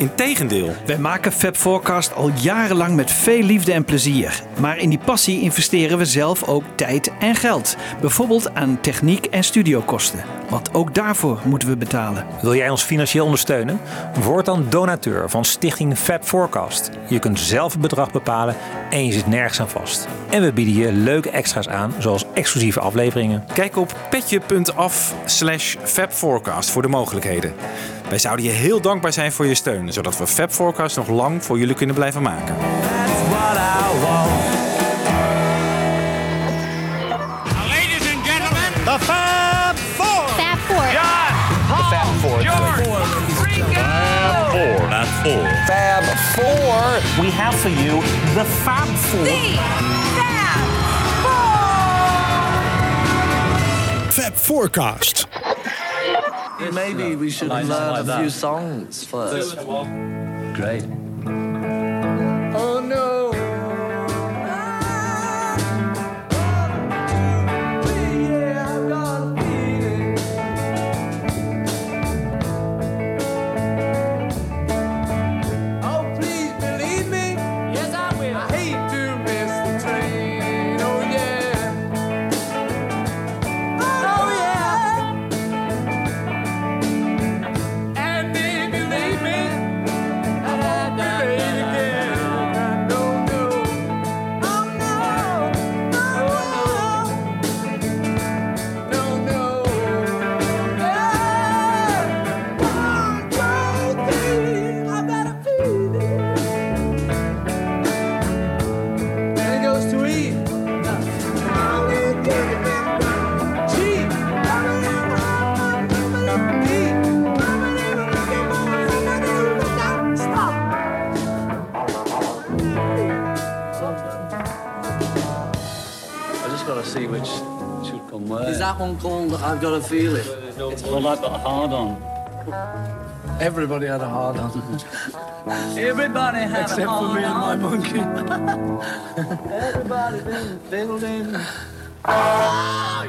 Integendeel. Wij maken Fab Forecast al jarenlang met veel liefde en plezier. Maar in die passie investeren we zelf ook tijd en geld. Bijvoorbeeld aan techniek en studiokosten. Want ook daarvoor moeten we betalen. Wil jij ons financieel ondersteunen? Word dan donateur van Stichting Fab Forecast. Je kunt zelf het bedrag bepalen en je zit nergens aan vast. En we bieden je leuke extra's aan, zoals exclusieve afleveringen. Kijk op petje.af slash fabforecast voor de mogelijkheden. Wij zouden je heel dankbaar zijn voor je steun, zodat we Fab Forecast nog lang voor jullie kunnen blijven maken. That's what I want. Ladies and gentlemen, The Fab Four. Fab Four. Fab Four. We have for you the Fab Four. Fab Forecast. Maybe we should learn a few songs first. Great. Oh no. Should come where. Is that one called I've Got a Feeling? Well, I've got a hard on. Everybody had a hard on. Everybody had Except a hard on. Except for me and my monkey. Everybody been building. Oh,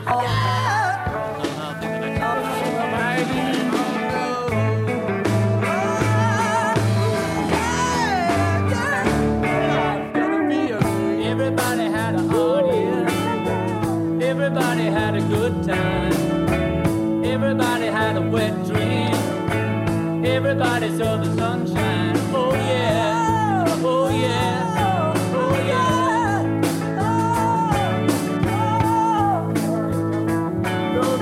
Everybody Everybody saw the sunshine. Oh yeah. Oh yeah. Oh. oh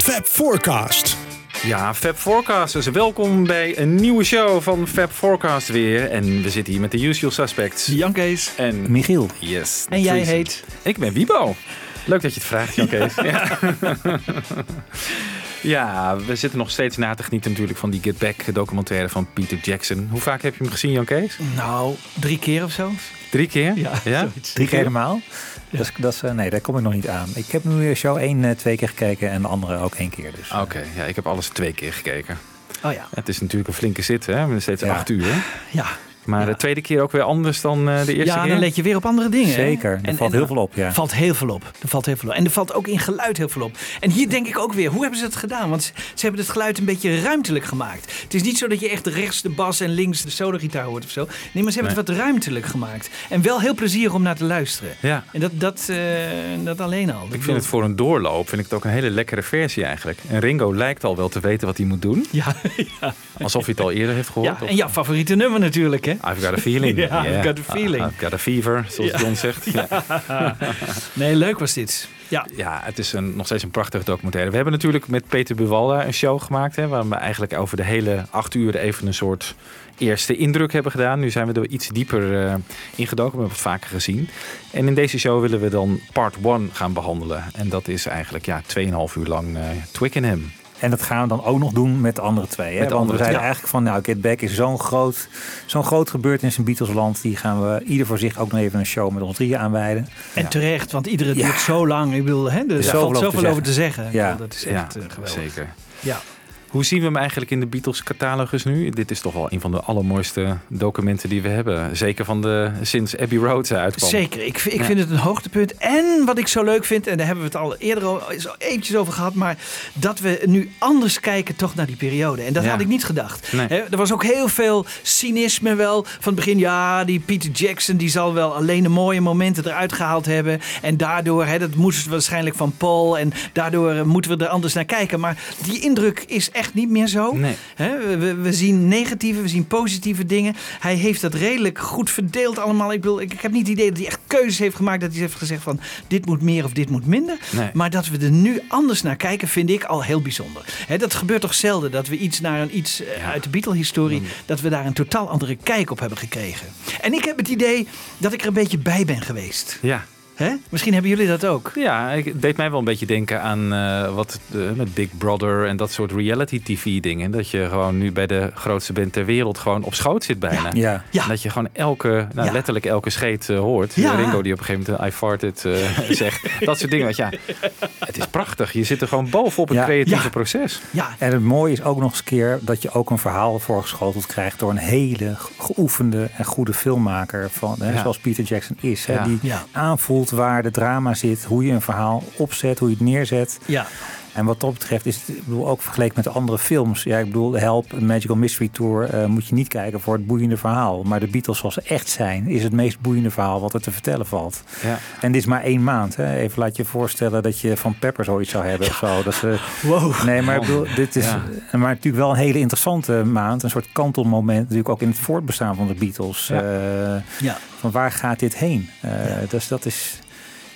Fab Forecast. Ja, Fab Forecasters, welkom bij een nieuwe show van Fab Forecast weer. En we zitten hier met de usual suspects. Jan Kees. En Michiel. yes. En jij heet? Ik ben Wiebo. Leuk dat je het vraagt, Jan Kees. ja. ja, we zitten nog steeds na te genieten natuurlijk van die Get Back documentaire van Peter Jackson. Hoe vaak heb je hem gezien, Jan Kees? Nou, drie keer of zo. Drie keer? Ja, zoiets. Drie keer helemaal? Dat is, dat is, eh, nee, daar kom ik nog niet aan. Ik heb nu show 1 twee keer gekeken en de andere ook één keer. Dus. Oké, ja, ik heb alles twee keer gekeken. Oh ja. Het is natuurlijk een flinke zit, hè? Steeds Ja. acht uur. Ja. Maar Ja. de tweede keer ook weer anders dan eh, de eerste Ja, keer? dan let je weer op andere dingen. hè? Zeker, er En- valt en- heel veel op. Ja. Er valt heel veel op. Er valt heel veel op. En er valt ook in geluid heel veel op. En hier denk ik ook weer, hoe hebben ze het gedaan? Want ze, ze hebben het geluid een beetje ruimtelijk gemaakt. Het is niet zo dat je echt rechts de bas en links de sologitaar hoort of zo. Nee, maar ze hebben het wat ruimtelijk gemaakt. En wel heel plezierig om naar te luisteren. Ja. En dat, dat, eh, dat alleen al. Ik vind het voor een doorloop vind ik het ook een hele lekkere versie eigenlijk. En Ringo lijkt al wel te weten wat hij moet doen. Ja, ja. Alsof hij het al eerder heeft gehoord. ja, of- en jouw favoriete nummer natuurlijk, hè? I've got a feeling. Ja, I've got a feeling. I've got a fever, zoals. John zegt. Ja. Nee, leuk was dit. Ja, Ja, het is een, nog steeds een prachtig documentaire. We hebben natuurlijk met Peter Buwalda een show gemaakt. Hè, waar we eigenlijk over de hele acht uur even een soort eerste indruk hebben gedaan. Nu zijn we er iets dieper eh, ingedoken. We hebben het vaker gezien. En in deze show willen we dan part 1 gaan behandelen. En dat is eigenlijk ja, 2,5 uur lang eh Twickenham. En dat gaan we dan ook nog doen met de andere twee. Hè? Met Want andere we zeiden eigenlijk van, nou, Get Back is zo'n groot, zo'n groot gebeurtenis in Beatlesland. Die gaan we ieder voor zich ook nog even een show met ons drieën aanwijden. En terecht, want iedere Ja. duurt zo lang. Ik bedoel, hè, er valt zoveel over zoveel te over te zeggen. Ja. Dat is echt eh, geweldig. zeker. Ja. Hoe zien we hem eigenlijk in de Beatles catalogus nu? Dit is toch wel een van de allermooiste documenten die we hebben. Zeker van de sinds Abbey Road uitkwam. Zeker, ik, vind- ik Ja. vind het een hoogtepunt. En wat ik zo leuk vind, en daar hebben we het al eerder al eventjes over gehad, maar dat we nu anders kijken toch naar die periode. En dat Ja. had ik niet gedacht. Nee. Er was ook heel veel cynisme wel van het begin. Ja, die Peter Jackson die zal wel alleen de mooie momenten eruit gehaald hebben. En daardoor, hè, dat moesten waarschijnlijk van Paul. En daardoor moeten we er anders naar kijken. Maar die indruk is echt niet meer zo. Nee. We- we, zien negatieve, we zien positieve dingen. Hij heeft dat redelijk goed verdeeld allemaal. Ik, bedoel, ik, ik heb niet het idee dat hij echt keuzes heeft gemaakt. Dat hij heeft gezegd van dit moet meer of dit moet minder. Nee. Maar dat we er nu anders naar kijken vind ik al heel bijzonder. Hè, dat gebeurt toch zelden dat we iets naar een iets eh, uit de Beatle-historie... dat we daar een totaal andere kijk op hebben gekregen. En ik heb het idee dat ik er een beetje bij ben geweest. Ja. Hè? Misschien hebben jullie dat ook. Ja, ik- het deed mij wel een beetje denken aan eh, wat eh, met Big Brother en dat soort reality TV dingen. Dat je gewoon nu bij de grootste band ter wereld gewoon op schoot zit bijna. Ja. Ja. En dat je gewoon elke, nou, Ja. letterlijk elke scheet eh, hoort. Ja. Ringo die op een gegeven moment I farted eh, zegt. Dat soort dingen. Want ja, het is prachtig. Je zit er gewoon bovenop het Ja. creatieve Ja. proces. Ja, En het mooie is ook nog eens een keer dat je ook een verhaal voorgeschoteld krijgt door een hele geoefende en goede filmmaker, van, hè, Ja. zoals Peter Jackson is. Hè, Ja. Die Ja. Waar de drama zit, hoe je een verhaal opzet, hoe je het neerzet. ja. En wat dat betreft is het ik bedoel, ook vergeleken met de andere films. Ja, ik bedoel, Help, Magical Mystery Tour eh, moet je niet kijken voor het boeiende verhaal. Maar de Beatles zoals ze echt zijn, is het meest boeiende verhaal wat er te vertellen valt. Ja. En dit is maar één maand. Hè. Even laat je voorstellen dat je van Pepper zoiets zou hebben of zo. Dat ze, Wow. Nee, maar ik bedoel, dit is Ja. maar natuurlijk wel een hele interessante maand. Een soort kantelmoment natuurlijk ook in het voortbestaan van de Beatles. Ja. Ja. van waar gaat dit heen? Eh, Dus dat is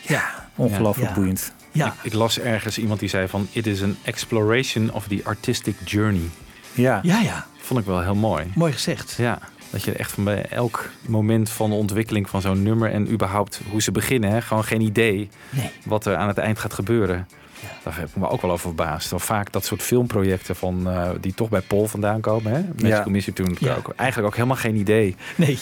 ja, ongelooflijk Ja. boeiend. Ja. Ik, ik las ergens iemand die zei van... It is an exploration of the artistic journey. Ja. ja, ja. Vond ik wel heel mooi. Mooi gezegd. Ja, dat je echt van bij elk moment van de ontwikkeling van zo'n nummer... en überhaupt hoe ze beginnen, hè, gewoon geen idee Nee. wat er aan het eind gaat gebeuren. Daar heb ik me ook wel over verbaasd. Want vaak dat soort filmprojecten van, eh, die toch bij Paul vandaan komen. Hè? Magical Ja. Mystery toen Ja. ook. Eigenlijk ook helemaal geen idee. Nee.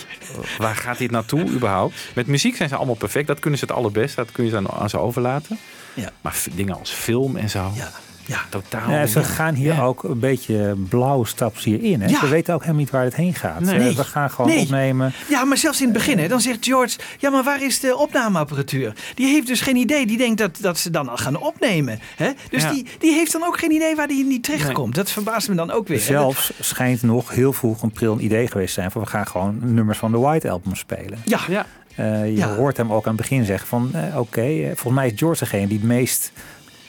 Waar gaat dit naartoe überhaupt? Met muziek zijn ze allemaal perfect. Dat kunnen ze het allerbest. Dat kun je ze aan, aan ze overlaten. Ja. Maar dingen als film en zo. Ja. Ja. Totaal. Ja, ze gaan hier Ja. ook een beetje blauw staps hierin. Hè? Ja. Ze weten ook helemaal niet waar het heen gaat. Nee. We gaan gewoon Nee. opnemen. Ja, maar zelfs in het begin, hè, dan zegt George: Ja, maar waar is de opnameapparatuur? Die heeft dus geen idee. Die denkt dat, dat ze dan al gaan opnemen. Hè? Dus Ja. die, die heeft dan ook geen idee waar die niet terechtkomt. Dat verbaast me dan ook weer. Zelfs schijnt nog heel vroeg een pril een idee geweest te zijn. Van we gaan gewoon nummers van de White Album spelen. Ja, Ja, je Ja. hoort hem ook aan het begin zeggen van eh, oké, eh, volgens mij is George degene die het meest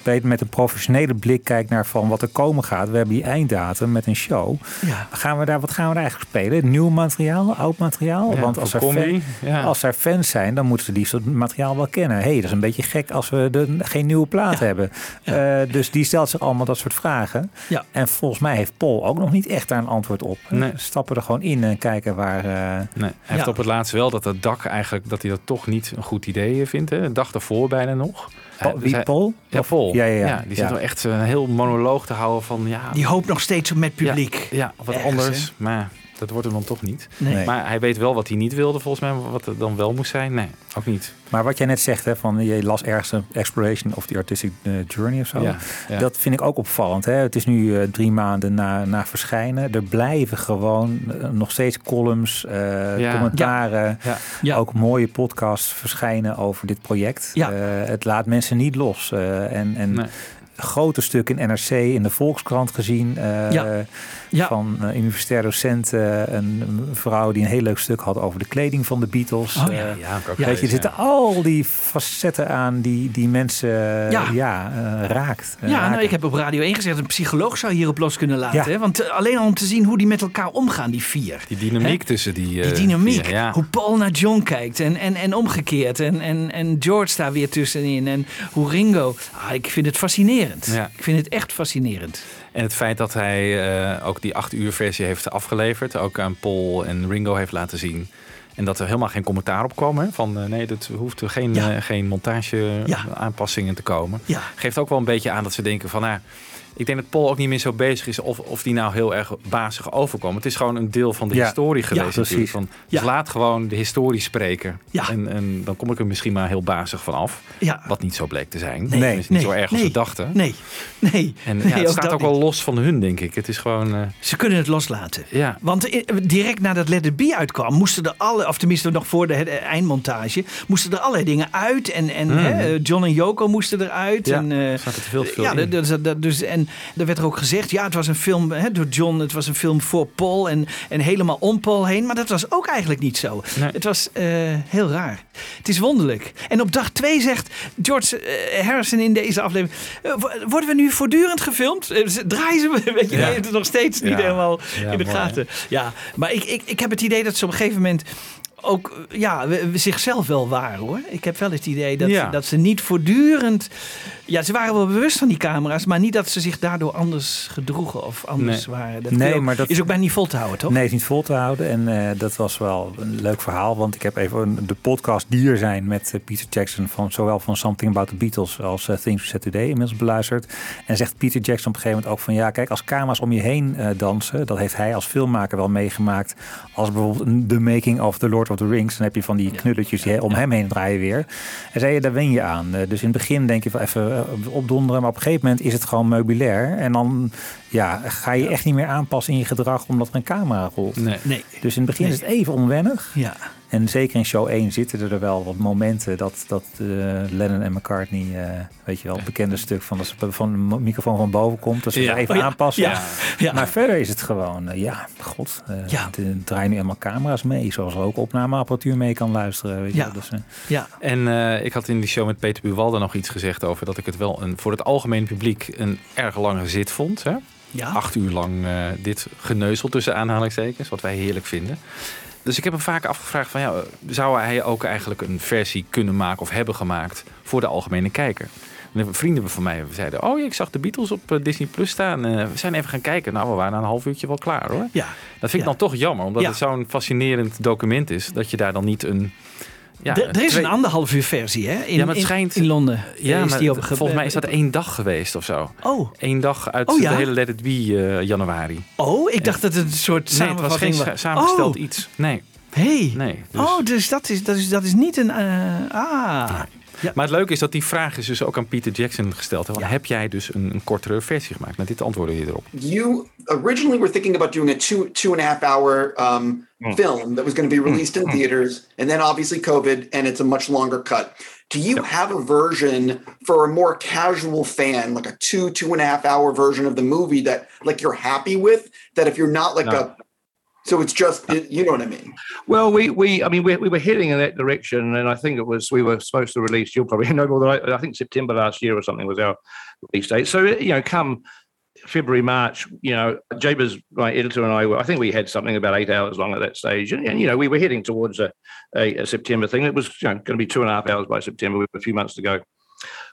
weet, met een professionele blik kijkt naar van wat er komen gaat. We hebben die einddatum met een show. ja. Gaan we daar, wat gaan we daar eigenlijk spelen? Nieuw materiaal, oud materiaal? Ja, Want als er, fan- ja. als er fans zijn, dan moeten ze liefst het materiaal wel kennen. Hé, hey, dat is een beetje gek als we de, geen nieuwe plaat hebben. Eh, dus die stelt zich allemaal dat soort vragen. Ja. En volgens mij heeft Paul ook nog niet echt daar een antwoord op. Nee. Stappen er gewoon in en kijken waar... eh, Nee, hij heeft op het laatst wel dat het dak eigenlijk dat hij dat toch niet een goed idee vindt. Hè. Een dag daarvoor bijna nog. Paul- Hij- wie, hij- Paul? Ja, Paul. Ja, ja, ja. die Ja. zit wel echt een heel monoloog te houden van ja, Die hoopt nog steeds met publiek. ja, ja wat Ergens, anders. hè? Maar dat wordt hem dan toch niet. Nee. Maar hij weet wel wat hij niet wilde volgens mij, wat er dan wel moest zijn. Nee, ook niet. Maar wat jij net zegt, hè, van je las ergens een exploration of the artistic eh, journey of zo. Ja, ja. Dat vind ik ook opvallend. Hè. Het is nu eh, drie maanden na, na verschijnen. Er blijven gewoon eh, nog steeds columns, eh, Ja. commentaren, Ja. Ja. ook mooie podcasts verschijnen over dit project. Ja. Eh, het laat mensen niet los. eh, en en Nee. Grote stuk in NRC, in de Volkskrant gezien. eh, Ja. Ja. Van een universitair docent, eh, een vrouw die een heel leuk stuk had over de kleding van de Beatles. Oh, ja. Eh, Ja, heb ik ook Ja, Weet je, er zitten al die facetten aan die, die mensen eh, Ja. ja. eh, raakt. eh, Ja, nou, ik heb op Radio 1 gezegd, een psycholoog zou hierop los kunnen laten. Ja. Hè? Want eh, alleen al om te zien hoe die met elkaar omgaan, die vier. Die dynamiek Hè? tussen die... Die eh, dynamiek, vier, ja. hoe Paul naar John kijkt en, en, en omgekeerd. En, en, en George daar weer tussenin. En hoe Ringo. Ah, ik vind het fascinerend. Ja. Ik vind het echt fascinerend. En het feit dat hij eh, ook die acht uur versie heeft afgeleverd. Ook aan Paul en Ringo heeft laten zien. En dat er helemaal geen commentaar op kwam. Hè? Van eh, nee, dat hoeft er geen, Ja. eh, geen montage Ja. aanpassingen te komen. Geeft ook wel een beetje aan dat ze denken van... Nou, Ik denk dat Paul ook niet meer zo bezig is of, of die nou heel erg bazig overkomt. Het is gewoon een deel van de Ja. historie Ja, geweest. precies. Van, Ja. Laat gewoon de historie spreken. En, en dan kom ik er misschien maar heel bazig van af. Wat niet zo bleek te zijn. Nee. Is niet zo erg als nee, we dachten. Nee, nee. En nee, ja, het staat ook wel los van hun, denk ik. Het is gewoon... eh, Ze kunnen het loslaten. ja. Want i- direct nadat Let It Be uitkwam, moesten er alle, of tenminste nog voor de he- eindmontage, moesten er allerlei dingen uit. En, en hè, John en Yoko moesten eruit. Ja, en, eh, er veel- veel ja, in. dat- dus, en er werd er ook gezegd, ja, het was een film hè, door John, het was een film voor Paul en, en helemaal om Paul heen. Maar dat was ook eigenlijk niet zo. Nee. Het was eh, heel raar. Het is wonderlijk. En op dag twee zegt George eh, Harrison in deze aflevering, eh, wo- worden we nu voortdurend gefilmd? Ze- Draaien ze, weet je, Ja. hij heeft het nog steeds niet Ja. helemaal Ja, in de mooi, gaten. Ja, maar ik, ik, ik heb het idee dat ze op een gegeven moment ook ja, we- we zichzelf wel waren hoor. Ik heb wel het idee dat, Ja. dat ze niet voortdurend. Ja, ze waren wel bewust van die camera's, maar niet dat ze zich daardoor anders gedroegen of anders Nee. waren. Dat Nee, maar dat- is ook bijna niet vol te houden, toch? Nee, is niet vol te houden. En eh, dat was wel een leuk verhaal. Want ik heb even een- de podcast die er zijn met eh, Peter Jackson. Van, zowel van Something About the Beatles als eh, Things We Said Today inmiddels beluisterd. En zegt Peter Jackson op een gegeven moment ook van... Ja, kijk, als camera's om je heen dansen. Dat heeft hij als filmmaker wel meegemaakt. Als bijvoorbeeld The Making of The Lord of the Rings. Dan heb je van die knulletjes die om hem heen draaien weer. En zei je, daar wen je aan. Dus in het begin denk je van even opdonderen. Maar op een gegeven moment is het gewoon meubilair. En dan ja, ga je echt niet meer aanpassen in je gedrag omdat er een camera rolt. Nee. Nee. Dus in het begin Nee. is het even onwennig. Ja. En zeker in show 1 zitten er wel wat momenten dat, dat eh, Lennon en McCartney, eh, weet je wel, het bekende stuk van het van de microfoon van boven komt, dat ze Ja. even Oh ja. aanpassen. Ja. Ja. Maar verder is het gewoon, eh, ja, god, eh Ja. er draaien nu allemaal camera's mee, zoals er ook opnameapparatuur mee kan luisteren. Weet je Ja. wel. Dus, eh, ja. En eh, ik had in die show met Peter Buwalda nog iets gezegd over dat ik het wel een, voor het algemene publiek een erg lange zit vond. Hè? Ja. Acht uur lang eh, dit geneuzel tussen aanhalingstekens, wat wij heerlijk vinden. Dus ik heb hem vaak afgevraagd van ja, zou hij ook eigenlijk een versie kunnen maken of hebben gemaakt voor de algemene kijker? En vrienden van mij zeiden, oh ik zag de Beatles op eh, Disney Plus staan. Eh, we zijn even gaan kijken. Nou, we waren na een half uurtje wel klaar hoor. Ja. Dat vind ik Ja. dan toch jammer, omdat Ja. het zo'n fascinerend document is, dat je daar dan niet een... Ja, er, is twee- een anderhalf uur versie, hè? In, Ja, maar het schijnt- in Londen. Ja, is maar die volgens mij is dat één dag geweest of zo. Oh, Eén dag uit Oh, ja? de hele Let It Be eh, januari. oh, ik dacht dat het een soort Nee, het was geen samenvatting sa- samengesteld Oh, iets. Nee, hey. nee. Dus- Oh, dus dat is, dat is, dat is niet een... eh, ah. Ja. Maar het leuke is dat die vraag is dus ook aan Peter Jackson gesteld. Hè? Ja. Heb jij dus een, een kortere versie gemaakt? Nou, dit antwoordde je erop. you originally were thinking about doing a two two and a half hour um, hmm. film that was going to be hmm. released in hmm. theaters, and then obviously COVID, and it's a much longer cut. Do you have a version for a more casual fan, like a two two and a half hour version of the movie that like you're happy with? That if you're not like No. a, so it's just you know what I mean? Well, we, we I mean, we, we were heading in that direction, and I think it was we were supposed to release. You'll probably know more than I. I think September last year or something was our release date. So you know, come February, March, you know, Jabez, my editor, and I were. I think we had something about eight hours long at that stage, and, and you know, we were heading towards a, a, a September thing. It was you know, going to be two and a half hours by September a few months to go.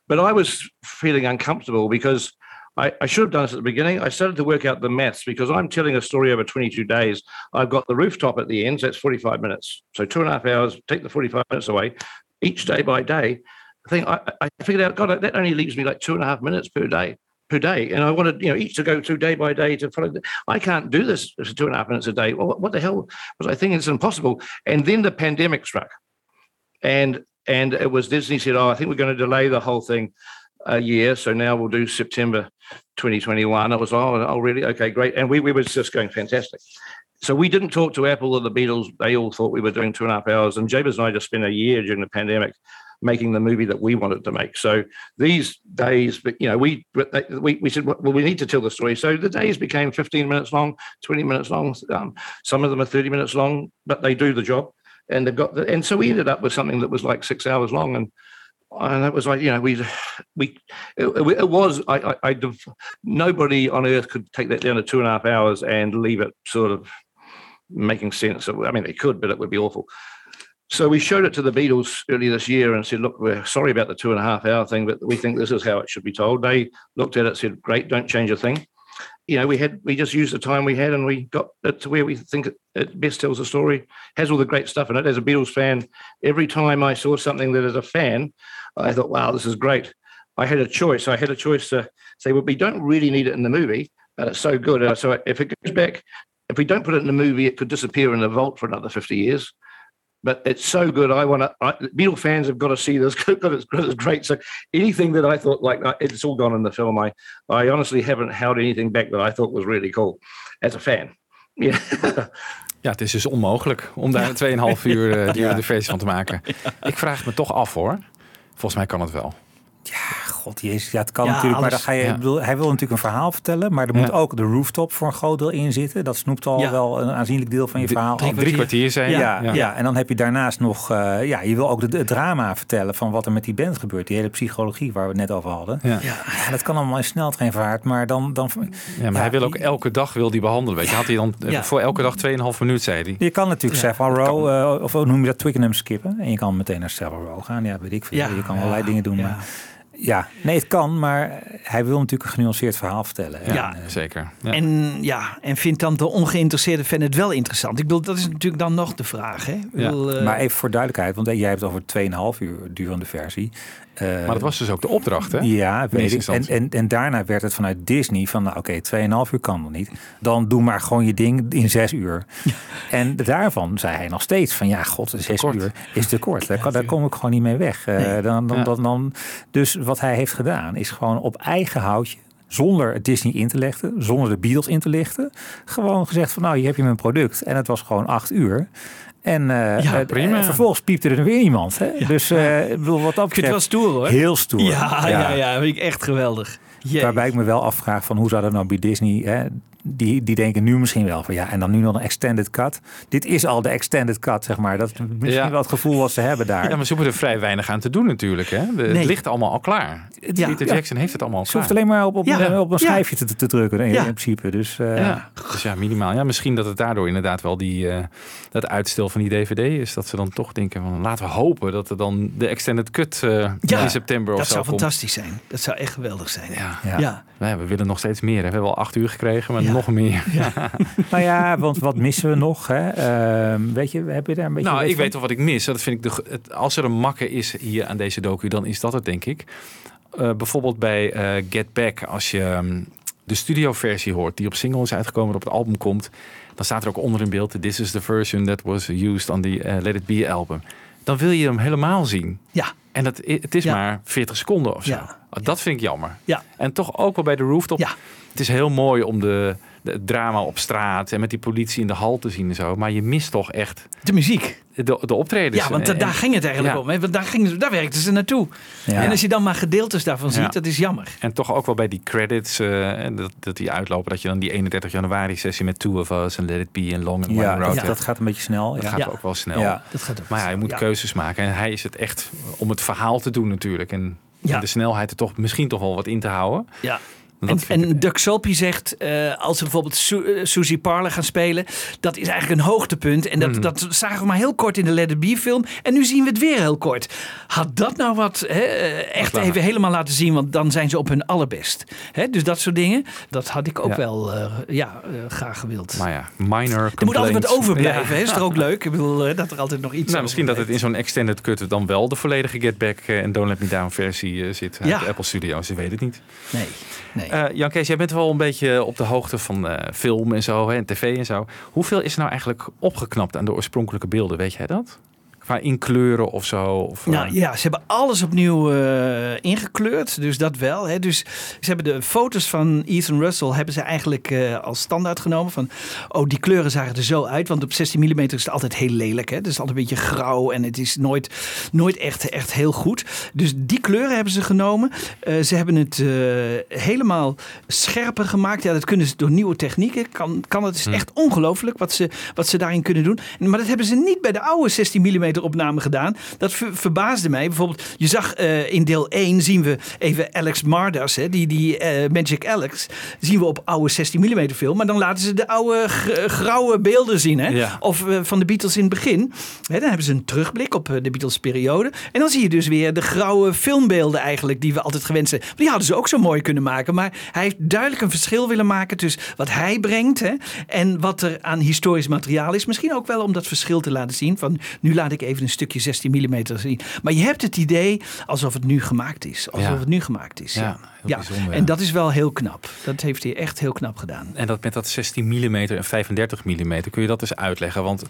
But I was feeling uncomfortable because I, I should have done this at the beginning. I started to work out the maths because I'm telling a story over 22 days. I've got the rooftop at the end, so that's 45 minutes. So two and a half hours, take the 45 minutes away each day by day. I think I, I figured out, God, that only leaves me like two and a half minutes per day. Per day, and I wanted you know each to go through day by day to follow. I can't do this for two and a half minutes a day. Well, what, what the hell was I thinking? It's impossible. And then the pandemic struck, and and it was Disney said, "Oh, I think we're going to delay the whole thing a year. So now we'll do September 2021." I was, "Oh, oh, really? Okay, great." And we we were just going fantastic. So we didn't talk to Apple or the Beatles. They all thought we were doing two and a half hours. And Jabez and I just spent a year during the pandemic making the movie that we wanted to make. So these days, but you know, we we we said, well, we need to tell the story. So the days became 15 minutes long, 20 minutes long. Um, some of them are 30 minutes long, but they do the job. And they've got the, and so we ended up with something that was like six hours long, and and that was like you know we we it, it was I, I I nobody on earth could take that down to two and a half hours and leave it sort of making sense. I mean, they could, but it would be awful. So we showed it to the Beatles early this year and said, look, we're sorry about the two and a half hour thing, but we think this is how it should be told. They looked at it, said, great, don't change a thing. You know, we had we just used the time we had and we got it to where we think it, best tells the story, has all the great stuff in it. As a Beatles fan, every time I saw something that as a fan, I thought, wow, this is great. I had a choice. I had a choice to say, well, we don't really need it in the movie, but it's so good. So if it goes back, if we don't put it in the movie, it could disappear in the vault for another 50 years. But it's so good. I want to. Beatle fans have got to see this because it's, it's great. So anything that I thought like uh, it's all gone in the film. I I honestly haven't held anything back that I thought was really cool as a fan. Yeah. Ja, het is dus onmogelijk om daar 2,5 uur eh, durende versie van te maken. Ik vraag het me toch af hoor. Volgens mij kan het wel. God jezus, ja, het kan Ja, natuurlijk, maar dan ga je, ja. bedoel, hij wil natuurlijk een verhaal vertellen, maar er moet ook de rooftop voor een groot deel in zitten. Dat snoept al Ja. wel een aanzienlijk deel van je verhaal. Drie, drie kwartier zijn. Ja, ja. ja. en dan heb je daarnaast nog, eh, ja, je wil ook de, het drama vertellen van wat er met die band gebeurt. Die hele psychologie waar we het net over hadden. Ja. Ja, dat kan allemaal in sneltreinvaart, maar dan... dan Ja, maar Ja, hij wil ook die- elke dag wil die behandelen. Weet je, had hij dan eh, Ja. voor elke dag 2,5 minuut, zei hij. je kan natuurlijk Ja, Savile Row, eh, of hoe noem je dat, Twickenham skippen. En je kan meteen naar Savile Row gaan. Ja, weet ik veel. Ja. Je kan allerlei dingen doen. Ja. Maar, ja, nee, het kan, maar hij wil natuurlijk een genuanceerd verhaal vertellen. En, Ja. eh, Zeker. Ja. En ja, en vindt dan de ongeïnteresseerde fan het wel interessant? Ik bedoel, dat is natuurlijk dan nog de vraag. Hè? Ja. bedoel, eh, Maar even voor duidelijkheid, want jij hebt het over 2,5 uur durende versie. Eh, Maar dat was dus ook de opdracht, hè? Ja, weet ik. En, en, en daarna werd het vanuit Disney van, nou oké, 2,5 uur kan nog niet. Dan doe maar gewoon je ding in 6 uur. En daarvan zei hij nog steeds van, ja god, 6 kort. uur is te kort. Daar, kom ik gewoon niet mee weg. Eh, Nee. dan, dan, dan, dan, dus wat hij heeft gedaan is gewoon op eigen houtje zonder het Disney in te lichten, zonder de Beatles in te lichten. Gewoon gezegd van nou, hier heb je mijn product. En het was gewoon acht uur. En, eh, Ja, eh, prima. en vervolgens piepte er weer iemand. Hè? Dus eh, ik bedoel, wat dat ik vind het wel betreft, stoer hoor. heel stoer. Ja, ja, ja, vind ik echt geweldig. Waarbij ik me wel afvraag van hoe zou dat nou bij Disney... Hè? Die, die denken nu misschien wel van ja, en dan nu nog een extended cut. Dit is al de extended cut, zeg maar. Dat is misschien Ja. wel het gevoel wat ze hebben daar. Ja, maar ze hoeven er vrij weinig aan te doen natuurlijk. Hè? De- Het ligt allemaal al klaar. Ja. Peter Ja. Jackson heeft het allemaal al Ze hoeft alleen maar op, op, Ja. op een Ja. schijfje te, te drukken in, Ja. in principe. Dus eh, Ja, dus ja, minimaal. Ja, misschien dat het daardoor inderdaad wel die, eh, dat uitstel van die DVD is. Dat ze dan toch denken van laten we hopen dat er dan de extended cut eh, Ja, in september of Dat zo zou komt. fantastisch zijn. Dat zou echt geweldig zijn. Ja. ja. Ja. Ja, we willen nog steeds meer. Hè. We hebben al acht uur gekregen, maar Ja. Nog meer. Nou ja, want wat missen we nog? Hè? Ehm, weet je, heb je daar een beetje... Nou, ik van? weet toch wat ik mis. Dat vind ik de, het, als er een makke is hier aan deze docu, dan is dat het, denk ik. Eh, bijvoorbeeld bij eh, Get Back, als je ehm, de studioversie hoort, die op single is uitgekomen, op het album komt, dan staat er ook onder in beeld: This is the version that was used on the eh, Let It Be album. Dan wil je hem helemaal zien. Ja. En dat, het is Ja. maar 40 seconden of zo. Ja. Dat vind ik jammer. Ja. En toch ook wel bij de rooftop. Ja. Het is heel mooi om de, de het drama op straat en met die politie in de hal te zien en zo. Maar je mist toch echt De muziek. de, de optredens. Ja, want En- daar ging het eigenlijk ja. om. Hè? Want daar, gingen ze, daar werkten ze naartoe. Ja. En als je dan maar gedeeltes daarvan ziet, Ja. dat is jammer. En toch ook wel bij die credits, eh, en dat, dat die uitlopen, dat je dan die 31 januari sessie met Two of Us en Let It Be en Long and Ja, Wide Road dat, hebt. dat gaat een beetje snel. Dat Ja. gaat Ja. ook wel snel. Ja. Dat gaat ook Maar ja, je moet ja. keuzes maken. En hij is het echt om het verhaal te doen natuurlijk. En, Ja. en de snelheid er toch misschien toch wel wat in te houden. Ja. En, en Doug zegt, eh, als ze bijvoorbeeld Su eh, Susie Parler gaan spelen, dat is eigenlijk een hoogtepunt. En dat, Mhm. dat zagen we maar heel kort in de Let It Be film. En nu zien we het weer heel kort. Had dat nou wat hè, eh, echt even helemaal laten zien, want dan zijn ze op hun allerbest. Hè, dus dat soort dingen, dat had ik ook Ja. wel ja, graag gewild. Maar ja, minor er moet altijd wat overblijven, Ja. is toch ook leuk? Ik bedoel, dat er altijd nog iets Nou, misschien dat het in zo'n extended cut dan wel de volledige Get Back en Don't Let Me Down versie zit uit Ja. de Apple Studios. Ik weet het niet. Nee, nee. Eh Jan Kees, jij bent wel een beetje op de hoogte van eh, film en zo hè, en tv en zo. Hoeveel is er nou eigenlijk opgeknapt aan de oorspronkelijke beelden? Weet jij dat? Qua inkleuren of zo? Of, Nou eh, ja, ze hebben alles opnieuw eh, ingekleurd. Dus dat wel. Hè. Dus ze hebben de foto's van Ethan Russell hebben ze eigenlijk eh, als standaard genomen. Van, oh, die kleuren zagen er zo uit. Want op 16 mm is het altijd heel lelijk. Hè. Het is altijd een beetje grauw en het is nooit, nooit echt, echt heel goed. Dus die kleuren hebben ze genomen. Ze hebben het helemaal scherper gemaakt. Ja, dat kunnen ze door nieuwe technieken. Kan, kan het is echt ongelooflijk wat ze, wat ze daarin kunnen doen. Maar dat hebben ze niet bij de oude 16 mm opname gedaan. Dat ver- verbaasde mij. Bijvoorbeeld, je zag eh, in deel 1 zien we even Alex Mardas, hè, die, die eh, Magic Alex, zien we op oude 16 mm film. Maar dan laten ze de oude grauwe beelden zien. Hè? Ja. Of eh, van de Beatles in het begin. Hè, dan hebben ze een terugblik op de Beatles periode. En dan zie je dus weer de grauwe filmbeelden eigenlijk die we altijd gewend zijn. Die hadden ze ook zo mooi kunnen maken. Maar hij heeft duidelijk een verschil willen maken tussen wat hij brengt hè, en wat er aan historisch materiaal is. Misschien ook wel om dat verschil te laten zien. Van nu laat ik even een stukje 16 mm zien. Maar je hebt het idee alsof het nu gemaakt is. Alsof Ja. het nu gemaakt is. Ja, heel bijzonder, ja. En dat is wel heel knap. Dat heeft hij echt heel knap gedaan. En dat met dat 16 mm en 35 mm, kun je dat eens uitleggen? Want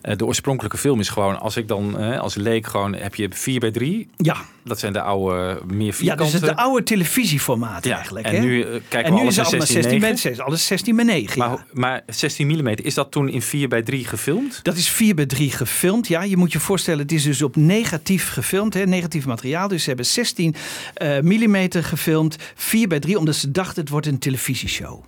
eh, de oorspronkelijke film is gewoon, als ik dan eh, als leek gewoon, heb je 4 bij 3. Ja. Dat zijn de oude, meer Ja, vierkante. dus het de oude televisieformaat Ja, eigenlijk. en hè? nu, eh, kijken en we nu alles is allemaal 16 16 9. mensen. Alles 16 bij 9. Maar, ja. maar 16 mm, is dat toen in 4 bij 3 gefilmd? Dat is 4 bij 3 gefilmd. Ja, je moet je voorstellen, het is dus op negatief gefilmd, hè, negatief materiaal. Dus ze hebben 16 eh millimeter gefilmd, 4 bij 3, omdat ze dachten het wordt een televisieshow.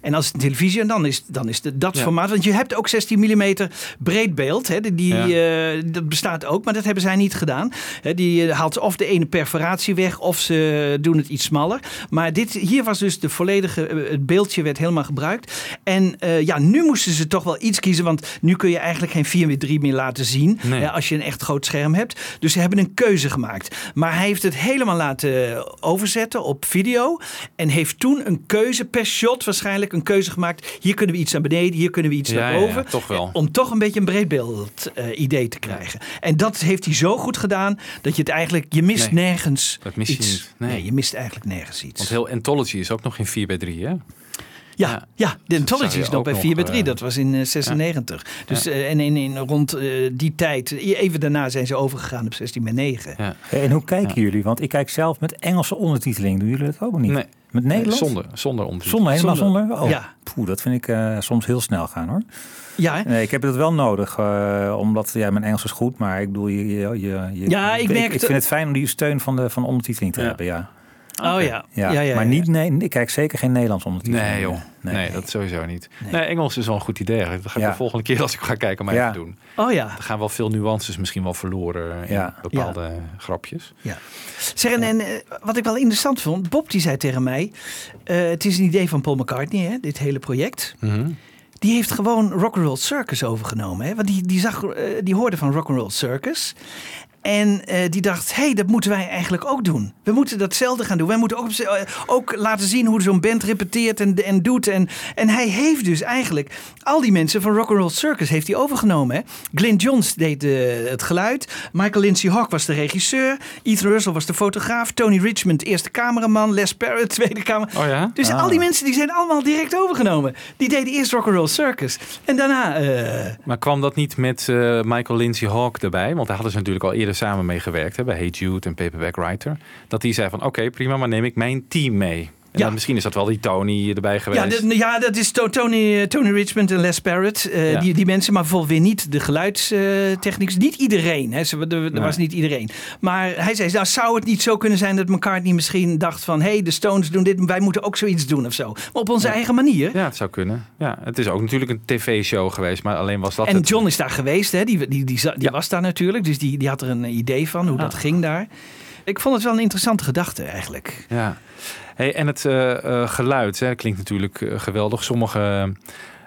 En als het een televisie, dan is, dan is het dat Ja. formaat. Want je hebt ook 16 mm breedbeeld. Hè, die, eh, dat bestaat ook, maar dat hebben zij niet gedaan. Hè, die eh, haalt of de ene perforatie weg of ze doen het iets smaller. Maar dit, hier was dus de volledige, eh, het beeldje werd helemaal gebruikt. En ja, nu moesten ze toch wel iets kiezen. Want nu kun je eigenlijk geen 4 x 3 meer laten zien. Nee. hè, als je een echt groot scherm hebt. Dus ze hebben een keuze gemaakt. Maar hij heeft het helemaal laten overzetten op video. En heeft toen een keuze per shot waarschijnlijk een keuze gemaakt. Hier kunnen we iets naar beneden, hier kunnen we iets naar boven. toch wel. Om toch een beetje een breedbeeld eh, idee te krijgen. En dat heeft hij zo goed gedaan dat je het eigenlijk, je mist Nee, nergens dat mis je iets. niet. Nee. je mist eigenlijk nergens iets. Want heel Anthology is ook nog in 4 bij 3, hè? Ja, ja, de Anthology is nog bij nog, 4 bij 3. eh, Dat was in eh, 96. Dus eh, en in, in rond eh, die tijd, even daarna zijn ze overgegaan op 16 bij 9. Ja. Hey, En hoe kijken jullie? Want ik kijk zelf met Engelse ondertiteling. Doen jullie dat ook niet? Nee. Met Nederlands? Zonder, zonder ondertitel. Zonder, helemaal Zonder. zonder? Oh, Ja. poeh, dat vind ik eh, soms heel snel gaan hoor. Ja, hè? Nee, ik heb het wel nodig, eh, omdat ja, mijn Engels is goed, maar ik bedoel, je, je, je, je- Ja, ik merk ik, het- vind het fijn om die steun van de, van de ondertiteling te Ja. hebben, ja. Oh ja. Ja, ja, ja, maar niet, nee, ik kijk zeker geen Nederlands ondertiteling. Nee, joh. Nee. Nee, dat sowieso niet. Nee. Engels is wel een goed idee. Dat ga ik Ja. de volgende keer als ik ga kijken maar Ja. even doen. Oh ja. Er gaan wel veel nuances misschien wel verloren in Ja. bepaalde grapjes. Ja. Zeg, en, en eh, wat ik wel interessant vond, Bob die zei tegen mij, eh, het is een idee van Paul McCartney, hè, dit hele project. Mhm. Die heeft gewoon Rock'n'Roll Circus overgenomen. Hè? Want die, die, zag, eh, die hoorde van Rock'n'Roll Circus. En eh, die dacht, hé, hey, dat moeten wij eigenlijk ook doen. We moeten datzelfde gaan doen. Wij moeten ook, eh, ook laten zien hoe zo'n band repeteert en, en doet. En, en hij heeft dus eigenlijk al die mensen van Rock'n'Roll Circus heeft hij overgenomen. Hè? Glenn Johns deed het geluid. Michael Lindsay Hawk was de regisseur. Ethan Russell was de fotograaf. Tony Richmond, eerste cameraman. Les Parrott, tweede camera. Oh ja? Dus Ah. al die mensen die zijn allemaal direct overgenomen. Die deden eerst Rock'n'Roll Circus. En daarna... eh, Maar kwam dat niet met eh, Michael Lindsay Hawk erbij? Want daar hadden ze natuurlijk al eerder samen mee gewerkt. Bij Hey Jude en Paperback Writer. Dat die zei van oké prima, maar neem ik mijn team mee. En Ja. misschien is dat wel die Tony erbij geweest. ja, ja, dat is To- Tony, Tony Richmond en Les Parrott. eh, Ja. die, die mensen, maar bijvoorbeeld weer niet de geluidstechnics. niet iedereen. Hè. Ze- Er, er Nee. was niet iedereen. Maar hij zei, nou, zou het niet zo kunnen zijn dat McCartney misschien dacht van... hé, hey, de Stones doen dit, wij moeten ook zoiets doen of zo. Maar op onze Ja. eigen manier. Ja, het zou kunnen. Ja, het is ook natuurlijk een tv-show geweest, maar alleen was dat En het. John is daar geweest, hè? die, die, die, was daar natuurlijk. Dus die, die had er een idee van hoe dat Ah. ging daar. Ik vond het wel een interessante gedachte eigenlijk. Ja. Hey, en het eh, eh, geluid hè, klinkt natuurlijk eh, geweldig. Sommige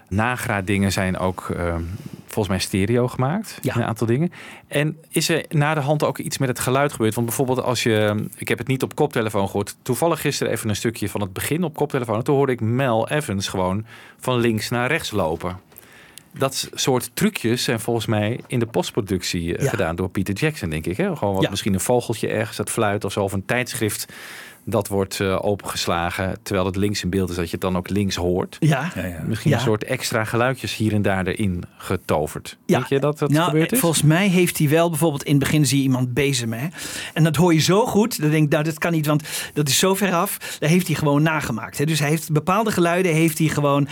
nagraadingen zijn ook volgens mij stereo gemaakt. Ja. Een aantal dingen. En is er na de hand ook iets met het geluid gebeurd? Want bijvoorbeeld als je... Ik heb het niet op koptelefoon gehoord. Toevallig gisteren even een stukje van het begin op koptelefoon. En toen hoorde ik Mel Evans gewoon van links naar rechts lopen. Dat soort trucjes zijn volgens mij in de postproductie Ja. gedaan door Peter Jackson, denk ik. Hè? Gewoon wat, Ja. misschien een vogeltje ergens dat fluit of zo. Of een tijdschrift dat wordt eh, opengeslagen. Terwijl het links in beeld is, dat je het dan ook links hoort. Ja, Ja, ja. Misschien Ja. een soort extra geluidjes hier en daar erin getoverd. Ja. Denk je dat dat nou, gebeurd is? Volgens mij heeft hij wel bijvoorbeeld in het begin zie je iemand bezemen. Hè? En dat hoor je zo goed. Dan denk ik, nou dat kan niet, want dat is zo ver af. Daar heeft hij gewoon nagemaakt. Hè? Dus hij heeft bepaalde geluiden heeft hij gewoon.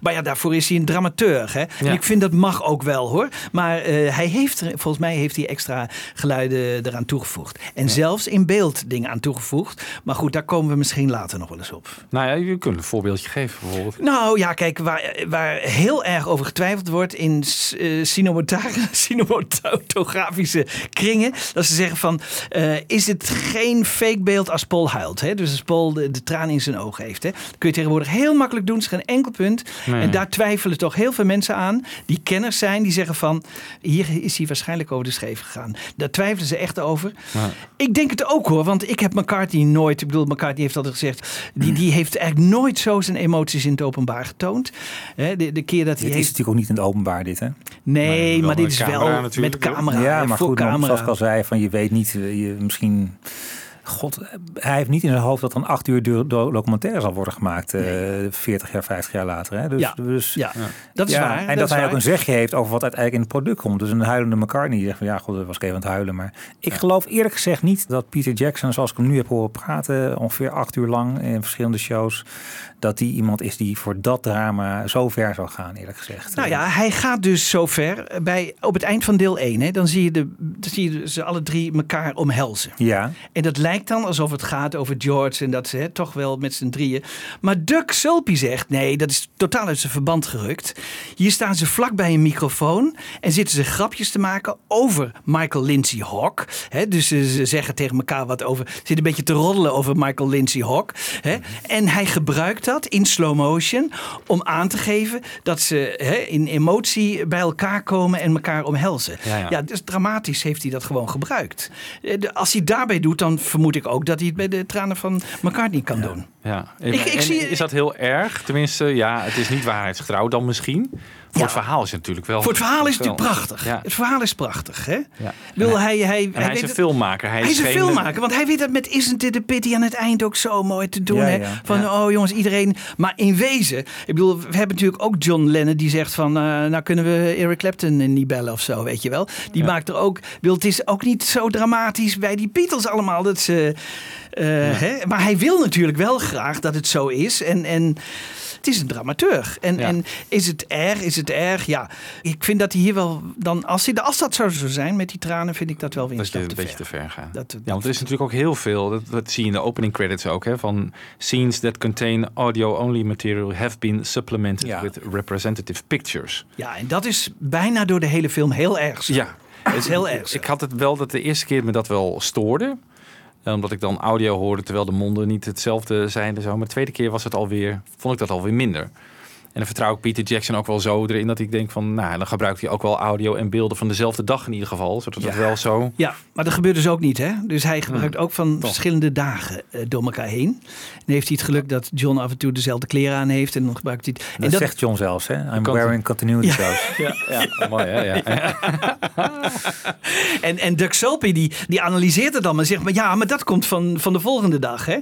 Maar ja, daarvoor is hij een dramateur. Hè? En ik vind dat mag ook wel hoor. Maar eh, hij heeft er, volgens mij heeft hij extra geluiden eraan toegevoegd. En zelfs in beeld dingen aan toegevoegd. Maar goed, daar komen we misschien later nog wel eens op. Nou ja, je kunt een voorbeeldje geven bijvoorbeeld. Nou ja, kijk, waar, waar heel erg over getwijfeld wordt in uh, cinematografische kringen. Dat ze zeggen van, uh, is het geen fake beeld als Paul huilt? Hè? Dus als Paul de, de traan in zijn ogen heeft. Hè? Dat kun je tegenwoordig heel makkelijk doen. Is geen enkel punt. Nee. En daar twijfelen toch heel veel mensen aan. Die kenners zijn, die zeggen van, hier is hij waarschijnlijk over de scheef gegaan. Daar twijfelen ze echt over. Ja. Ik denk het ook hoor, want ik heb McCartney nooit Ik bedoel, McCartney heeft altijd gezegd, die, die heeft eigenlijk nooit zo zijn emoties in het openbaar getoond. Hè, de, de keer dat hij Dit is heeft... natuurlijk ook niet in het openbaar, dit hè? Nee, maar dit is camera wel natuurlijk, met camera. Ja, maar voor goed, camera. zoals ik al zei, van je weet niet, eh, je, misschien... God, hij heeft niet in zijn hoofd dat een acht uur do- do- documentaire zal worden gemaakt, eh 40 jaar, 50 jaar later. Hè? Dus, Ja. dus, Ja, dat is ja, waar. En dat, hij waar. ook een zegje heeft over wat uiteindelijk in het product komt. Dus een huilende McCartney die zegt van ja, god, dat was ik even aan het huilen. Maar ik geloof eerlijk gezegd niet dat Peter Jackson, zoals ik hem nu heb horen praten, ongeveer acht uur lang in verschillende shows, dat die iemand is die voor dat drama zo ver zou gaan, eerlijk gezegd. Nou ja, hij gaat dus zover bij, op het eind van deel 1. Hè, dan zie je, de, dan zie je ze alle drie elkaar omhelzen. Ja, En dat lijkt dan alsof het gaat over George en dat ze hè, toch wel met z'n drieën. Maar Doug Sulpy zegt nee, dat is totaal uit zijn verband gerukt. Hier staan ze vlak bij een microfoon en zitten ze grapjes te maken over Michael Lindsay Hawk. Hè, dus ze, ze zeggen tegen elkaar wat over. Ze zitten een beetje te roddelen over Michael Lindsay Hawk. Hè. En hij gebruikt dat in slow motion om aan te geven dat ze hè, in emotie bij elkaar komen en elkaar omhelzen. Ja, ja. dus dramatisch heeft hij dat gewoon gebruikt. Eh, Als hij daarbij doet, dan vermoed ik ook dat hij het bij de tranen van McCartney kan doen. Ja. Ik- ik zie- is dat heel erg? Tenminste, ja, het is niet waarheidsgetrouw dan misschien. Voor het verhaal is het natuurlijk wel. Voor het verhaal is het natuurlijk prachtig. Het verhaal is prachtig. Hè? Wil hij, hij, hij, weet is een filmmaker. Hij, Hij is een filmmaker, want hij weet dat met Isn't It a Pity aan het eind ook zo mooi te doen. Hè? Van, oh jongens, iedereen. Maar in wezen, ik bedoel, we hebben natuurlijk ook John Lennon die zegt van, eh, nou kunnen we Eric Clapton niet bellen of zo, weet je wel. Die maakt er ook, wil, het is ook niet zo dramatisch bij die Beatles allemaal. Dat ze, eh, hè? Maar hij wil natuurlijk wel graag dat het zo is. En, en het is een dramaturg. En, Ja. en is het erg? Is het erg? Ja, ik vind dat hij hier wel dan, als, hij, als dat zo zou zijn met die tranen, vind ik dat wel weer een Dat een te beetje ver. te ver gaat. Dat- ja, want er is natuurlijk ook heel veel. Dat, dat zie je in de opening credits ook. Hè, van scenes that contain audio-only material have been supplemented Ja. with representative pictures. Ja, en dat is bijna door de hele film heel erg. zo. Ja, dat is heel erg. Ik had het wel dat de eerste keer me dat wel stoorde. Omdat ik dan audio hoorde terwijl de monden niet hetzelfde zijn. en Zo. Maar de tweede keer was het alweer, vond ik dat alweer minder. En dan vertrouw ik Peter Jackson ook wel zo erin dat ik denk van, nou, dan gebruikt hij ook wel audio en beelden van dezelfde dag in ieder geval. Zodat het Ja. wel zo. Ja, maar dat gebeurt dus ook niet, hè? Dus hij Hmm. gebruikt ook van verschillende dagen eh, door elkaar heen. Dan heeft hij het geluk dat John af en toe dezelfde kleren aan heeft en dan gebruikt hij het. dat, en zegt John zelfs. Hè? I'm wearing continuity Ja. Ja, ja, mooi hè? Ja. En, en Doug die, die analyseert het dan maar zegt, maar ja, maar dat komt van, van de volgende dag. Hè?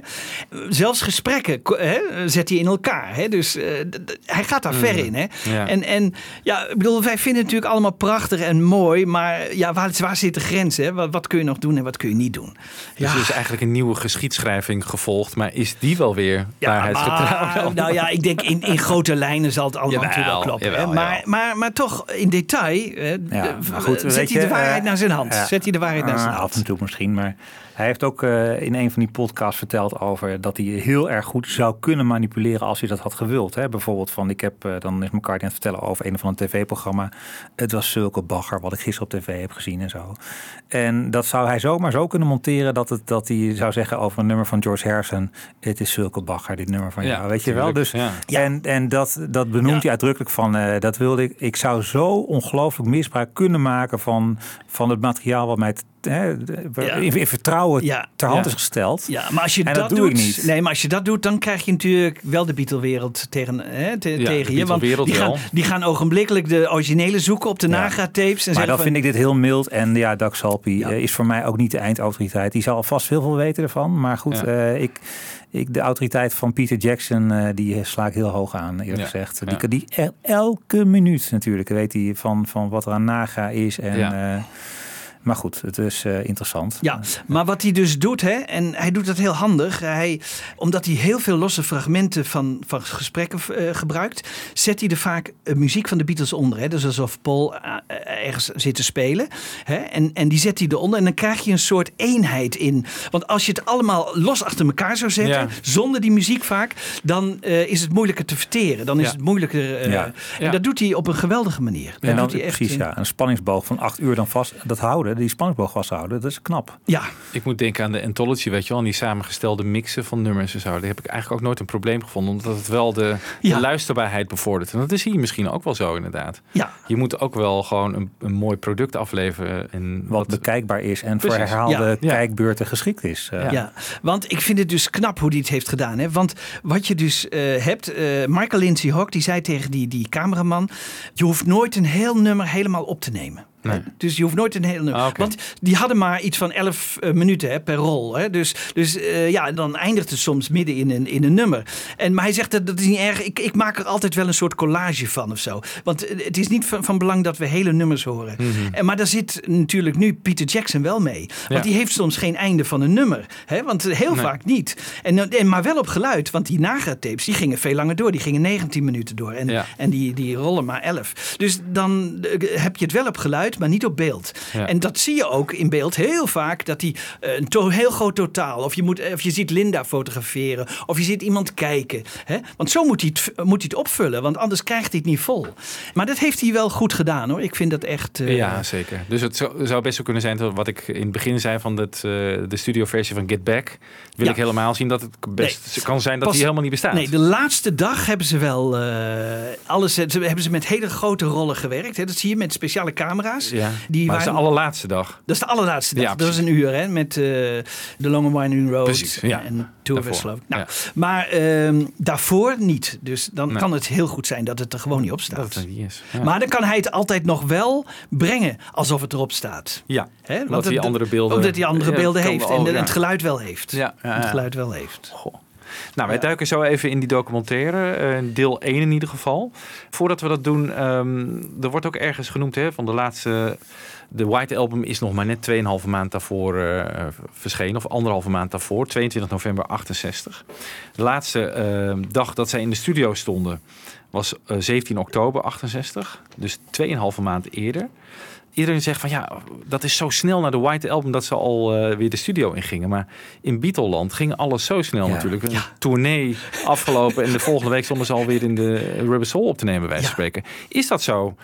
Zelfs gesprekken hè, zet hij in elkaar. Hè? Dus eh, d- hij gaat daar ver in. Hè? Ja. En, en ja, ik bedoel, wij vinden het natuurlijk allemaal prachtig en mooi, maar ja, waar, waar zit de grens? Hè? Wat, wat kun je nog doen en wat kun je niet doen? Dus er is eigenlijk een nieuwe geschiedschrijving gevolgd. Maar is die wel weer waarheidsgetrouw? maar, dan? nou ja, ik denk in, in grote lijnen zal het allemaal Jawel, natuurlijk wel kloppen. jawel, maar, jawel. maar, maar toch in detail hè, Ja, de- maar goed, zet weet hij de waarheid eh, naar zijn hand. ja. Zet hij de waarheid naar zijn Ah, hand. Af en toe misschien, maar hij heeft ook eh, in een van die podcasts verteld over dat hij heel erg goed zou kunnen manipuleren als hij dat had gewild. Hè? Bijvoorbeeld van, ik heb, eh, dan is McCartney aan het vertellen over een of ander tv-programma. Het was zulke bagger wat ik gisteren op tv heb gezien en zo. En dat zou hij zomaar zo kunnen monteren dat, het, dat hij zou zeggen over een nummer van George Harrison. Het is zulke bagger, dit nummer van Ja, jou. Weet je wel? Dus, ja. En, en dat, dat benoemt Ja. hij uitdrukkelijk van, eh, dat wilde ik. Ik zou zo ongelooflijk misbruik kunnen maken van, van het materiaal wat mij hè, Ja. in, vertrouwen Ja. ter hand Ja. is gesteld. Ja, maar als je En dat, dat doe doet, ik niet. nee, maar als je dat doet, dan krijg je natuurlijk wel de Beatle-wereld tegen, hè, te- tegen je. Want die gaan, die gaan ogenblikkelijk de originele zoeken op de. En Maar dan van, vind ik dit heel mild. En ja, Doug Salpy Ja. eh, is voor mij ook niet de eindautoriteit. Die zal alvast heel veel weten ervan. Maar goed, Ja. eh, ik, ik, de autoriteit van Peter Jackson, eh, die sla ik heel hoog aan, eerlijk Ja. gezegd. Ja. Die, kan die el- elke minuut natuurlijk weet hij van, van wat er aan naga is. En, Ja. eh, maar goed, het is eh, interessant. Ja, maar wat hij dus doet, hè, en hij doet dat heel handig. Hij, omdat hij heel veel losse fragmenten van, van gesprekken eh, gebruikt, zet hij er vaak eh, muziek van de Beatles onder. Hè. Dus alsof Paul eh, eh, ergens zit te spelen. Hè, en, en die zet hij eronder. En dan krijg je een soort eenheid in. Want als je het allemaal los achter elkaar zou zetten, Ja. zonder die muziek vaak, dan eh, is het moeilijker te verteren. Dan is Ja. het moeilijker. eh, Ja. En Ja. dat doet hij op een geweldige manier. En dan, doet hij echt, precies, eh, ja. Een spanningsboog van acht uur dan vast. Dat houden, vasthouden, die spanningsboog vasthouden, dat is knap. Ja, Ik moet denken aan de Anthology, weet je wel. En die samengestelde mixen van nummers en zo. Daar heb ik eigenlijk ook nooit een probleem gevonden. Omdat het wel de, Ja. de luisterbaarheid bevordert. En dat is hier misschien ook wel zo inderdaad. ja. Je moet ook wel gewoon een, een mooi product afleveren. En Wat bekijkbaar is en voor herhaalde Ja. Kijkbeurten geschikt is. Eh, Ja. want ik vind het dus knap hoe hij het heeft gedaan. Hè? Want wat je dus eh, hebt, eh, Michael Lindsay Hawk, die zei tegen die, die cameraman: Je hoeft nooit een heel nummer helemaal op te nemen. Nee. Dus je hoeft nooit een hele nummer. Ah. Want die hadden maar iets van 11 eh, minuten hè, per rol. Hè? Dus, dus eh, ja, dan eindigt het soms midden in een, in een nummer. En, maar hij zegt dat dat is niet erg. Ik, ik maak er altijd wel een soort collage van of zo. Want eh, het is niet van, van belang dat we hele nummers horen. en, maar daar zit natuurlijk nu Peter Jackson wel mee. Want Mhm. Ja. die heeft soms geen einde van een nummer. Hè? Want heel Nee. vaak niet. En, en, maar wel op geluid. Want die nagatapes die gingen veel langer door. Die gingen 19 minuten door. En, Ja. en die, die rollen maar 11. Dus dan heb je het wel op geluid, maar niet op beeld. Ja. En dat zie je ook in beeld heel vaak. Dat die eh, een to- heel groot totaal. Of je, moet, of je ziet Linda fotograferen. Of je ziet iemand kijken. Hè? Want zo moet hij, het, moet hij het opvullen. Want anders krijgt hij het niet vol. Maar dat heeft hij wel goed gedaan hoor. Ik vind dat echt. eh, Ja, zeker. Dus het zou, best zo kunnen zijn dat wat ik in het begin zei van het, eh, de studioversie van Get Back. Wil Ja. ik helemaal zien dat het best Nee. kan zijn dat Pas- die helemaal niet bestaat. Nee, de laatste dag hebben ze wel eh, alles. Ze, hebben ze met hele grote rollen gewerkt. Hè? Dat zie je met speciale camera's. Ja. Die maar dat is de allerlaatste dag. Dat is de allerlaatste dag. Ja, dat is een uur hè, met eh de Long and Winding Road Precies, ja. en. Nou, ja. Maar ehm, daarvoor niet. Dus dan Nee. kan het heel goed zijn dat het er gewoon niet op staat. Dat het niet is. Maar dan kan hij het altijd nog wel brengen alsof het erop staat. ja. Hè? Want Omdat hij andere beelden- Omdat hij andere beelden heeft en het geluid wel heeft. Ja, Het geluid wel heeft. Goh. Nou, wij duiken zo even in die documentaire, eh, deel 1 in ieder geval. Voordat we dat doen, ehm, er wordt ook ergens genoemd hè, van de laatste. De White Album is nog maar net 2,5 maand daarvoor eh, verschenen, of anderhalve maand daarvoor, 22 november 68. De laatste eh, dag dat zij in de studio stonden was eh, 17 oktober 68, dus 2,5 maand eerder. Iedereen zegt van ja, dat is zo snel naar de White Album dat ze al eh, weer de studio ingingen. Maar in Beatleland ging alles zo snel Ja. natuurlijk. Een tournee afgelopen en de volgende week stonden ze alweer in de Rubber Soul op te nemen, bij wijze van spreken. Is dat zo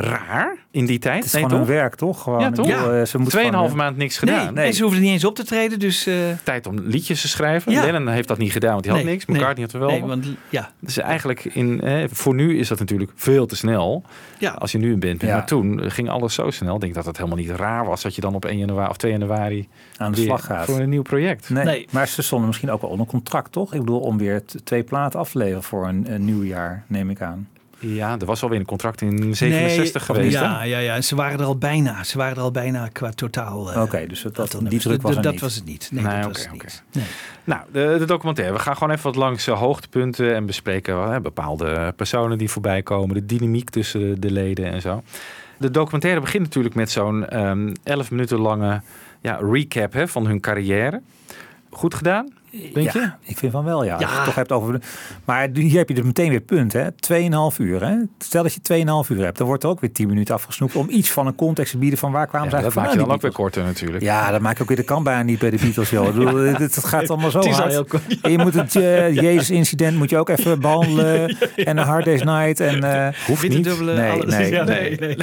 raar in die tijd? Het is gewoon hun werk, toch? Gewoon, Ja, toch? Bedoel, eh, ze Tweeënhalve gewoon, maand niks Nee, gedaan. nee. ze hoefden niet eens op te treden. Dus, eh, Tijd om liedjes te schrijven. Ja. Lennon heeft dat niet gedaan, want hij had nee, niks. nee. McCartney had er wel. Nee, want, ja, Dus eigenlijk in, eh, voor nu is dat natuurlijk veel te snel. ja. Als je nu een band bent. Ja. Maar toen ging alles zo snel. Ik denk dat het helemaal niet raar was dat je dan op 1 januari of 2 januari aan de slag gaat. voor een nieuw project. Nee, Nee. maar ze stonden misschien ook wel onder contract, toch? Ik bedoel, om weer twee platen af te leveren voor een, een nieuw jaar, neem ik aan. Ja, er was alweer een contract in 67 Nee, geweest. hè? Ja, ja, ja. En ze waren er al bijna. Ze waren er al bijna qua totaal. eh, Oké, dus dat, dat, die druk was Dat- was het niet. Nee, Nee, dat was het niet. Nee. Nou, de, de documentaire. We gaan gewoon even wat langs eh, hoogtepunten en bespreken hè, bepaalde personen die voorbij komen. De dynamiek tussen de leden en zo. De documentaire begint natuurlijk met zo'n ehm 11 minuten lange ja, recap hè, van hun carrière. Goed gedaan, denk ja, je? ik vind van wel, ja. Ja. het toch hebt over... de- Maar hier heb je dus meteen weer het punt, hè. 2,5 uur, hè. Stel dat je 2,5 uur hebt, dan wordt er ook weer 10 minuten afgesnoept... om iets van een context te bieden van waar kwamen Ja, ze dat eigenlijk maakt je dan ook weer korter natuurlijk. Ja, dat maakt ook weer de kan bijna niet bij de Beatles, joh. Bedoel, het, het gaat allemaal zo hard. heel kort. En je moet het eh, Jezus-incident moet je ook even behandelen. En een Hard Day's Night. En, eh, Hoeft Witte niet. dubbele Nee, alles. nee, Ja, nee. nee.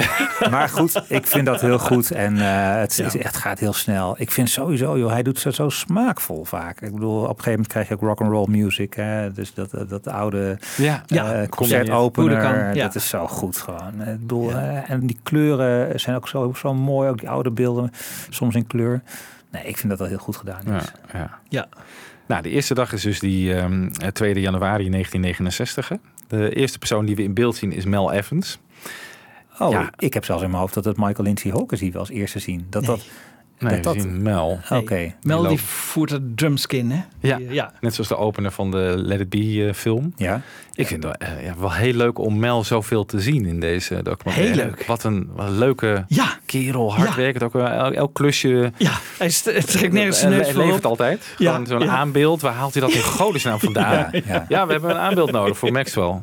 Maar goed, ik vind dat heel goed. En eh, het, Ja. het, het gaat heel snel. Ik vind sowieso, joh, hij doet het zo smaakvol vaak. Ik bedoel, op een gegeven moment krijg je ook rock and roll music. Hè? Dus dat, dat, dat oude Ja, Ja, eh, concertopener. kan, ja. Dat is zo goed gewoon. Ik bedoel, eh, en die kleuren zijn ook zo, zo mooi. Ook die oude beelden, soms in kleur. Nee, ik vind dat dat heel goed gedaan Ja, is. ja. Ja. Nou, de eerste dag is dus die ehm 2 januari 1969. hè. De eerste persoon die we in beeld zien is Mel Evans. Oh, Ja. ik heb zelfs in mijn hoofd dat het Michael Lindsay Hawkins die we als eerste zien. Dat Nee. dat, Nee, dat, zien Mel. Oké. Mel die voert het drumskin, hè? Ja. Die- ja. Net zoals de opener van de Let It Be eh, film. Ja. Ik vind het wel, eh, ja, wel heel leuk om Mel zoveel te zien in deze documentaire. Heel leuk. Wat een, wat een leuke Ja, kerel, hard Ja. werkend. Ook wel elk, elk klusje ja. Hij trekt nergens zijn eh, neus voor levert op. altijd. Ja, Gewoon zo'n ja. aanbeeld. Waar haalt hij dat in godesnaam vandaan? Ja, Ja, ja. we hebben een aanbeeld nodig voor Maxwell.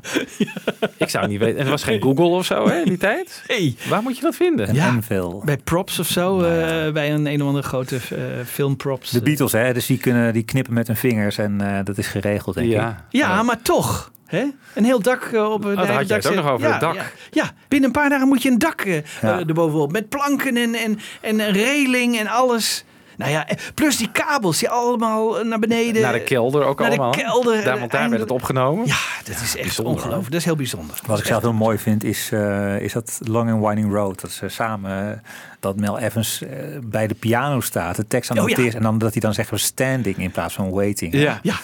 Ik zou niet weten. En er was geen Google of zo hè, in die tijd. Hey. Waar moet je dat vinden? En Ja. Enfield. Bij props of zo, eh, bij een een of andere grote eh, filmprops. De Beatles, hè, dus die, kunnen, die knippen met hun vingers en eh, dat is geregeld, denk ik. Ja. Ja, maar toch. Hè? Een heel dak eh, op de Oh, daar had jij het ook nog over, ja, het dak. Ja, ja, binnen een paar dagen moet je een dak eh, Ja. eh, erbovenop. Met planken en, en, en een reling en alles. Nou ja, plus die kabels die allemaal naar beneden. Naar de kelder ook Naar de allemaal. kelder, Daar, want daar werd het opgenomen. Ja, dat is echt ongelooflijk. Dat is heel bijzonder. Wat ik zelf heel mooi vind is, eh, is dat Long and Winding Road. Dat ze samen, dat Mel Evans eh, bij de piano staat, de tekst aan het Oh, ja. en dan dat hij dan zegt we standing in plaats van waiting. Ja. Ja,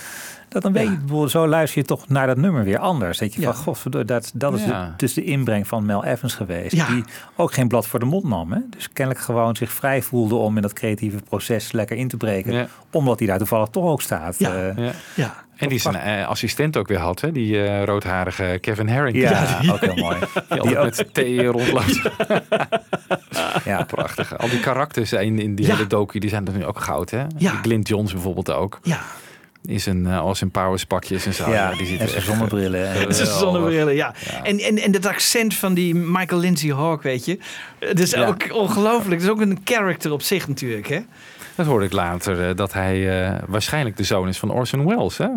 Dat dan weet je, zo luister je toch naar dat nummer weer anders. Dat je van, godverdomme, dat, dat is de, dus de inbreng van Mel Evans geweest. Die ook geen blad voor de mond nam. Hè? Dus kennelijk gewoon zich vrij voelde om in dat creatieve proces lekker in te breken. Omdat hij daar toevallig toch ook staat. Ja. Eh, Ja. En die zijn eh, assistent ook weer had, hè? die eh, roodharige Kevin Herring. ja, ook heel mooi. Die altijd met thee rondloopt. Ja. Prachtig. Al die karakters in, in die Ja. hele docu, die zijn er nu ook goud. Hè? Ja. Die Johns bijvoorbeeld ook. ja. In zijn, uh, als zijn powers pakjes en zo. Ja, die ziet en zijn zonnebrillen. En- is zonnebrillen, ja. En, en, en dat accent van die Michael Lindsay Hawk, weet je. Het is Ja. ook ongelooflijk. Het is ook een character op zich natuurlijk, hè. Dat hoorde ik later, eh, dat hij eh, waarschijnlijk de zoon is van Orson Welles. Hè?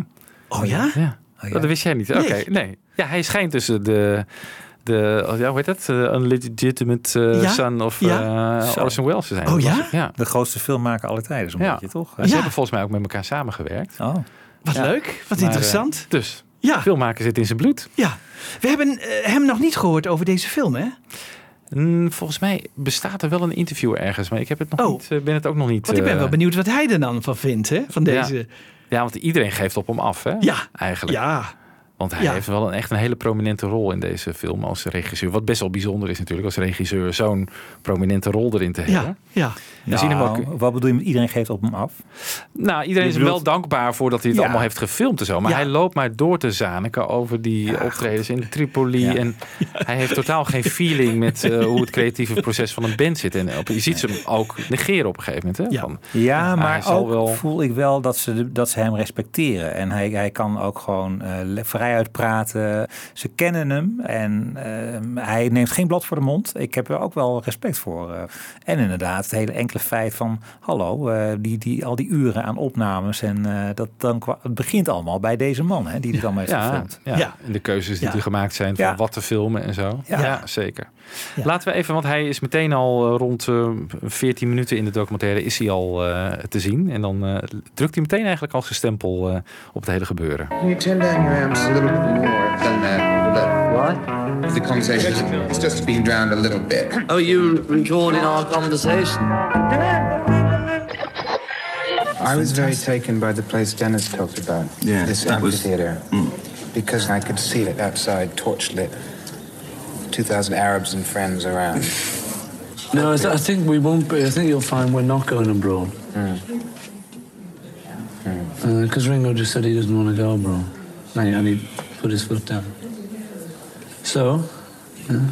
Oh ja? Ja. Oh, ja. Dat wist jij niet. Oké, Nee. nee. Ja, hij schijnt tussen de... De, oh ja, hoe heet dat? Uh, unlegitimate uh, Ja? son of Ja? uh. Orson Welles te zijn. Oh ja? De grootste filmmaker aller tijden, zo'n Ja. beetje, toch? Ze hebben volgens mij ook met elkaar samengewerkt. Oh. Wat Ja. leuk. Wat Maar, interessant. eh, dus, ja, filmmaker zit in zijn bloed. ja. We hebben eh, hem nog niet gehoord over deze film, hè? Mm, volgens mij bestaat er wel een interview ergens, maar ik heb het nog Oh. niet, eh, ben het ook nog niet. Want ik ben eh, wel benieuwd wat hij er dan van vindt, hè? Van Ja. deze... Ja, want iedereen geeft op hem af, hè? Ja. Eigenlijk. Ja. Want hij Ja. heeft wel een, echt een hele prominente rol in deze film als regisseur. Wat best wel bijzonder is natuurlijk als regisseur zo'n prominente rol erin te hebben. Ja. Ja. We zien hem Nou, ook. Wat bedoel je met iedereen geeft op hem af? Nou, iedereen Je is hem wel dankbaar voor dat hij het Ja. allemaal heeft gefilmd en zo. Maar Ja. hij loopt maar door te zaniken over die optredens in Tripoli. Ja. En hij heeft totaal geen feeling met eh, hoe het creatieve proces van een band zit. En op, je ziet ze hem ook negeren op een gegeven moment. Hè? Ja. Van, Ja, maar ook wel- voel ik wel dat ze, dat ze hem respecteren. En hij, hij kan ook gewoon eh, le- vrijuit praten. Ze kennen hem en eh, hij neemt geen blad voor de mond. Ik heb er ook wel respect voor. eh. en inderdaad, het hele enkele feit van... hallo, eh, die, die, al die uren aan opnames. En eh, dat dan, het begint allemaal bij deze man, hè, die dit allemaal heeft ja, gefilmd. ja. Ja. En de keuzes die Ja. er gemaakt zijn van Ja. wat te filmen en zo. Ja, Ja. zeker. Ja. Laten we even, want hij is meteen al eh, rond eh 14 minuten in de documentaire is hij al eh, te zien. En dan eh, drukt hij meteen eigenlijk al zijn stempel eh, op het hele gebeuren. Can you turn down your amps a little bit more than that? But what? The conversation it's just being drowned a little bit. Oh, you recording our conversation? I was very taken by the place Dennis talked about. Yeah, this that was- amphitheater. Because I could see it outside, torch lit. 2,000 Arabs and friends around. No, I, th- I think we won't be. I think you'll find we're not going abroad. Hmm. Uh, because Ringo just said he doesn't want to go abroad. And he, and he put his foot down. So, yeah,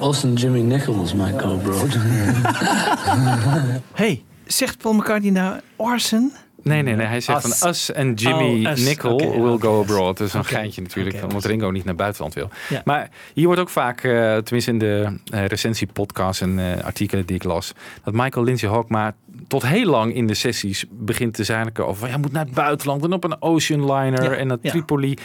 us and Jimmy Nichols might go abroad. hey, zegt Paul McCartney nou Orson? Nee, nee, nee. Hij zegt Us. van Us en Jimmy Oh, Us. Nickel will go abroad. Dat is een geintje natuurlijk, omdat. Ringo niet naar buitenland wil. Ja. Maar hier wordt ook vaak, eh, tenminste in de uh, recensiepodcasts en eh, artikelen die ik las, dat Michael Lindsay Hawk maar tot heel lang in de sessies begint te zaniken over, ja, hij moet naar het buitenland en op een ocean liner Ja, en naar ja. Tripoli.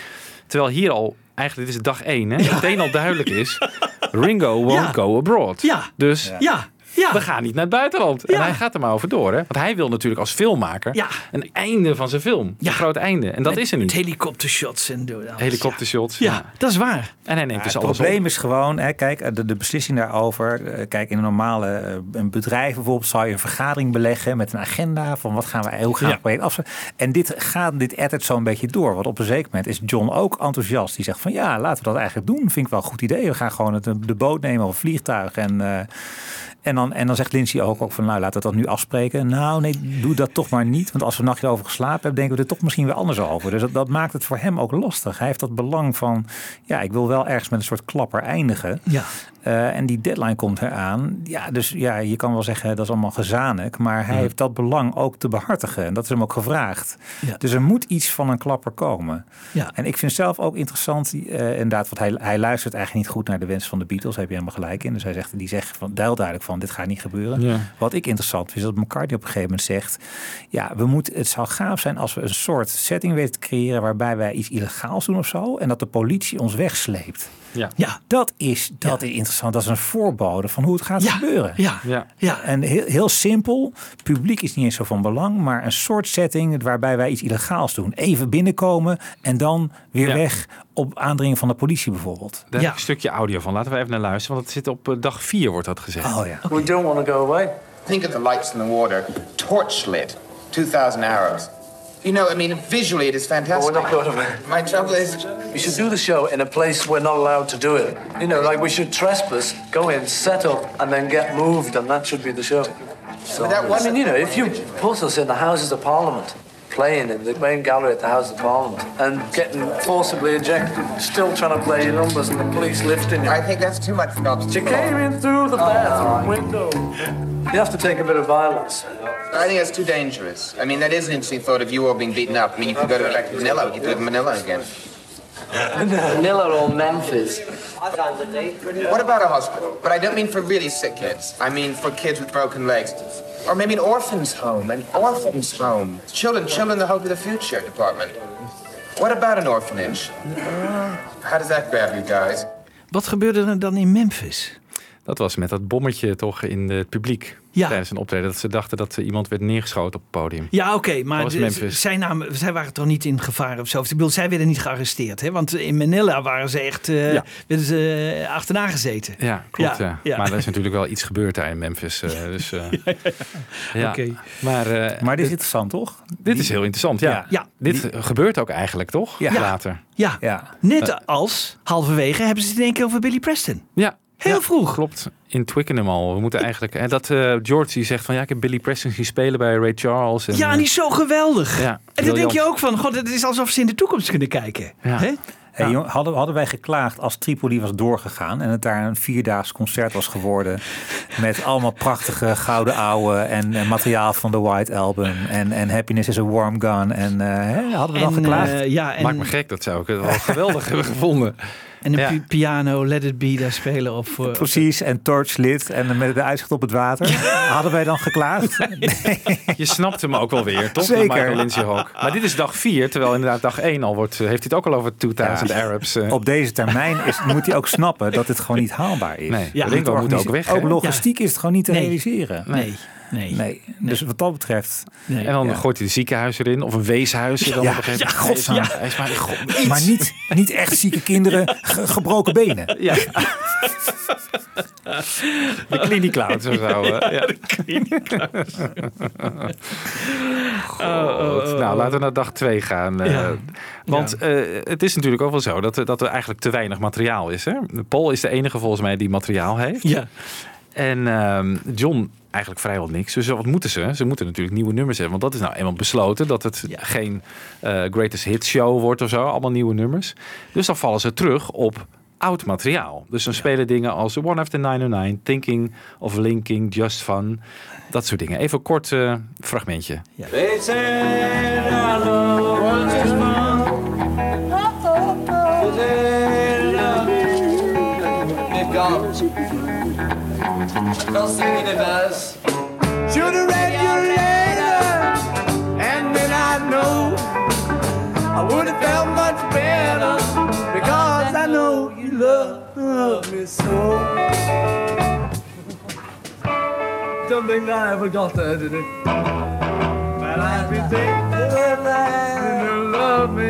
Terwijl hier al, eigenlijk dit is dag één, hè, meteen al duidelijk is, Ringo won't Ja. go abroad. Ja. Dus Ja. Ja. we gaan niet naar het buitenland. En hij gaat er maar over door. Hè? Want hij wil natuurlijk als filmmaker Ja. een einde van zijn film. Ja. Een groot einde. En dat Met- is er niet. Met helikoptershots en doe alles. Helikoptershots. Ja. Ja. ja, dat is waar. En hij neemt Ja, dus het alles probleem op. is gewoon, hè, kijk, de, de beslissing daarover. eh, Kijk, in een normale eh, een bedrijf bijvoorbeeld zou je een vergadering beleggen met een agenda van wat gaan we, hoe gaan we Ja. het project afsluiten. En dit gaat, dit ettert zo'n beetje door. Want op een zeker moment is John ook enthousiast. Die zegt van ja, laten we dat eigenlijk doen. Vind ik wel een goed idee. We gaan gewoon het, de boot nemen of een vliegtuig en... eh, en dan, en dan zegt Lindsay ook, ook van, nou, laten we dat nu afspreken. Nou, nee, doe dat toch maar niet. Want als we een nachtje over geslapen hebben, denken we er toch misschien weer anders over. Dus dat, dat maakt het voor hem ook lastig. Hij heeft dat belang van, ja, ik wil wel ergens met een soort klapper eindigen. Ja. Eh, en die deadline komt eraan. Ja, dus ja, je kan wel zeggen dat is allemaal gezanik. Maar hij Mhm. heeft dat belang ook te behartigen. En dat is hem ook gevraagd. Ja. Dus er moet iets van een klapper komen. Ja. En ik vind zelf ook interessant, eh, inderdaad, want hij, hij luistert eigenlijk niet goed naar de wens van de Beatles. Daar heb je helemaal gelijk in. Dus hij zegt, die zegt van, duidelijk duidelijk van, dit gaat niet gebeuren. Ja. Wat ik interessant vind, is dat McCartney op een gegeven moment zegt, ja, we moeten, het zou gaaf zijn als we een soort setting weten te creëren waarbij wij iets illegaals doen of zo. En dat de politie ons wegsleept. Ja. Ja, dat is, dat is interessant. Dat is een voorbode van hoe het gaat Ja, gebeuren. ja, Ja. ja. En heel, heel simpel, publiek is niet eens zo van belang, maar een soort setting waarbij wij iets illegaals doen. Even binnenkomen en dan weer Ja. weg op aandringen van de politie bijvoorbeeld. Daar heb ik een stukje audio van. Laten we even naar luisteren, want het zit op eh, dag 4 wordt dat gezegd. Oh ja. We don't want to go away. Think of the lights in the water, torchlit, 2,000 arrows. You know, I mean, visually it is fantastic. we're not going away. My trouble is, We should do the show in a place we're not allowed to do it. You know, like we should trespass, go in, set up, and then get moved, and that should be the show. So, that I mean, you know, if you put us in the Houses of Parliament, playing in the main gallery at the House of Parliament, and getting forcibly ejected, still trying to play your numbers, and the police lifting you. I think that's too much for You came in through the bathroom oh, window. You have to take a bit of violence. I think that's too dangerous. I mean, that is an interesting thought of you all being beaten up. I mean, you could go to back to Manila. You could live in Manila again. Manila or Memphis. What about a hospital? But I don't mean for really sick kids. I mean for kids with broken legs. Or maybe an orphan's home. An orphan's home. Children, children, the hope of the future department. What about an orphanage? How does that grab you guys? Wat gebeurde er dan in Memphis? Dat was met dat bommetje toch in het publiek Ja. tijdens een optreden. Dat ze dachten dat iemand werd neergeschoten op het podium. Ja, oké, maar de- Memphis. zij, namen, zij waren toch niet in gevaar of zo? Ik bedoel, zij werden niet gearresteerd, hè? Want in Manila waren ze echt, eh, Ja. werden ze eh, achterna gezeten. Ja, klopt. Ja, ja. Maar er is natuurlijk wel iets gebeurd daar in Memphis. eh, dus, eh, ja. Oké. Maar, eh, Maar dit is interessant, toch? dit is heel interessant. Ja, Ja. Ja. dit gebeurt ook eigenlijk, toch? Ja. Later. Ja, Ja. net als halverwege hebben ze het in één keer over Billy Preston. Ja. Heel Ja, vroeg. Klopt. In Twickenham al. We moeten eigenlijk. En dat eh, George die zegt van ja, ik heb Billy Preston zien spelen bij Ray Charles. En, Ja, en eh, die is zo geweldig. Ja, en dan briljant. denk je ook van, god, het is alsof ze in de toekomst kunnen kijken. Ja. Hè? Hey, hadden, hadden wij geklaagd als Tripoli was doorgegaan en het daar een vierdaags concert was geworden met allemaal prachtige gouden ouwe en, materiaal van de White Album en, en Happiness is a Warm Gun en eh, hè, hadden we dan geklaagd? ja, en, Maakt me gek, dat zou ik wel geweldig hebben gevonden. En een Ja. piano, Let It Be daar spelen. Of, eh, Precies, en Torchlit en met de uitzicht op het water. Hadden wij dan geklaagd? Je snapt hem ook wel weer, toch? Zeker. Michael Lindsay Hawk. Maar dit is dag 4, terwijl inderdaad dag 1 al wordt. eh, Heeft hij het ook al over 2000 Ja. Arabs? eh. Op deze termijn is, moet hij ook snappen dat het gewoon niet haalbaar is. Nee, Ja. Ringo moet ook weg. Ook logistiek is het gewoon niet te Nee. realiseren. nee, nee, Nee. Dus wat dat betreft. nee. En dan Ja. gooit hij de ziekenhuis erin, of een weeshuis. dan Ja, een ja, is maar- maar, god, Maar niet, niet echt zieke kinderen, ge- gebroken benen. Ja. De Clouds of zo. Ja. Goed. Nou, laten we naar dag 2 gaan. eh, Ja. Want eh, het is natuurlijk ook wel zo dat, er- dat er eigenlijk te weinig materiaal is. Hè? Paul is de enige volgens mij die materiaal heeft. Ja. En ehm, John eigenlijk vrijwel niks. Dus wat moeten ze? Ze moeten natuurlijk nieuwe nummers hebben. Want dat is nou eenmaal besloten. Dat het Ja. geen eh, greatest hit show wordt of zo. Allemaal nieuwe nummers. Dus dan vallen ze terug op oud materiaal. Dus dan spelen dingen als One After 909, Thinking of Linking, Just Fun. Dat soort dingen. Even een kort eh, fragmentje. They Don't sing it as. Should've read your letter, and then I know I would have felt much better because I know you love, love me so. Don't think I ever got that, did it? But I've been thinking you love me.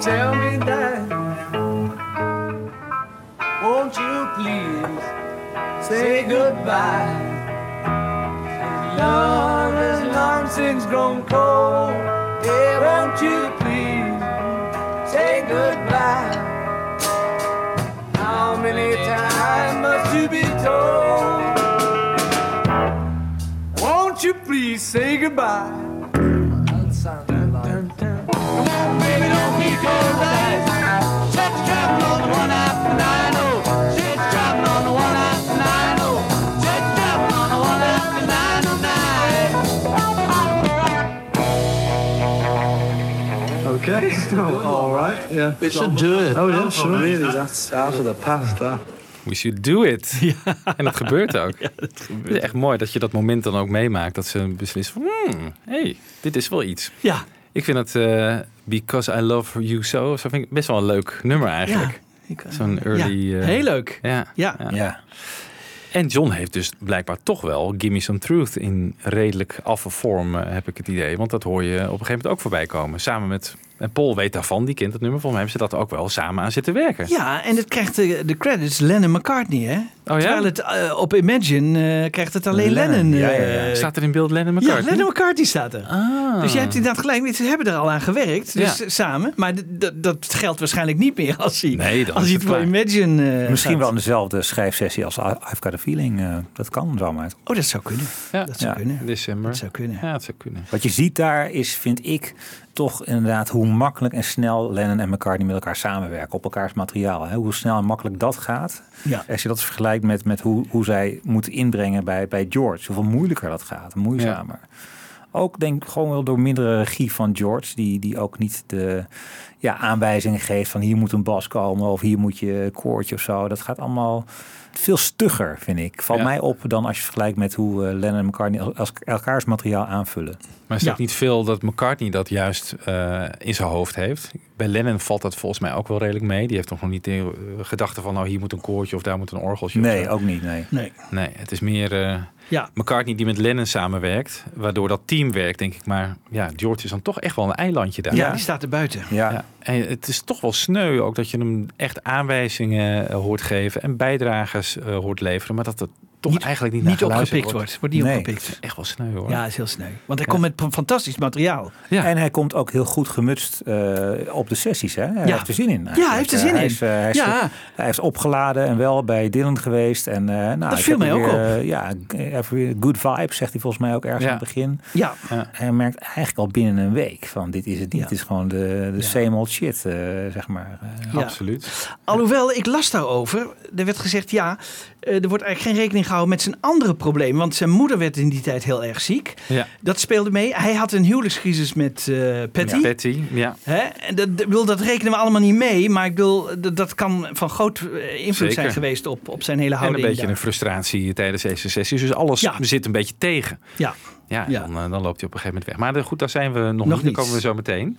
Tell me that. Won't you please say goodbye? Love has long since grown cold. Yeah, won't you please say goodbye? How many times must you be told? Won't you please say goodbye? Come on, baby, don't be cold Oh, all right. Yeah. We should do it. Oh, yeah, sure. Really, that's out of the past, that. We should do it. En dat gebeurt ook. Het is echt mooi dat je dat moment dan ook meemaakt. Dat ze beslissen van, hmm, hey, dit is wel iets. Ja. Ik vind het eh, Because I Love You So, zo vind ik best wel een leuk nummer eigenlijk. Zo'n early... Ja, eh, heel leuk. Ja. Ja. ja. En John heeft dus blijkbaar toch wel Gimme Some Truth in redelijk affe vorm, eh, heb ik het idee. Want dat hoor je op een gegeven moment ook voorbij komen. Samen met, en Paul weet daarvan, die kent het nummer. Volgens mij hebben ze dat ook wel samen aan zitten werken. Ja, en het krijgt de, de credits Lennon McCartney, hè? Oh ja? Terwijl het eh, op Imagine eh, krijgt het alleen Lennon. ja, ja, ja. eh, Staat er in beeld Lennon McCartney? Ja, Lennon McCartney staat er. Ah. Dus je hebt inderdaad gelijk. Ze hebben er al aan gewerkt, dus Ja. samen. Maar dat geldt waarschijnlijk niet meer als hij, Nee, als hij het het voor. Imagine eh, Misschien gaat. wel in dezelfde schrijfsessie als I've Got a Feeling. eh, dat kan zomaar. Oh, dat zou kunnen. Ja, Dat zou Ja. kunnen. December. Dat zou kunnen. Ja, dat zou kunnen. Wat je ziet daar is, vind ik, toch inderdaad hoe makkelijk en snel Lennon en McCartney met elkaar samenwerken op elkaars materiaal. Hè? Hoe snel en makkelijk dat gaat. Ja. Als je dat vergelijkt met, met hoe, hoe zij moeten inbrengen bij, bij George, hoeveel moeilijker dat gaat, moeizamer. Ook denk ik gewoon wel door mindere regie van George, die, die ook niet de ja, aanwijzingen geeft van hier moet een bas komen of hier moet je koortje of zo. Dat gaat allemaal veel stugger, vind ik. Valt Ja. mij op dan als je vergelijkt met hoe eh, Lennon en McCartney als, elkaars materiaal aanvullen. Maar is het Ja. ook niet veel dat McCartney dat juist eh, in zijn hoofd heeft? Bij Lennon valt dat volgens mij ook wel redelijk mee. Die heeft nog niet de eh, gedachte van, nou hier moet een koortje of daar moet een orgeltje. Nee, ook niet. Nee. Nee. Nee, het is meer eh, Ja. McCartney die met Lennon samenwerkt. Waardoor dat team werkt, denk ik. Maar ja, George is dan toch echt wel een eilandje daar. Ja, die staat er buiten. Ja. Ja, en het is toch wel sneu ook dat je hem echt aanwijzingen eh, hoort geven en bijdragers eh, hoort leveren, maar dat het toch Niet- eigenlijk niet, opgepikt wordt. Wordt niet Nee. opgepikt. Echt wel sneu hoor. Ja, is heel sneu. Want hij komt met fantastisch materiaal. Ja. En hij komt ook heel goed gemutst eh, op de sessies. Hè? Hij Ja. heeft er zin in. Ja, hij heeft er zin in. is, eh, hij, is, Ja. hij is opgeladen en wel bij Dylan geweest. En, eh, nou, ik viel mij ook weer, eh, ja, even good vibes, zegt hij volgens mij ook ergens Ja. aan het begin. Ja. Hij merkt eigenlijk al binnen een week van dit is het niet. Ja. Het is gewoon de, de Ja. same old shit, eh, zeg maar. Eh, Ja. Absoluut. Alhoewel, ik las daarover. Er werd gezegd, ja, er wordt eigenlijk geen rekening gehouden met zijn andere problemen. Want zijn moeder werd in die tijd heel erg ziek. Ja. Dat speelde mee. Hij had een huwelijkscrisis met eh, Patty. Patty, ja. Hè? En dat, dat, dat rekenen we allemaal niet mee. Maar ik bedoel, dat, dat kan van groot eh, invloed Zeker. zijn geweest op, op zijn hele En een houding. beetje daar. een frustratie tijdens deze sessies. Dus alles Ja. zit een beetje tegen. Ja. Ja, Ja. Dan, eh, dan loopt hij op een gegeven moment weg. Maar goed, daar zijn we nog, Nog niet. Daar komen we zo meteen.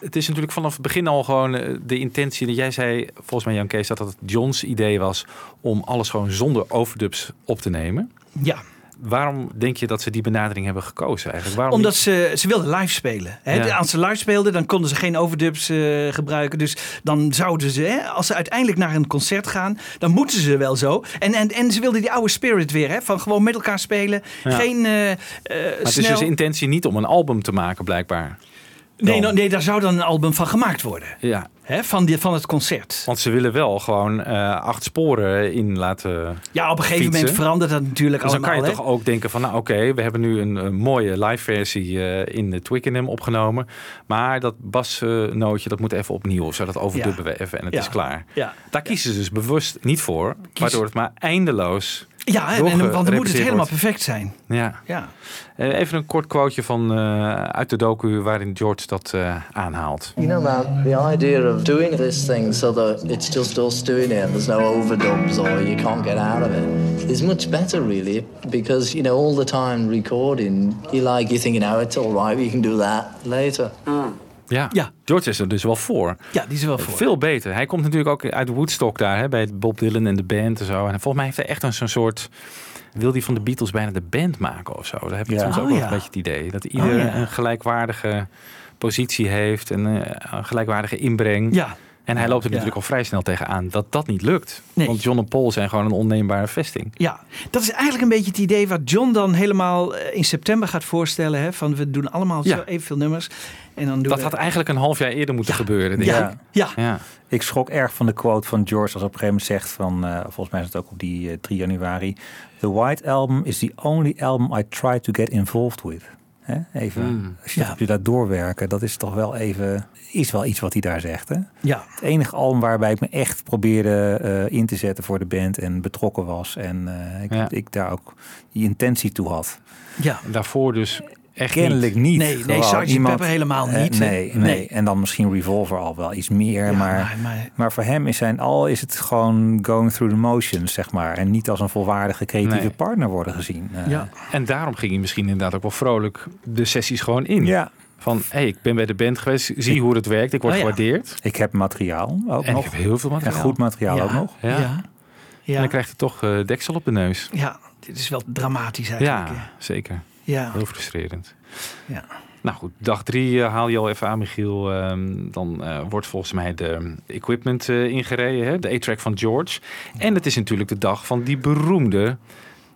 Het is natuurlijk vanaf het begin al gewoon eh, de intentie dat jij zei, volgens mij Jan Kees, dat het Johns idee was om alles gewoon zonder overdubs op te nemen. Ja. Waarom denk je dat ze die benadering hebben gekozen eigenlijk? Waarom Omdat niet- ze, ze wilden live spelen. Hè? Ja. Als ze live speelden, dan konden ze geen overdubs eh, gebruiken. Dus dan zouden ze, hè, als ze uiteindelijk naar een concert gaan, dan moeten ze wel zo. En, en, en ze wilden die oude spirit weer, hè, van gewoon met elkaar spelen. Ja. Geen eh eh, Maar het is dus de intentie niet om een album te maken, blijkbaar. nee, nee, daar zou dan een album van gemaakt worden. Ja, Hè, van, die, van het concert. want ze willen wel gewoon eh, acht sporen in laten. Ja, op een gegeven moment verandert dat natuurlijk Dus dan allemaal. kan je hè. toch ook denken van, nou oké, we hebben nu een, een mooie live versie eh, in de Twickenham opgenomen. Maar dat basnootje, dat moet even opnieuw. Of zo, dat overdubben we even en het Ja. is klaar. Ja. Daar kiezen ze dus bewust niet voor. Waardoor het maar eindeloos Ja, en, en- want dan moet het helemaal wordt. perfect zijn. Ja. Ja. Eh, even een kort quoteje van, eh, uit de docu waarin George dat eh, aanhaalt. You know, man, the idea of doing this thing so that it's just us doing it and there's no overdubs or you can't get out of it is much better, really, because, you know, all the time recording, you like, you're thinking, oh, it's all right, we can do that later. Ja. Ja. George is er dus wel voor. Ja, die is er wel voor. Veel beter. Hij komt natuurlijk ook uit Woodstock daar, hè, bij Bob Dylan en de band en zo. En volgens mij heeft hij echt een zo'n soort... Wil hij van de Beatles bijna de band maken of zo? Daar heb je Ja. soms ook Oh, wel ja. een beetje het idee. Dat ieder ja. een gelijkwaardige positie heeft. En eh, een gelijkwaardige inbreng. Ja. En hij loopt er Ja. natuurlijk al vrij snel tegenaan dat dat niet lukt. Nee. Want John en Paul zijn gewoon een onneembare vesting. Ja, dat is eigenlijk een beetje het idee wat John dan helemaal eh, in september gaat voorstellen. Hè? Van we doen allemaal Ja. zo evenveel nummers. En dan doen Dat we... had eigenlijk een half jaar eerder moeten gebeuren, denk ik. ja, Ja. Ik schrok erg van de quote van George als op een gegeven moment zegt van, eh, volgens mij is het ook op die eh, 3 januari, The White Album is the only album I try to get involved with. Hè? Even, Mm. als je, Ja. je daar doorwerken, dat is toch wel even, is wel iets wat hij daar zegt. Hè? ja. Het enige album waarbij ik me echt probeerde eh, in te zetten voor de band en betrokken was en eh, ik, Ja. ik daar ook die intentie toe had. ja. Daarvoor dus Echt kennelijk niet. Nee, nee, Gewoon Sergeant iemand- Pepper helemaal eh, niet, nee, nee, Nee. En dan misschien Revolver al wel iets meer. maar, maar- maar, maar- voor hem is zijn al is het gewoon going through the motions, zeg maar. En niet als een volwaardige creatieve Nee. partner worden gezien. Eh, En daarom ging hij misschien inderdaad ook wel vrolijk de sessies gewoon in. Ja. Van, hé, hey, ik ben bij de band geweest, zie hoe het werkt, ik word Oh ja. gewaardeerd. Ik heb materiaal ook En nog. ik heb heel veel materiaal. En goed materiaal Ja. ook nog. Ja. Ja. En Ja. dan krijgt hij toch eh, deksel op de neus. ja, dit is wel dramatisch eigenlijk. Ja, zeker. Ja. Heel frustrerend. Ja. Nou goed, dag drie eh, haal je al even aan, Michiel. Ehm, dan eh, wordt volgens mij de equipment eh, ingereden, hè? de A-track van George. En het is natuurlijk de dag van die beroemde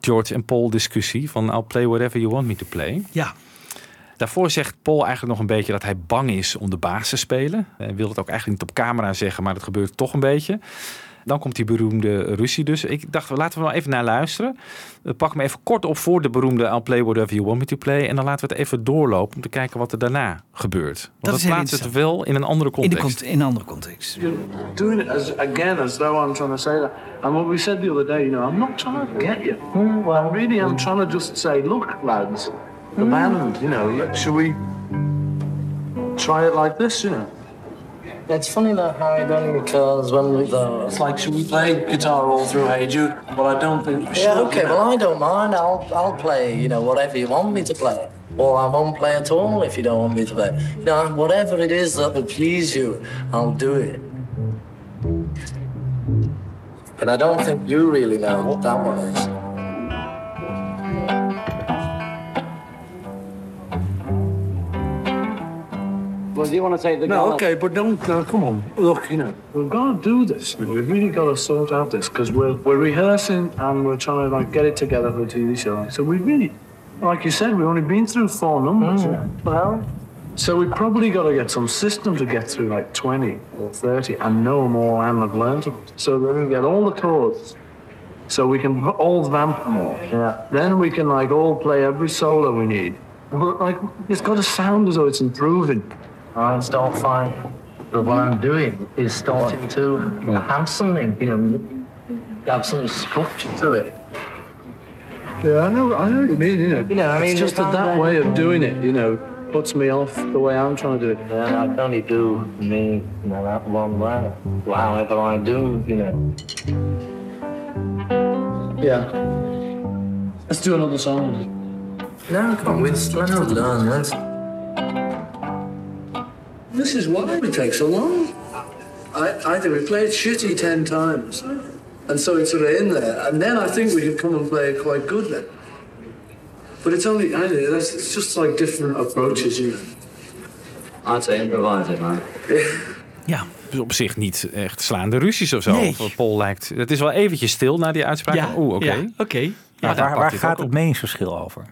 George en Paul discussie van I'll play whatever you want me to play. Ja. Daarvoor zegt Paul eigenlijk nog een beetje dat hij bang is om de baas te spelen. Hij wil het ook eigenlijk niet op camera zeggen, maar dat gebeurt toch een beetje. Dan komt die beroemde ruzie dus. Ik dacht, laten we nou even naar luisteren. We pakken me even kort op voor de beroemde I'll play whatever you want me to play. En dan laten we het even doorlopen om te kijken wat er daarna gebeurt. Want dat, is heel plaatst het wel in een andere In, de context. cont- in een andere context. You're doing it as again as though I'm trying to say that. And what we said the other day, you know, I'm not trying to get you. Well, really, I'm trying to just say, look, lads, the band, you know, look, should we try it like this, you know? It's funny that Harry Benny because when we the It's like, should we play guitar all through Hey Jude? Well, I don't think we should. yeah, okay, you know. well I don't mind. I'll I'll play you know whatever you want me to play, or I won't play at all if you don't want me to play. You know, whatever it is that will please you, I'll do it. But I don't think you really know what that one is. Well, do you want to take the No, okay, but don't, no, come on. Look, you know, we've got to do this. We've really got to sort out this because we're, we're rehearsing and we're trying to like get it together for a TV show. So we really, like you said, we've only been through four numbers. you. Mm. Well, So we've probably got to get some system to get through like 20 or 30 and know them all and have learned them. So then we get all the chords. So we can all vamp more. Yeah. Then we can like all play every solo we need. But like it's got to sound as though it's improving. I start fine. But what I'm doing is starting to have something, you know, have some structure to it. Yeah, I know, I know what you mean, you know. You know, I mean, it's just that that way of doing it, you know, puts me off the way I'm trying to do it. Then I can only do me, you know, that one way. However I do, you know. Yeah. Let's do another song. No, come on, let's, let's learn this. This is why it takes so long. I, I think we played shitty ten times. And so it's sort of in there. And then I think we could come and play it quite good then. But it's only, I don't know, that's, it's just like different approaches, you know. I'd say improvise it, man. Ja. Dus op zich niet echt slaande ruzies of zo. Nee. Of Paul lijkt... Het is wel eventjes stil na die uitspraak. Ja, Oeh, oké. ja, oké. Ja, Maar daar waar, waar gaat het meningsverschil over?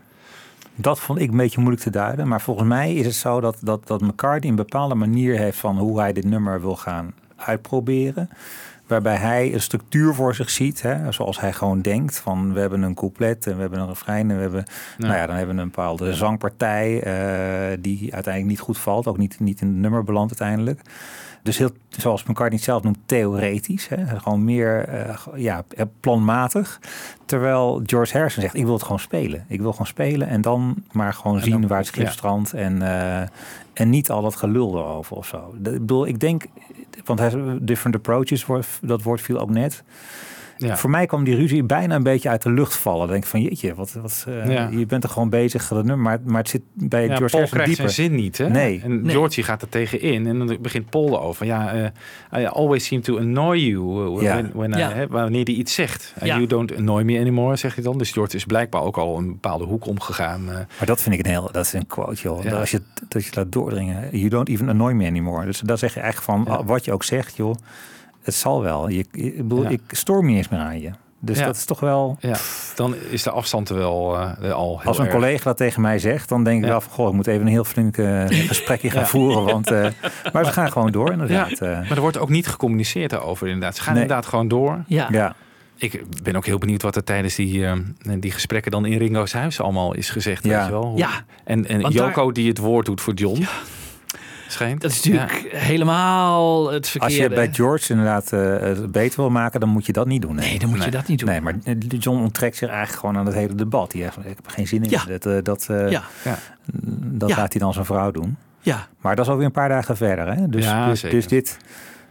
Dat vond ik een beetje moeilijk te duiden. Maar volgens mij is het zo dat, dat, dat McCartney een bepaalde manier heeft van hoe hij dit nummer wil gaan uitproberen. Waarbij hij een structuur voor zich ziet, hè, zoals hij gewoon denkt. Van we hebben een couplet en we hebben een refrein en we hebben, Ja. nou ja, dan hebben we een bepaalde zangpartij eh, die uiteindelijk niet goed valt, ook niet, niet in het nummer belandt uiteindelijk. Dus heel, zoals McCartney het zelf noemt, theoretisch. Hè? Gewoon meer eh, ja, planmatig. Terwijl George Harrison zegt, ik wil het gewoon spelen. Ik wil gewoon spelen en dan maar gewoon zien waar het schip ja. strandt. En, eh, en niet al dat gelul erover of zo. Ik bedoel, ik denk, want hij, different approaches, dat woord viel ook net. Ja. Voor mij kwam die ruzie bijna een beetje uit de lucht vallen. Dan denk ik van jeetje, wat, wat, eh, Ja. je bent er gewoon bezig, dat nummer, maar, maar het zit bij Ja, George Paul krijgt dieper. zijn zin niet, hè? Nee. En Nee. Georgie gaat er tegenin en dan begint Paul erover. van, Ja, eh, I always seem to annoy you uh, Ja. when, when I- hè, wanneer hij iets zegt. And Ja. you don't annoy me anymore, zegt hij dan. Dus George is blijkbaar ook al een bepaalde hoek omgegaan. eh. Maar dat vind ik een heel, dat is een quote, joh. Als je, dat je laat doordringen. You don't even annoy me anymore. Dus daar zeg je echt van, Ja. wat je ook zegt, joh. Het zal wel. Je, ik bedoel, Ja. ik stoor me niet eens meer aan je. Dus Ja. dat is toch wel... ja, dan is de afstand er wel eh, al heel Als een erg. collega dat tegen mij zegt, dan denk ik Ja. wel van... Goh, ik moet even een heel flink eh, gesprekje gaan Ja. voeren. Want, eh, maar ze gaan gewoon door, inderdaad. eh. maar er wordt ook niet gecommuniceerd daarover inderdaad. Ze gaan Nee. inderdaad gewoon door. Ja. ja. Ik ben ook heel benieuwd wat er tijdens die, eh, die gesprekken dan in Ringo's huis allemaal is gezegd. Ja. Weet je wel? Hoe- Ja. En, en Want Joko die het woord doet voor John. Schijnt. Dat is natuurlijk helemaal het verkeerde. Als je bij George inderdaad eh, het beter wil maken, dan moet je dat niet doen. Nee, dan moet je dat niet doen. Nee, maar John onttrekt zich eigenlijk gewoon aan het hele debat. Die heeft, ik heb er geen zin in. Ja. Dat, eh, dat, eh, Ja. Ja. dat Ja. laat hij dan zijn vrouw doen. Ja. Maar dat is alweer een paar dagen verder. Hè? Dus, Ja, dus, dus dit.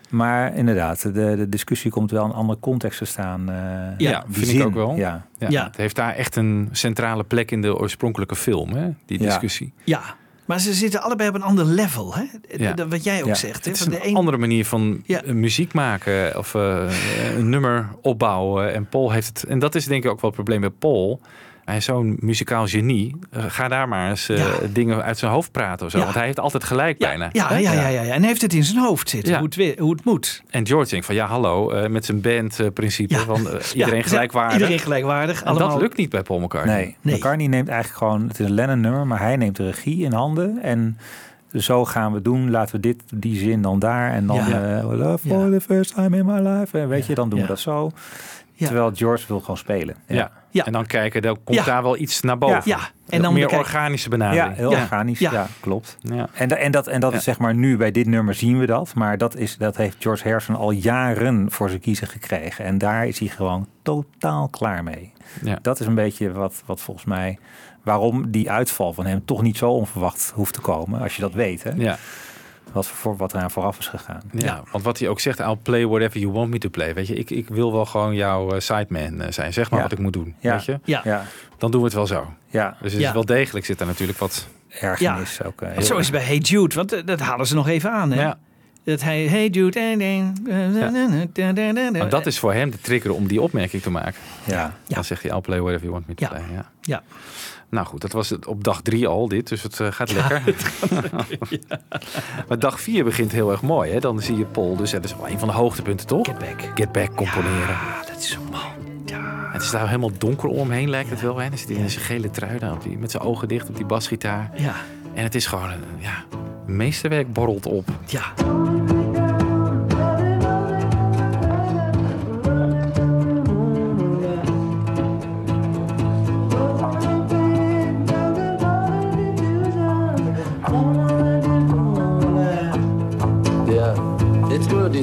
Maar inderdaad, de, de discussie komt wel in een andere context te staan. eh, Ja, vind zin, ik ook wel. Ja. Ja, Ja. Het heeft daar echt een centrale plek in de oorspronkelijke film, hè? die Ja. discussie. Ja, maar ze zitten allebei op een ander level. Hè? Ja. Dat Wat jij ook Ja. zegt. Hè? Het is Van een de een- andere manier van Ja. eh, muziek maken of eh, een nummer opbouwen. En Paul heeft het, en dat is denk ik ook wel het probleem bij Paul. Hij is zo'n muzikaal genie. Eh, ga daar maar eens eh, Ja. dingen uit zijn hoofd praten of zo. Ja. Want hij heeft altijd gelijk bijna. Ja, ja, ja, ja, ja. En heeft het in zijn hoofd zitten, Ja. hoe, het, weer- hoe het moet. En George denkt van ja, hallo, eh, met zijn bandprincipe Ja. van Ja, iedereen gelijkwaardig. Iedereen gelijkwaardig. en allemaal... dat lukt niet bij Paul McCartney. Nee, Nee. McCartney neemt eigenlijk gewoon, het is een Lennon-nummer, maar hij neemt de regie in handen. En zo gaan we doen, laten we dit, die zin dan daar. En dan Ja. love for the first time in my life. En weet je, dan doen Ja. we dat zo. Ja. Terwijl George wil gewoon spelen. Ja. Ja. En dan kijken, dan komt Ja. daar wel iets naar boven. Ja. En dan meer organische Ja, benadering. heel Ja. organisch. Ja. Klopt. Ja. En, da- en dat, en dat is zeg maar nu bij dit nummer zien we dat. Maar dat, is, dat heeft George Harrison al jaren voor zijn kiezen gekregen. En daar is hij gewoon totaal klaar mee. Ja. Dat is een beetje wat, wat volgens mij... Waarom die uitval van hem toch niet zo onverwacht hoeft te komen. Als je dat weet. Hè? Ja. Wat, voor, wat eraan vooraf is gegaan. Ja, want wat hij ook zegt, I'll play whatever you want me to play. Weet je, ik, ik wil wel gewoon jouw eh, sideman eh, zijn. Zeg maar Ja. wat ik moet doen. Ja. Weet je? Ja. Ja, Dan doen we het wel zo. ja. Dus het Ja. is wel degelijk zit er natuurlijk wat. ergernis ook. eh, Zo is het bij Hey Jude, want dat halen ze nog even aan. Hè? Ja. Dat hij Hey Jude... en- dat is voor hem de trigger om die opmerking te maken. Ja. Ja. Dan zegt hij, I'll play whatever you want me to Ja. play. Ja. Ja. Nou goed, dat was het op dag drie al dit, dus het eh, gaat lekker. maar dag vier begint heel erg mooi. Hè? Dan zie je Paul, dus dat is wel een van de hoogtepunten toch? Get back. Get Back componeren. Ah, dat is zo mooi. Ja. Het is daar helemaal donker om hem heen lijkt het wel. Hè? Dan zit hij in zijn gele trui daar op die, met zijn ogen dicht op die basgitaar. Ja. En het is gewoon, een, ja, meesterwerk borrelt op. Ja.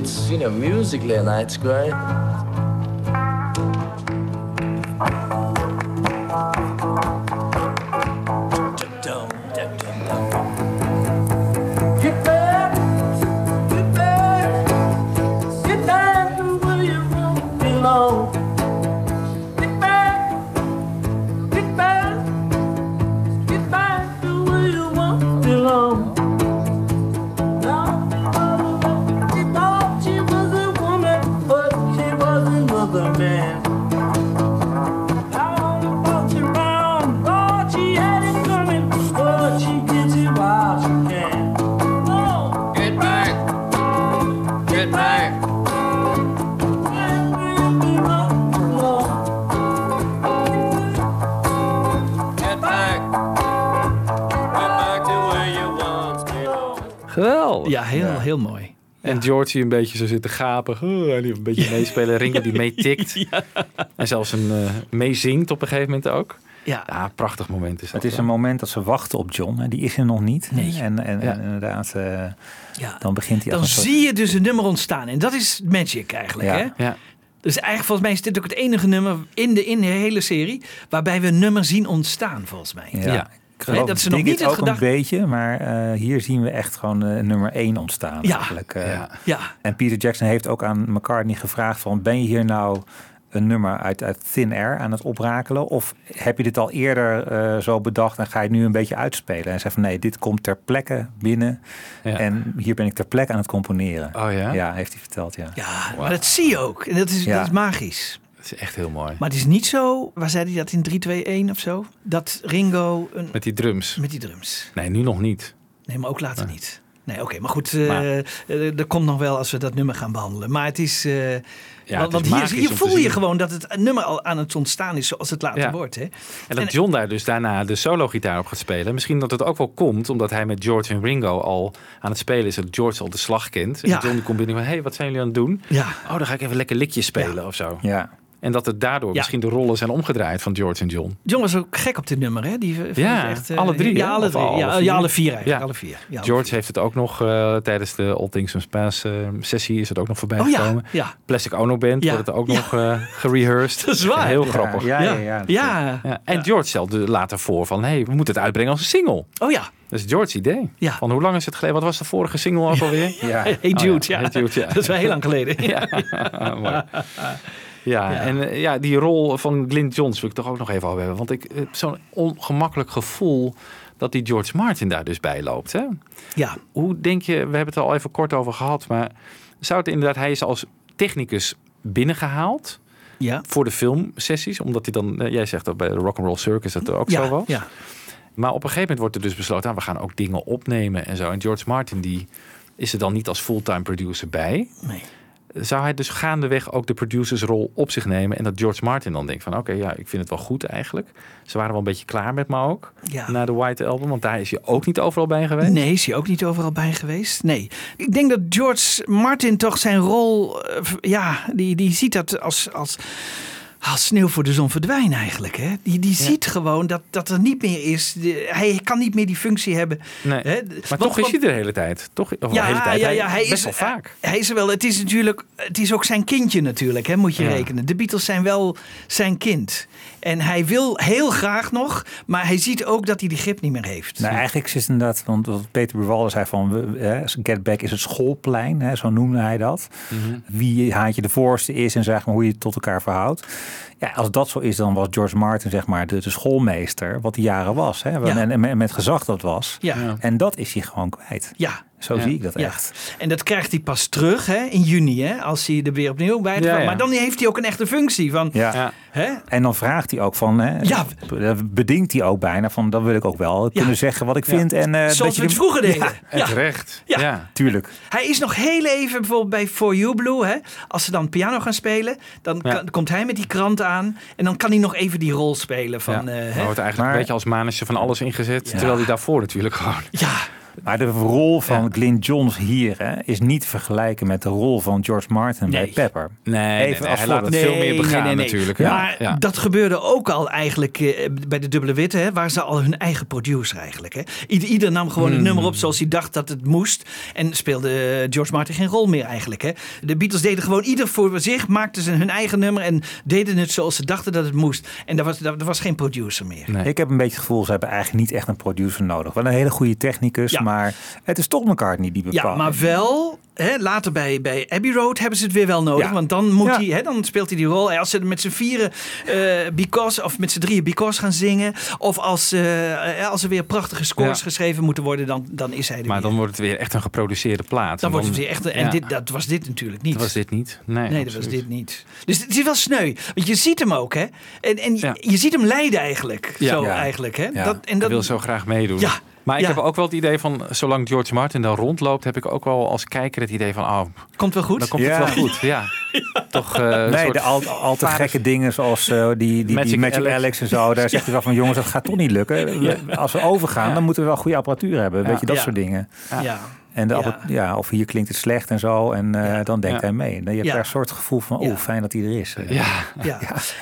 It's good. It's you know musically and it's great. Get Ja, heel, heel mooi. En George die een beetje zo zit te gapen. Oh, en die een beetje meespelen. Ringo die meetikt. En zelfs een eh meezingt op een gegeven moment ook. Ja. Ja, prachtig moment is dat. Het is een moment dat ze wachten op John. En die is er nog niet. Nee. En, en, Ja. en inderdaad, eh, Ja. dan begint hij Dan als een soort- zie je dus een nummer ontstaan. En dat is magic eigenlijk. Ja. Hè? Ja. Dus eigenlijk volgens mij is dit ook het enige nummer in de, in de hele serie... waarbij we een nummer zien ontstaan, volgens mij. Ja. Ik dat ze nog niet het ook gedacht- een beetje, maar eh, hier zien we echt gewoon eh, nummer 1 ontstaan. Ja. Eigenlijk. eh. Ja. Ja, En Peter Jackson heeft ook aan McCartney gevraagd van... ben je hier nou een nummer uit, uit Thin Air aan het oprakelen? Of heb je dit al eerder eh, zo bedacht en ga je het nu een beetje uitspelen? En zei van nee, dit komt ter plekke binnen. Ja. En hier ben ik ter plekke aan het componeren. Oh ja? Ja, heeft hij verteld, ja. ja maar dat zie je ook. En dat is, Ja. dat is magisch. Dat is echt heel mooi. Maar het is niet zo, waar zei hij dat in 3, 2, 1 of zo? Dat Ringo een, Met die drums. met die drums. Nee, nu nog niet. Nee, maar ook later niet. Nee, oké, maar goed, eh Maar- eh, dat komt nog wel als we dat nummer gaan behandelen. Maar het is, eh, Ja, want, het want is hier, voel je gewoon dat het nummer al aan het ontstaan is zoals het later Ja. wordt. Hè? En dat En- John daar dus daarna de solo-gitaar op gaat spelen. Misschien dat het ook wel komt omdat hij met George en Ringo al aan het spelen is. Dat George al de slag kent. En Ja. John die komt binnen van, hé, hey, wat zijn jullie aan het doen? Ja, Oh, dan ga ik even lekker liedjes spelen of zo. Ja, En dat het daardoor Ja. misschien de rollen zijn omgedraaid van George en John. John was ook gek op dit nummer, hè? Die vond Ja, echt, eh, alle drie. Ja, alle Of drie. alle ja, vier? ja, alle vier eigenlijk. Ja. Alle vier. Ja, alle George heeft het ook nog eh, tijdens de All Things Must Pass eh, sessie is het ook nog voorbij Oh ja, gekomen. ja. Plastic Ono Band Ja, wordt het ook ja. nog eh gerehearsed. Dat is waar. Heel Ja, grappig. ja, ja, ja. Ja. Ja, En George stelde later voor van, hey, we moeten het uitbrengen als een single. Oh ja. Dat is George's idee. Ja. Van hoe lang is het geleden? Wat was de vorige single ook alweer? Ja. Hey Jude, ja. Hey Jude, ja. Dat is wel heel lang geleden. Ja, mooi. Ja, Ja. en eh, ja, die rol van Glyn Johns wil ik toch ook nog even over hebben. Want ik heb zo'n ongemakkelijk gevoel dat die George Martin daar dus bij loopt. Hè? Ja. Hoe denk je, we hebben het er al even kort over gehad, maar zou het inderdaad, hij is als technicus binnengehaald Ja. voor de filmsessies, omdat hij dan, eh, jij zegt dat bij de Rock'n'Roll Circus dat er ook ja, zo was. Ja. Maar op een gegeven moment wordt er dus besloten, ah, we gaan ook dingen opnemen en zo. En George Martin die is er dan niet als fulltime producer bij. Nee. Zou hij dus gaandeweg ook de producersrol op zich nemen en dat George Martin dan denkt van oké, ja, ik vind het wel goed eigenlijk. Ze waren wel een beetje klaar met me ook Ja. na de White Album, want daar is hij ook niet overal bij geweest. Nee, is hij ook niet overal bij geweest? Nee. Ik denk dat George Martin toch zijn rol, eh, ja, die, die ziet dat als, als, als sneeuw voor de zon verdwijnen eigenlijk. Hè? Die, die ziet gewoon dat, dat er niet meer is. de- hij kan niet meer die functie hebben. Nee. Hè? Maar Want- toch is hij er de hele tijd. Toch? Of Ja, de hele tijd. ja, ja, hij best is wel vaak. Hij is er wel. Het is natuurlijk, het is ook zijn kindje natuurlijk, hè, moet je rekenen. De Beatles zijn wel zijn kind. En hij wil heel graag nog, maar hij ziet ook dat hij die grip niet meer heeft. Nou, eigenlijk is het inderdaad, want wat Peter Buwalde zei van Get Back is het schoolplein, hè, zo noemde hij dat. Mhm. Wie haantje de voorste is en zeg maar hoe je het tot elkaar verhoudt. Ja, als dat zo is, dan was George Martin zeg maar de, de schoolmeester, wat die jaren was. Hè, Ja. en, en met- met gezag dat was. Ja. Ja. En dat is hij gewoon kwijt. Ja. Zo Ja. zie ik dat Ja. echt. En dat krijgt hij pas terug hè, in juni, hè, als hij er weer opnieuw bij Ja, ja. Maar dan heeft hij ook een echte functie van. Hè? En dan vraagt hij ook van, hè, Ja. bedingt hij ook bijna van, dan wil ik ook wel kunnen zeggen wat ik Ja. vind. En, eh, Zoals we het vroeger deden. Ja, En Ja. terecht. Ja. Ja. tuurlijk. Hij is nog heel even bijvoorbeeld bij For You Blue. Hè? Als ze dan piano gaan spelen, dan Ja. kan- komt hij met die krant aan. En dan kan hij nog even die rol spelen van. Ja. eh, Hij hè? wordt eigenlijk Maar- een beetje als manetje van alles ingezet. Terwijl hij daarvoor natuurlijk gewoon... Ja, Maar de rol van Glyn Johns hier hè, is niet te vergelijken met de rol van George Martin bij. Pepper. Nee, Even nee, als hij laat het veel meer begaan natuurlijk. hè. Maar Ja. dat gebeurde ook al eigenlijk eh, bij de Dubbele Witte. Hè, waar ze al hun eigen producer eigenlijk. Hè. Ieder, ieder nam gewoon Hmm. het nummer op zoals hij dacht dat het moest. En speelde eh, George Martin geen rol meer eigenlijk. Hè. De Beatles deden gewoon ieder voor zich. Maakten ze hun eigen nummer en deden het zoals ze dachten dat het moest. En er was, er was geen producer meer. Nee. Ik heb een beetje het gevoel, ze hebben eigenlijk niet echt een producer nodig. Wel een hele goede technicus, Ja. Maar het is toch McCartney die bepaalt. Ja, maar wel. Hè, later bij, bij Abbey Road hebben ze het weer wel nodig. Ja. Want dan, moet Ja. hij, hè, dan speelt hij die rol. Als ze met z'n vieren eh, Because, of met z'n drieën Because gaan zingen. Of als, eh, als er weer prachtige scores Ja. geschreven moeten worden, dan, dan is hij er Maar weer. dan wordt het weer echt een geproduceerde plaat. Dan En wordt het weer echt. En ja, dit, dat was dit natuurlijk niet. dat was dit niet. Nee, Nee, dat was dit niet. Dus het is wel sneu. Want je ziet hem ook, hè? En, en je- Ja. je ziet hem lijden eigenlijk. Ja. Zo Ja. eigenlijk, hè? Ja. Dat, en Hij dat, wil zo graag meedoen. Ja. Maar ik Ja. heb ook wel het idee van, zolang George Martin dan rondloopt, heb ik ook wel als kijker het idee van, oh, komt wel goed. dan komt Ja. het wel goed. Ja. Toch eh, Nee, de al, al te gekke dingen zoals eh, die, die, die Magic Alex. Alex. en zo. Daar zegt hij wel van, jongens, dat gaat toch niet lukken. We- Als we overgaan, dan moeten we wel goede apparatuur hebben. Weet je, dat Ja. soort dingen. ja. En de Ja. of hier klinkt het slecht en zo. En eh, dan denkt Ja. hij mee. Je hebt Ja. daar een soort gevoel van, oh, Ja. fijn dat hij er is. Ja. Ja.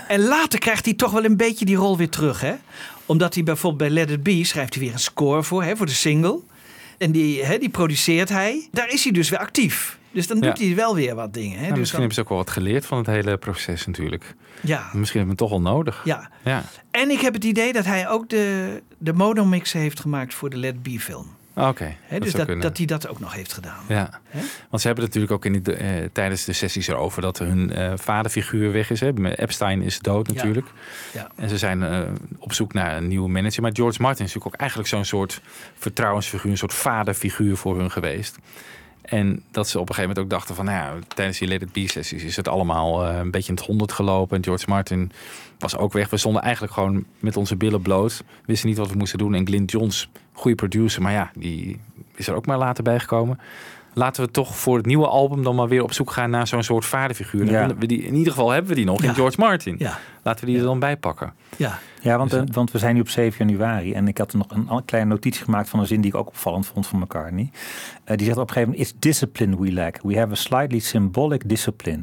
En later krijgt hij toch wel een beetje die rol weer terug. Hè? Omdat hij bijvoorbeeld bij Let It Be schrijft hij weer een score voor, hè, voor de single. En die, hè, die produceert hij. Daar is hij dus weer actief. Dus dan doet Ja. hij wel weer wat dingen. Hè? Nou, dus misschien dan, hebben ze ook wel wat geleerd van het hele proces natuurlijk. ja, Misschien hebben we het toch wel nodig. ja. Ja. En ik heb het idee dat hij ook de, de monomix heeft gemaakt voor de Let Be film. Oké, Dus dat, kunnen. dat hij dat ook nog heeft gedaan. Ja, want ze hebben het natuurlijk ook in eh, tijdens de sessies erover dat hun eh, vaderfiguur weg is. Hè. Epstein is dood natuurlijk. Ja. En ze zijn eh, op zoek naar een nieuwe manager. Maar George Martin is natuurlijk ook eigenlijk zo'n soort vertrouwensfiguur, een soort vaderfiguur voor hun geweest. En dat ze op een gegeven moment ook dachten van, nou ja, tijdens die Let It Be sessies is het allemaal eh, een beetje in het honderd gelopen. En George Martin was ook weg. We stonden eigenlijk gewoon met onze billen bloot. Wisten niet wat we moesten doen. En Glyn Johns, goede producer, maar ja, die is er ook maar later bijgekomen. Laten we toch voor het nieuwe album dan maar weer op zoek gaan naar zo'n soort vaderfiguur. Ja. we die, in ieder geval hebben we die nog Ja. in George Martin. Ja. Laten we die er dan bij pakken. Ja. Ja, want, Dus, eh, want we zijn nu op 7 januari. En ik had nog een kleine notitie gemaakt van een zin die ik ook opvallend vond van McCartney. Eh, die zegt op een gegeven moment, it's discipline we lack. We have a slightly symbolic discipline.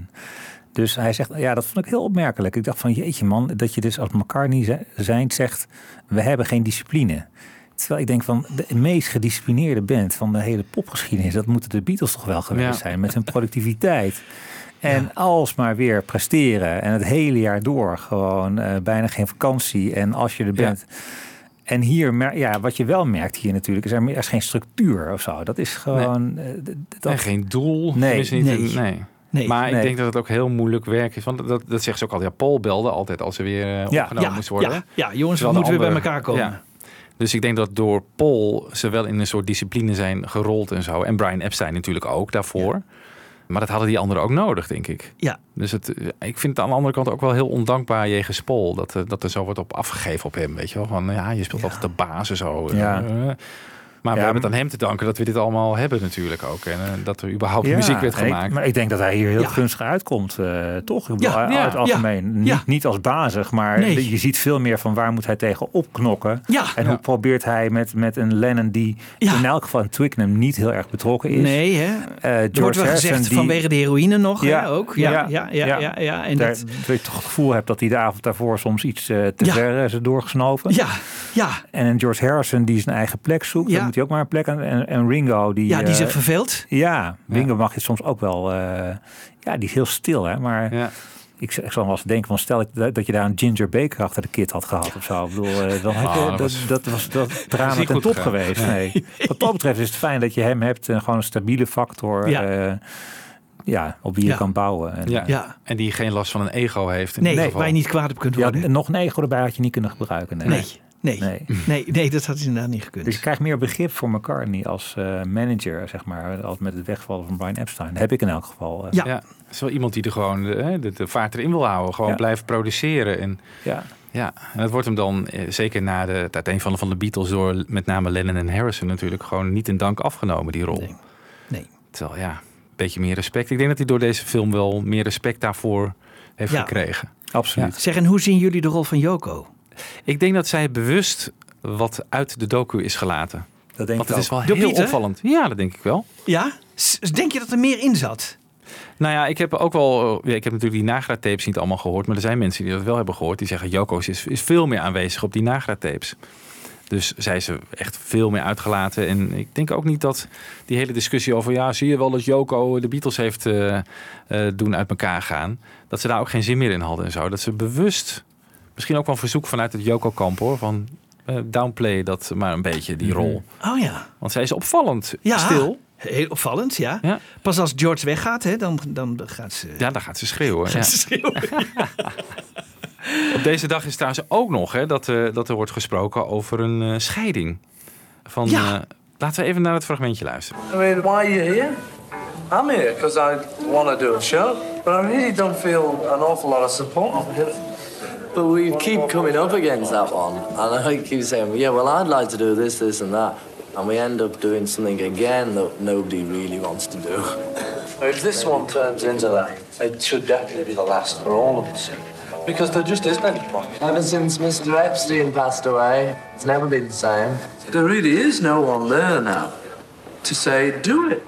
Dus hij zegt, ja, dat vond ik heel opmerkelijk. Ik dacht van, jeetje man, dat je dus als McCartney zijn zegt, we hebben geen discipline. Terwijl ik denk van, de meest gedisciplineerde band van de hele popgeschiedenis, dat moeten de Beatles toch wel geweest Ja. zijn, met hun productiviteit. En alsmaar weer presteren en het hele jaar door gewoon eh, bijna geen vakantie. En als je er bent, en hier, ja, wat je wel merkt hier natuurlijk, is er, er is geen structuur of zo. Dat is gewoon. eh, d- d- dat, En geen doel. Nee. tenminste niet, Nee. nee. Nee. Maar Nee. ik denk dat het ook heel moeilijk werk is. Want dat, dat zegt ze ook al. Ja, Paul belde altijd als ze weer eh, Ja. opgenomen Ja, moest worden. ja, ja, jongens, we moeten weer bij elkaar komen. Ja. Dus ik denk dat door Paul ze wel in een soort discipline zijn gerold en zo. En Brian Epstein natuurlijk ook daarvoor. Maar dat hadden die anderen ook nodig, denk ik. Ja. Dus het, eh, ik vind het aan de andere kant ook wel heel ondankbaar jegens Paul. Dat, eh, dat er zo wordt op afgegeven op hem. Weet je wel. Van ja, je speelt altijd de basis zo. eh, Ja. Maar we Ja, hebben het aan hem te danken dat we dit allemaal hebben natuurlijk ook. En eh, dat er überhaupt Ja, muziek werd gemaakt. maar ik denk dat hij hier heel Ja. gunstig uitkomt, eh, toch? Ik bedoel, Ja, uit ja, het algemeen. Niet, ja. niet als bazig, maar Nee. je ziet veel meer van waar moet hij tegen opknokken. Ja. En Ja. hoe probeert hij met, met een Lennon die Ja. in elk geval in Twickenham niet heel erg betrokken is. Nee, hè? Eh, wordt George wel Harrison gezegd die- vanwege de heroïne nog, Ja, hè, ook. Ja, ja, ja, ja. ja. ja, En Daar, dat, dat je toch het gevoel hebt dat hij de avond daarvoor soms iets te Ja. ver is doorgesnoven. ja, ja, En George Harrison die zijn eigen plek zoekt. Ja. Dan moet hij ook maar een plek aan. En, en Ringo die... ja, die eh, zich verveelt. Ja, Ringo mag je soms ook wel... eh, ja, die is heel stil, hè. Maar Ja. ik, z- ik zal wel eens denken van... Stel dat, dat je daar een Ginger Baker achter de kit had gehad of zo. Ik bedoel, eh, dan had je, Ah, dat, dat dat, was- was dat drama ten top geweest. Nee. Wat dat betreft is het fijn dat je hem hebt. En gewoon een stabiele factor. Ja. Ja. ja, op wie je Ja. kan bouwen. En, Ja. Ja. En die geen last van een ego heeft. In Nee, waar geval. je niet kwaad op kunt Ja, worden. en nog een ego erbij had je niet kunnen gebruiken. Nee. Nee, nee, Nee. nee, nee, dat had inderdaad niet gekund. Dus je krijgt meer begrip voor McCartney als eh, manager, zeg maar, als met het wegvallen van Brian Epstein. Dat heb ik in elk geval. eh. Ja. Ja, het is wel iemand die er gewoon de, hè, de, de vaart erin wil houden. Gewoon Ja. blijven produceren. En ja. ja, en het wordt hem dan, eh, zeker na de, het uiteenvallen van de Beatles... door met name Lennon en Harrison natuurlijk... gewoon niet in dank afgenomen, die rol. Nee. Nee. Terwijl, ja, een beetje meer respect. Ik denk dat hij door deze film wel meer respect daarvoor heeft Ja. gekregen. Absoluut. Zeg, en hoe zien jullie de rol van Joko? Ik denk dat zij bewust wat uit de docu is gelaten. Dat denk Want ik het is wel heel opvallend. Ja, dat denk ik wel. Ja? Denk je dat er meer in zat? Nou ja, ik heb ook wel. Ja, ik heb natuurlijk die Nagra-tapes niet allemaal gehoord. Maar er zijn mensen die dat wel hebben gehoord. Die zeggen: Joko is, is veel meer aanwezig op die Nagra-tapes. Dus zij is er echt veel meer uitgelaten. En ik denk ook niet dat die hele discussie over. Ja, zie je wel dat Joko de Beatles heeft eh, eh, doen uit elkaar gaan. Dat ze daar ook geen zin meer in hadden en zo. Dat ze bewust. Misschien ook wel een verzoek vanuit het Joko-kamp hoor. Van eh, downplay dat maar een beetje, die rol. Oh ja. Want zij is opvallend Ja. stil. Heel opvallend, ja. Ja. Pas als George weggaat, hè, dan, dan gaat ze... Ja, dan gaat ze schreeuwen. gaat ja. ze schreeuwen. Op deze dag is trouwens ook nog hè, dat, eh, dat er wordt gesproken over een eh, scheiding. Van, Ja. eh, laten we even naar het fragmentje luisteren. I mean, why are you here? I'm here because I want to do a show, but I really don't feel an awful lot of support. But we keep coming up against that one, and I keep saying, yeah, well, I'd like to do this, this, and that, and we end up doing something again that nobody really wants to do. If this one turns into that, it should definitely be the last for all of us. Because there just isn't any point. Ever since Mr. Epstein passed away, it's never been the same. There really is no one there now to say, do it.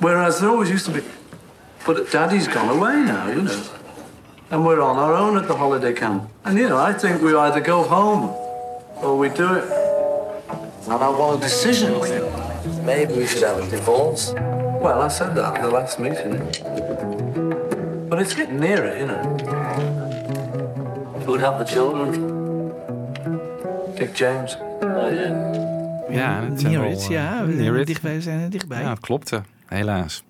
Whereas there always used to be. But Daddy's gone away now, you know. And we're on our own at the holiday camp. And, you know, I think we either go home or we do it. And I want a decision. Maybe we should have a divorce. Well, I said that at the last meeting. But it's getting nearer, you know. Who'd have the children? Dick James. Oh, Ja, het zijn Near it, eh, ja. near it. dichtbij zijn er dichtbij. Ja, Ja. het klopte. Helaas.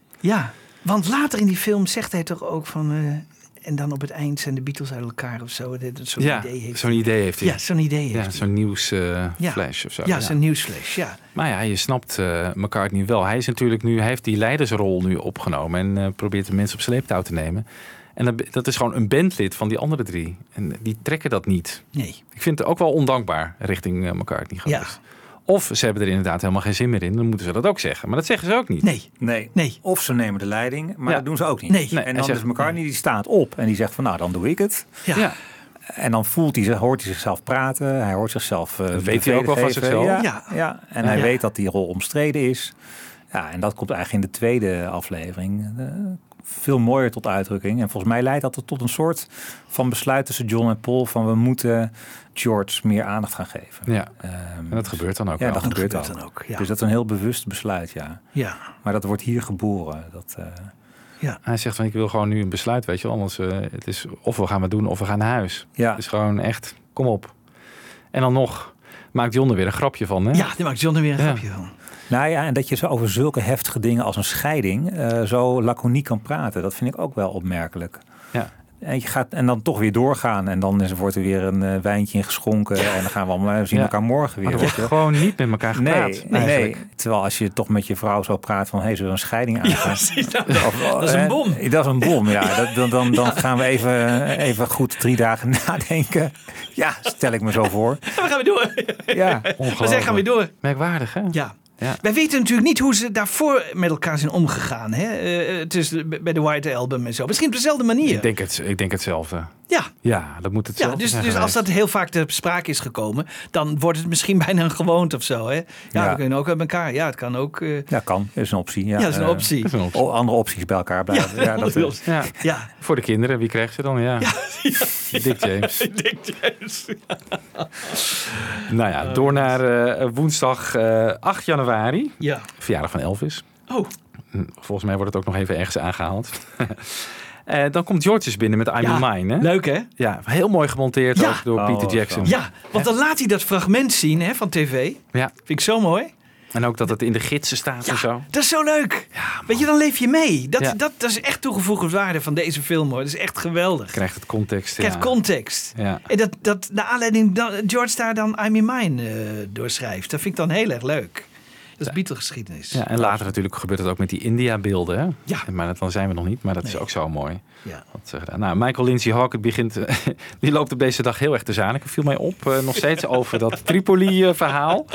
want later in die film zegt hij toch ook van... eh, en dan op het eind zijn de Beatles uit elkaar of zo. Zo'n ja, idee heeft. zo'n idee heeft hij. Ja, zo'n idee heeft Ja, hij. zo'n nieuwsflash flash of zo. Ja, zo'n nieuwsflash, ja. Maar ja, je snapt eh McCartney wel. Hij is natuurlijk nu, hij heeft die leidersrol nu opgenomen en eh, probeert de mensen op sleeptouw te nemen. En dat, dat is gewoon een bandlid van die andere drie. En die trekken dat niet. Nee. Ik vind het ook wel ondankbaar richting eh, McCartney Ja. Of ze hebben er inderdaad helemaal geen zin meer in. Dan moeten ze dat ook zeggen. Maar dat zeggen ze ook niet. Nee. Nee. Nee. Of ze nemen de leiding, maar Ja. dat doen ze ook niet. Nee. Nee, En dan is McCartney, die staat op en die zegt van nou, dan doe ik het. Ja. Ja. En dan voelt hij, zich- hoort hij zichzelf praten. Hij hoort zichzelf uh, weet hij ook wel van zichzelf. Ja, Ja. ja. En hij Ja. weet dat die rol omstreden is. Ja, en dat komt eigenlijk in de tweede aflevering. eh, veel mooier tot uitdrukking. En volgens mij leidt dat tot een soort van besluit tussen John en Paul van we moeten George meer aandacht gaan geven. Ja, Ehm, en dat gebeurt dan ook ja, wel. dat gebeurt, gebeurt dan. ook, ja. Dus dat is een heel bewust besluit, ja. Ja. Maar dat wordt hier geboren. Dat, eh, Hij zegt van ik wil gewoon nu een besluit, weet je wel. Anders, eh, het is of we gaan het doen of we gaan naar huis. Ja. Het is gewoon echt, kom op. En dan nog maakt John er weer een grapje van, hè? Ja, die maakt John er weer een Ja. grapje van. Nou ja, en dat je zo over zulke heftige dingen als een scheiding eh, zo laconiek kan praten, dat vind ik ook wel opmerkelijk. Ja. En, je gaat, en dan toch weer doorgaan. En dan is, wordt er weer een eh, wijntje ingeschonken. En dan gaan we allemaal we zien Ja. elkaar morgen weer. Maar wordt je. gewoon niet met elkaar gepraat. Nee, nee, eigenlijk. Terwijl als je toch met je vrouw zo praat van... hey, zullen we een scheiding aangaan? dat is een eh, bom. Dat is een bom, ja. Dat, dan dan, dan gaan we even, even goed drie dagen nadenken. Ja, stel ik me zo voor. En we gaan weer door. Ja, We zeggen gaan weer door. Merkwaardig, hè? Ja. Ja. Wij weten natuurlijk niet hoe ze daarvoor met elkaar zijn omgegaan. Hè? Eh, tussen, bij de White Album en zo. Misschien op dezelfde manier. Ik denk, het, ik denk hetzelfde. Ja. Ja, dat moet Ja, hetzelfde dus, zijn dus als dat heel vaak ter sprake is gekomen, dan wordt het misschien bijna een gewoonte of zo. Hè? Ja, Ja. we kunnen ook met elkaar. Ja, het kan ook. eh, Ja, kan. Dat is een optie. Ja, Ja, dat is een optie. Dat is een optie. o- Andere opties bij elkaar blijven. Ja, dat is. Ja. Ja. Voor de kinderen, wie krijgt ze dan? Ja, Dick James. Dick James. Nou ja, door naar eh, woensdag eh, 8 januari. Ja. Verjaardag van Elvis. Oh. Hm, Volgens mij wordt het ook nog even ergens aangehaald. Eh, dan komt Georges binnen met I'm Ja, in Mine. Hè? Leuk hè? Ja, heel mooi gemonteerd Ja. ook door Oh, Peter Jackson. Ja, want dan laat hij dat fragment zien hè, van tv. Ja. Vind ik zo mooi. En ook dat het in de gidsen staat en zo. Dat is zo leuk. Weet je, dan leef je mee. Dat, Ja. dat, dat is echt toegevoegde waarde van deze film hoor. Dat is echt geweldig. Krijgt het context. Krijgt ja. context. Ja. En dat, dat de aanleiding dat George daar dan I'm in Mine eh, doorschrijft. Dat vind ik dan heel erg leuk. Dat is Beatle-geschiedenis. Ja, en later natuurlijk gebeurt het ook met die India-beelden. Hè? Ja. Maar dat, dan zijn we nog niet, maar dat is ook zo mooi. Ja. Wat. Nou, Michael Lindsay Hawk, begint, die loopt op deze dag heel erg te zaniken. Viel mij op, eh, nog steeds over dat Tripoli-verhaal.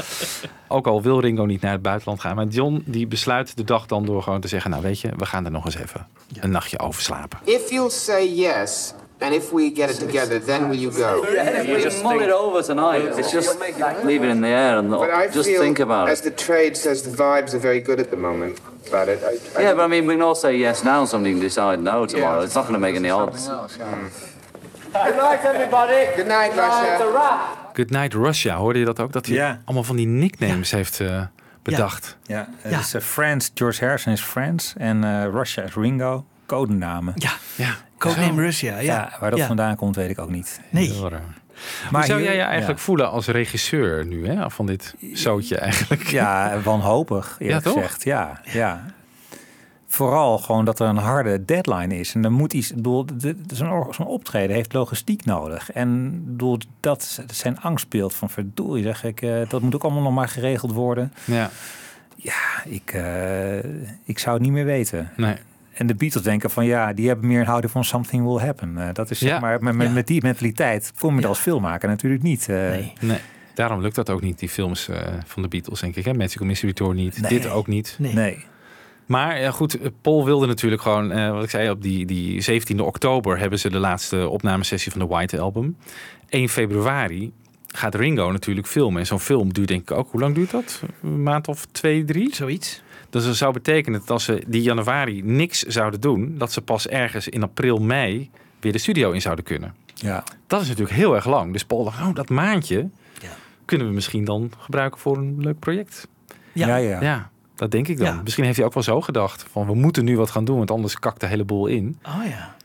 Ook al wil Ringo niet naar het buitenland gaan. Maar John die besluit de dag dan door gewoon te zeggen... nou weet je, we gaan er nog eens even een nachtje over slapen. If you'll say yes, and if we get it together, then will you go? You just mull it over tonight. It's just leave it in the air and But I just feel, think about it. as the trade says, the vibes are very good at the moment about it. I, I Yeah, but I mean, we can all say yes now and somebody can decide no tomorrow. It's not going to make any odds. Good night, everybody. Good night, Russia. Good Night Russia, hoorde je dat ook? Dat hij Ja. allemaal van die nicknames heeft eh, bedacht. Ja, het is eh, Friends. George Harrison is Friends. En eh, Russia is Ringo. Codenamen. Ja, ja. Codename Russia. Ja. Ja, waar dat Ja. vandaan komt, weet ik ook niet. Nee. Maar Hoe zou jij je eigenlijk ja. voelen als regisseur nu, hè? Van dit zootje eigenlijk. Ja, wanhopig, eerlijk Ja, toch? gezegd. Ja, ja. Vooral gewoon dat er een harde deadline is. En er moet iets. bedoel, Zo'n optreden heeft logistiek nodig. En bedoel, dat zijn angstbeeld van verdorie, zeg ik. eh, dat moet ook allemaal nog maar geregeld worden. Ja. Ja, ik, eh, ik zou het niet meer weten. Nee. En de Beatles denken van ja, die hebben meer een houding van something will happen. Eh, dat is zeg Ja. maar, met, met, Ja. met die mentaliteit kom je er als filmmaker natuurlijk niet. eh, Nee. Nee. Daarom lukt dat ook niet, die films eh, van de Beatles, denk ik. Hè? Magical Mystery Tour niet. Nee. Dit ook niet. Nee. nee. Maar ja, goed, Paul wilde natuurlijk gewoon, eh, wat ik zei, op die, die 17e oktober hebben ze de laatste opnamesessie van de White Album. 1 februari gaat Ringo natuurlijk filmen. En zo'n film duurt denk ik ook, hoe lang duurt dat? Een maand of twee, drie? Zoiets. Dus dat zou betekenen dat als ze die januari niks zouden doen, dat ze pas ergens in april, mei weer de studio in zouden kunnen. Ja. Dat is natuurlijk heel erg lang. Dus Paul dacht, oh, dat maandje Ja. kunnen we misschien dan gebruiken voor een leuk project. Ja. Ja, ja. Ja, dat denk ik dan. Ja. Misschien heeft hij ook wel zo gedacht. Van we moeten nu wat gaan doen, want anders kakt de hele boel in. Oh ja.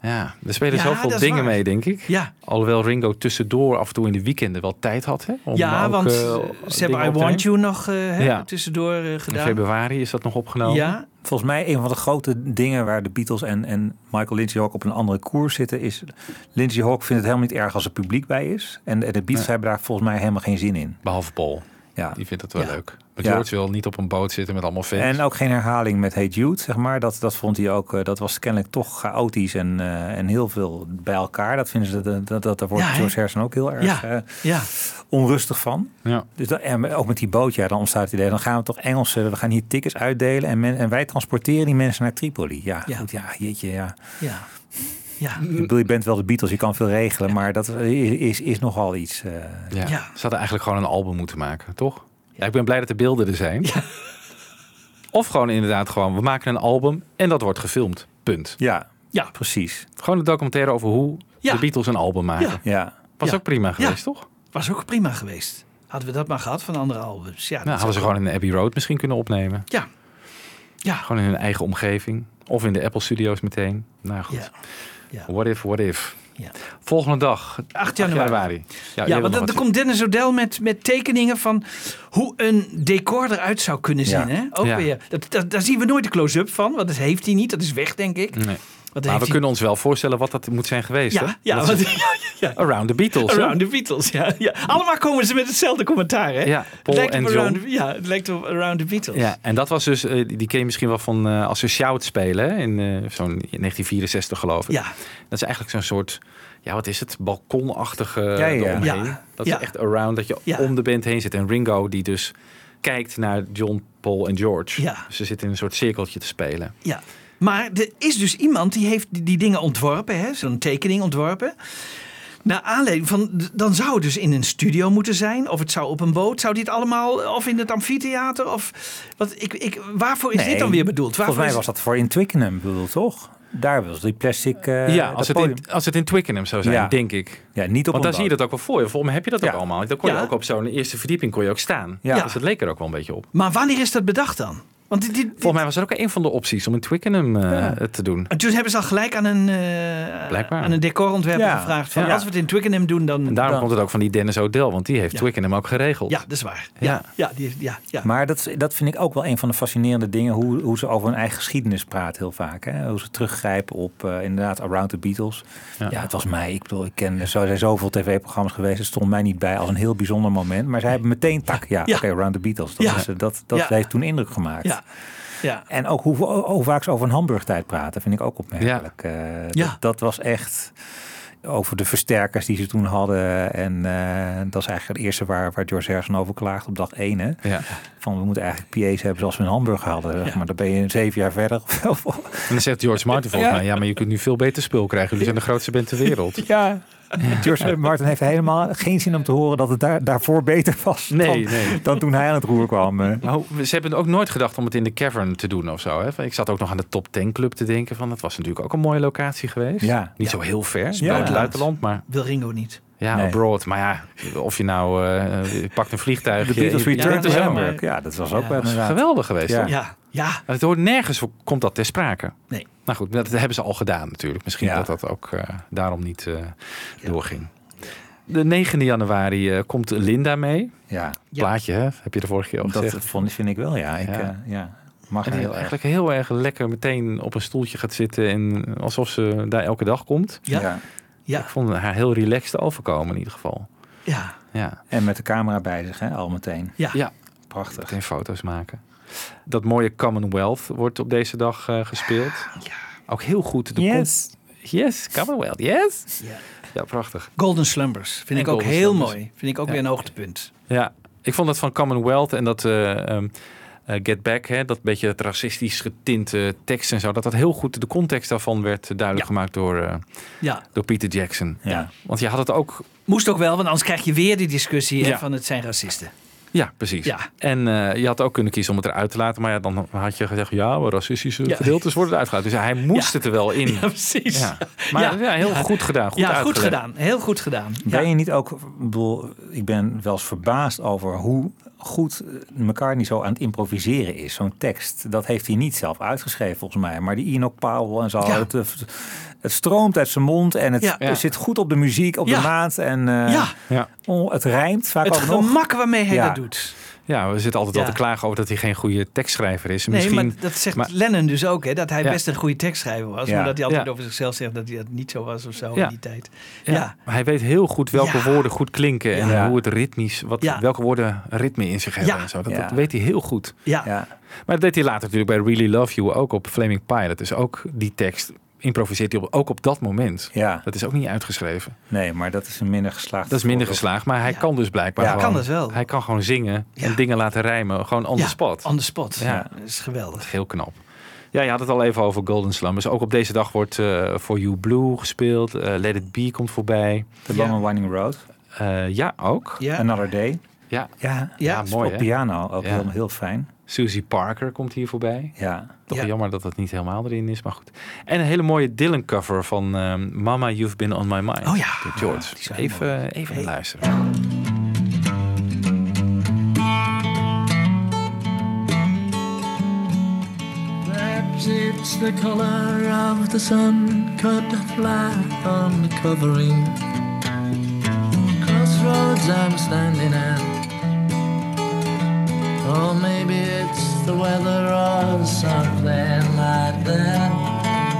Ja, er spelen Ja, zoveel dat dingen waar. mee, denk ik. Ja. Alhoewel Ringo tussendoor af en toe in de weekenden wel tijd had. Hè, om ja, ook, want eh, eh, ze hebben I Want. You nog eh, Ja. tussendoor eh, In gedaan. februari is dat nog opgenomen. Ja, Volgens mij een van de grote dingen waar de Beatles en, en Michael Lindsay Hawk op een andere koers zitten, is Lindsay Hawk vindt het helemaal niet erg als er publiek bij is. En de, de Beatles hebben daar volgens mij helemaal geen zin in. Behalve Paul. Ja. Die vindt het wel Ja. leuk. Maar Ja. George wil niet op een boot zitten met allemaal fans. En ook geen herhaling met Hey Jude, zeg maar. Dat, dat vond hij ook, eh, dat was kennelijk toch chaotisch en, eh, en heel veel bij elkaar. Dat vinden ze, dat, dat, dat, daar wordt Ja? George Harrison ook heel erg Ja. eh, ja. onrustig van. ja. Dus dat, en ook met die boot, ja, dan ontstaat het idee. Dan gaan we toch Engelsen, we gaan hier tickets uitdelen en, men, en wij transporteren die mensen naar Tripoli. Ja, Ja. goed, ja, jeetje, ja. ja. Ja. Ik bedoel, je bent wel de Beatles, je kan veel regelen, maar dat is, is, is nogal iets. eh, Ja. Ja. Ze hadden eigenlijk gewoon een album moeten maken, toch? Ja, ik ben blij dat de beelden er zijn. Of gewoon inderdaad gewoon, we maken een album en dat wordt gefilmd. Punt. Ja, ja. precies. Gewoon een documentaire over hoe Ja. de Beatles een album maken. Ja. Ja. Was ook prima geweest, toch? Was ook prima geweest. Hadden we dat maar gehad van andere albums. Ja, Nou, hadden ze gewoon in Abbey Road misschien kunnen opnemen. Ja. Ja. Gewoon in hun eigen omgeving. Of in de Apple Studios meteen. Nou goed. Ja. What if, what if. Ja. Volgende dag. 8 januari. Ja, want dan, komt Dennis O'Dell met, met tekeningen van hoe een decor eruit zou kunnen zien. Ja. Hè? Ook Ja. weer. Dat, dat, daar zien we nooit de close-up van, want dat heeft hij niet. Dat is weg, denk ik. Nee. Maar we kunnen ons wel voorstellen wat dat moet zijn geweest. Ja, hè? ja, Dat want- is- Around the Beatles. hè? Around the Beatles, ja, ja. Allemaal komen ze met hetzelfde commentaar, hè? Ja, Paul Het lijkt en op John. Around the- ja, het lijkt op Around the Beatles. Ja, en dat was dus, eh, die ken je misschien wel van eh, als ze Shout spelen, hè, in eh, zo'n 1964 geloof ik. Ja. Dat is eigenlijk zo'n soort, ja wat is het, balkonachtige Ja. Dat Ja. is echt around, dat je Ja. om de band heen zit. En Ringo die dus kijkt naar John, Paul en George. Ja. Dus ze zitten in een soort cirkeltje te spelen. Ja. Maar er is dus iemand die heeft die, die dingen ontworpen, hè? zo'n tekening ontworpen. Naar aanleiding van, dan zou het dus in een studio moeten zijn, of het zou op een boot. Zou dit allemaal, of in het amfitheater? Of, wat, ik, ik, waarvoor is dit dan weer bedoeld? Waarvoor Volgens mij was dat voor in Twickenham bedoeld, toch? Daar was die plastic. eh, ja, als dat het, in, als het in Twickenham zou zijn, Ja. denk ik. Ja, niet op Want een daar zie je dat ook wel voor je. Volgens mij heb je dat ook allemaal. Dan kon je Ja. ook op zo'n eerste verdieping kon je ook staan. Ja. Dus het leek er ook wel een beetje op. Maar wanneer is dat bedacht dan? Want dit, dit- Volgens mij was er ook een van de opties om in Twickenham eh, het te doen. En toen hebben ze al gelijk aan een, eh, Blijkbaar. aan een decorontwerper Ja. gevraagd. Van, Ja. Als we het in Twickenham doen, dan... En daarom dan- komt het ook van die Dennis O'Dell, want die heeft Ja. Twickenham ook geregeld. Ja, dat is waar. Ja, Ja. ja, die, ja, ja. Maar dat, dat vind ik ook wel een van de fascinerende dingen. Hoe, hoe ze over hun eigen geschiedenis praten heel vaak. Hè? Hoe ze teruggrijpen op eh, inderdaad Around the Beatles. Ja. Ja. het was mij. Ik bedoel, ik ken er zijn zoveel tv-programma's geweest. Het stond mij niet bij als een heel bijzonder moment. Maar zij hebben meteen tak. Ja, Ja. oké, Around the Beatles. Dat, Ja. is, dat, dat Ja. heeft toen indruk gemaakt. Ja. ja. En ook hoe, hoe vaak ze over een Hamburgtijd praten, vind ik ook opmerkelijk. Eh, Ja. dat, dat was echt over de versterkers die ze toen hadden. En eh, dat is eigenlijk het eerste waar, waar George Harrison over klaagt op dag één. Hè? Ja. Van we moeten eigenlijk PA's hebben zoals we in Hamburg hadden. zeg. Maar dan ben je zeven jaar verder. En dan zegt George Martin volgens Ja. mij, ja, maar je kunt nu veel beter spul krijgen. Jullie zijn de grootste band ter wereld. ja. George Martin heeft helemaal geen zin om te horen dat het daar, daarvoor beter was Nee, dan, nee. dan toen hij aan het roer kwam. hoe- ze hebben ook nooit gedacht om het in de Cavern te doen of zo. Hè? Ik zat ook nog aan de Top 10 Club te denken van, dat was natuurlijk ook een mooie locatie geweest. Ja. Niet zo heel ver, Ja. buiten het buitenland, maar Wil Ringo niet. ja, Nee. abroad. Maar ja, of je nou eh, pakt een vliegtuig. De Beatles Return to. Hamburg. Ja, dat was ook Ja, wel geweldig geweest. Ja. toch? Ja, ja. Het hoort nergens komt dat ter sprake. Nee. Nou goed, dat hebben ze al gedaan natuurlijk. Misschien Ja. dat dat ook eh, daarom niet eh, doorging. De 9e januari eh, komt Linda mee. Ja, Plaatje, hè? heb je de vorige keer al dat gezegd. vond, vind ik wel, ja. Ik, Ja. eh, ja. Mag En die heel erg. eigenlijk heel erg lekker meteen op een stoeltje gaat zitten. En alsof ze daar elke dag komt. Ja. Ja. Ja. Ik vond haar heel relaxed overkomen in ieder geval. Ja. Ja, En met de camera bij zich, hè, al meteen. Ja. ja. Prachtig. meteen foto's maken. Dat mooie Commonwealth wordt op deze dag eh, gespeeld. Ook heel goed. De Yes. Yes, Commonwealth, yes. Ja. Ja, prachtig. Golden Slumbers vind En ik ook Golden heel Slumbers. mooi. Vind ik ook Ja. weer een hoogtepunt. Ja, ik vond dat van Commonwealth en dat eh, ehm, eh, Get Back, hè, dat beetje het racistisch getinte tekst en zo, dat dat heel goed, de context daarvan werd duidelijk Ja. gemaakt door, eh, Ja. door Peter Jackson. Ja. Want je had het ook, Moest ook wel, want anders krijg je weer die discussie hè, Ja. van het zijn racisten. Ja precies. Ja. En eh, je had ook kunnen kiezen om het eruit te laten, maar ja, dan had je gezegd, ja, maar racistische Ja. gedeeltes worden eruit. Dus hij moest Ja. het er wel in. Ja, precies. Ja. Maar ja, heel goed gedaan. Goed ja, goed gedaan. Heel goed gedaan. Ben je niet ook, ik bedoel, ik ben wel eens verbaasd over hoe goed McCartney zo aan het improviseren is. Zo'n tekst, dat heeft hij niet zelf uitgeschreven volgens mij. Maar die Enoch Powell en zo, Ja. het, het stroomt uit zijn mond en het, Ja. het zit goed op de muziek, op Ja. de maat. En eh, Ja. Ja. oh, het rijmt vaak Het ook nog. gemak waarmee hij Ja. dat doet. Ja, we zitten altijd Ja. wel te klagen over dat hij geen goede tekstschrijver is. Nee, Misschien, maar dat zegt maar- Lennon dus ook, hè, dat hij Ja. best een goede tekstschrijver was. Ja. Maar dat hij altijd Ja. over zichzelf zegt dat hij dat niet zo was of zo Ja. in die tijd. Ja. Ja. Maar hij weet heel goed welke Ja. woorden goed klinken en Ja. hoe het ritmisch, wat, Ja. welke woorden ritme in zich hebben Ja. en zo. Dat, Ja. dat weet hij heel goed. Ja. Ja. Maar dat deed hij later natuurlijk bij Really Love You ook op Flaming Pilot. Dus ook die tekst improviseert hij op, ook op dat moment. ja, Dat is ook niet uitgeschreven. nee, maar dat is een minder geslaagd. Dat is minder voorbeeld. geslaagd, maar hij Ja. kan dus blijkbaar Ja, gewoon. kan dus wel. Hij kan gewoon zingen Ja. en dingen laten rijmen, gewoon on Ja, the spot. On the spot. Ja. Ja. Dat is geweldig. Heel knap. Ja, je had het al even over Golden Slumbers. Ook op deze dag wordt eh For You Blue gespeeld. Eh, Let It Be komt voorbij. The Ja. Long and Winding Road, Eh, ja, ook. Another Day. Ja, Ja, ja, mooi op piano ook Ja. heel, heel fijn. Susie Parker komt hier voorbij. Ja. Toch Ja. jammer dat dat niet helemaal erin is, maar goed. En een hele mooie Dylan cover van ehm, Mama You've Been On My Mind. Oh ja. door George. die even even luisteren. Perhaps it's the color of the sun cut flat on the covering. Crossroads I'm standing at. Or maybe it's the weather or something like that.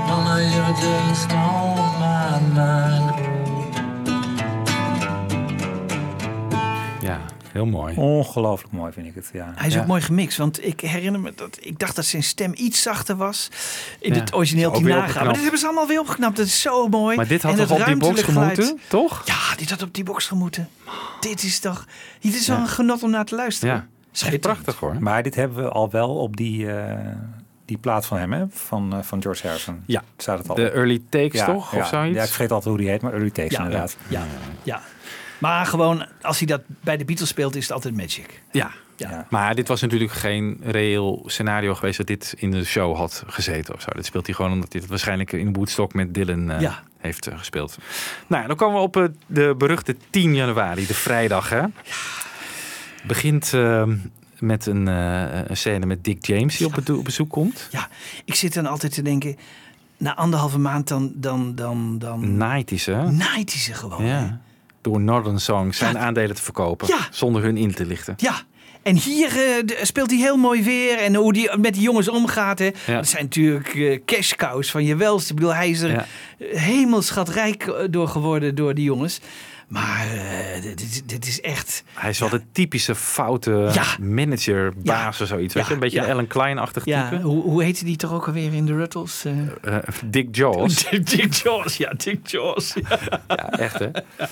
Mama, you're just on my mind. Ja, heel mooi. Ongelooflijk mooi vind ik het. Ja. Hij is Ja. ook mooi gemixt, want ik herinner me dat ik dacht dat zijn stem iets zachter was in Ja. het origineel Is ook weer Tinaga. Maar dit hebben ze allemaal weer opgeknapt. Dat is zo mooi. Maar dit had En toch op die box gemoeten, toch? Ja, dit had op die box gemoeten. Dit is toch... Dit is wel Ja. een genot om naar te luisteren. Ja, echt prachtig hoor. Maar dit hebben we al wel op die, eh, die plaat van hem, hè? Van, eh, van George Harrison. Ja. Staat het al De. Early Takes ja, toch? Ja. Of zoiets? Ja, ik vergeet altijd hoe die heet, maar Early Takes Ja, inderdaad. Ja, ja. Maar gewoon, als hij dat bij de Beatles speelt, is het altijd magic. Ja. Ja. Maar dit was natuurlijk geen reëel scenario geweest dat dit in de show had gezeten of zo. Dit speelt hij gewoon omdat hij het waarschijnlijk in Woodstock met Dylan eh, Ja. heeft gespeeld. Nou, ja, dan komen we op de beruchte 10 januari, de vrijdag. Hè? Begint eh, met een, een scène met Dick James die op, bezoek komt. Ja, ik zit dan altijd te denken, na anderhalve maand dan, dan, dan, dan Naait hij ze. naait hij ze gewoon. hè? Ja. Door Northern Songs zijn aandelen te verkopen. Ja. Zonder hun in te lichten. Ja, en hier eh, speelt hij heel mooi weer. En hoe die met die jongens omgaat. Hè. Ja. Dat zijn natuurlijk eh cash cows van je welste. Ik bedoel, hij is er Ja. hemelschatrijk eh, door geworden door die jongens. Maar eh, dit, is- dit is echt... Hij is wel de typische foute Ja. manager, baas of zoiets. Weet je? Een beetje Ellen Klein-achtig Ja, type. hoe, hoe heette die toch ook alweer in de Ruttles? eh? Eh, Dick Jaws. Dick Jaws, ja, Dick Jaws. Ja. Echt hè.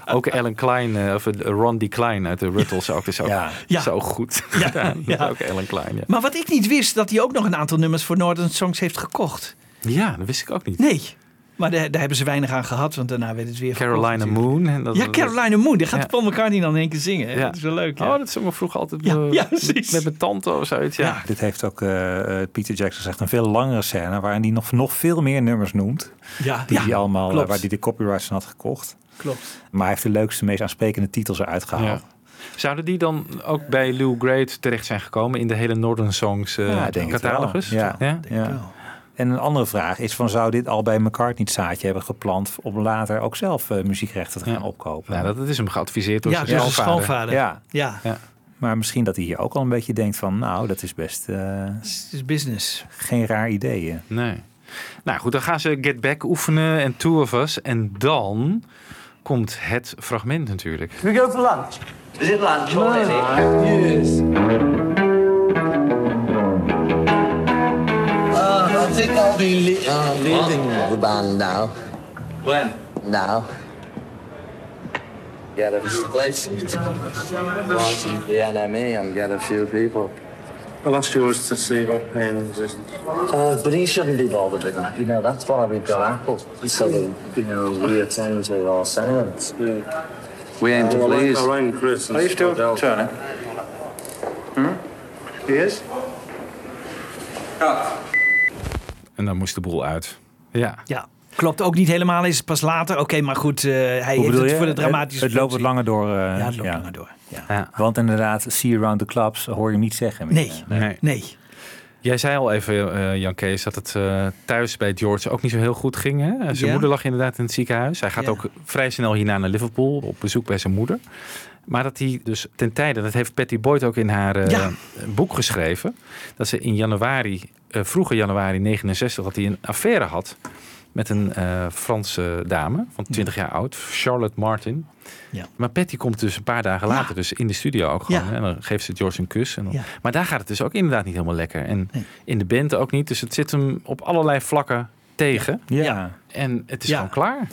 Ook Ellen Klein, of Ron D. Klein uit de Ruttles ook. is ook zo goed ja. ook Ellen Klein. Maar wat ik niet wist, dat hij ook nog een aantal nummers voor Northern Songs heeft gekocht. Ja, dat wist ik ook niet. Nee. Maar daar, daar hebben ze weinig aan gehad, want daarna werd het weer Carolina. Moon. En dat, Ja, Carolina Moon. Die gaat Ja. Paul McCartney dan in één keer zingen. Ja. Dat is wel leuk. Ja. Oh, dat zong we vroeger altijd Ja, eh, ja, met, precies. met mijn tante of zoiets. Ja. Ja. Dit heeft ook eh, eh, Peter Jackson zegt een veel langere scène waarin hij nog, nog veel meer nummers noemt. ja, Die hij allemaal, eh, klopt. waar hij de copyrights van had gekocht. klopt. Maar hij heeft de leukste, meest aansprekende titels eruit gehaald. Ja. Zouden die dan ook bij Lou Great terecht zijn gekomen in de hele Northern Songs eh, Ja, ik denk het wel. Ja. ja? Ja. En een andere vraag is van zou dit al bij McCartney het zaadje hebben geplant om later ook zelf eh, muziekrechten te gaan opkopen? Nou, dat is hem geadviseerd door Ja, zijn dus de schoonvader. Ja. Ja, Ja. Maar misschien dat hij hier ook al een beetje denkt van nou, dat is best eh, het is business. geen raar idee. Nee. Nou goed, dan gaan ze Get Back oefenen en Two of Us. En dan komt het fragment natuurlijk. We go for lunch. Is it lunch already? Yes. I think I'll be le- uh, leaving the band now. When? Now. Get a place. The NME and get a few people. Well, that's yours to see what pains is. Uh, but he shouldn't be bothered with that. You know, that's why we've got Apple. So you know, we attend to our sounds. We aim to please. rang Chris. and Are you still Adele. turning? He is? En dan moest de boel uit. Ja. Ja, klopt ook niet helemaal. Is pas later. Oké, maar goed, eh, hij Hoe heeft bedoel het je? voor de dramatische Het, het loopt wat langer door. eh, Ja, het loopt langer door. Ja. Ja. Want inderdaad, see around the clubs hoor je niet zeggen. Nee, Nee. nee. Jij zei al even, eh, Jan Kees, dat het eh, thuis bij George ook niet zo heel goed ging. Hè? Zijn Ja. moeder lag inderdaad in het ziekenhuis. Hij gaat Ja. ook vrij snel hierna naar Liverpool op bezoek bij zijn moeder. Maar dat hij dus ten tijde, dat heeft Patty Boyd ook in haar eh, Ja. boek geschreven, dat ze in januari, eh vroege januari 69, dat hij een affaire had met een eh, Franse dame van 20 jaar oud, Charlotte Martin. Ja. Maar Patty komt dus een paar dagen Ja. later dus in de studio ook gewoon. Ja. hè, En dan geeft ze George een kus. En dan. Maar daar gaat het dus ook inderdaad niet helemaal lekker. En Nee. in de band ook niet. Dus het zit hem op allerlei vlakken tegen. Ja. En het is Ja. gewoon klaar.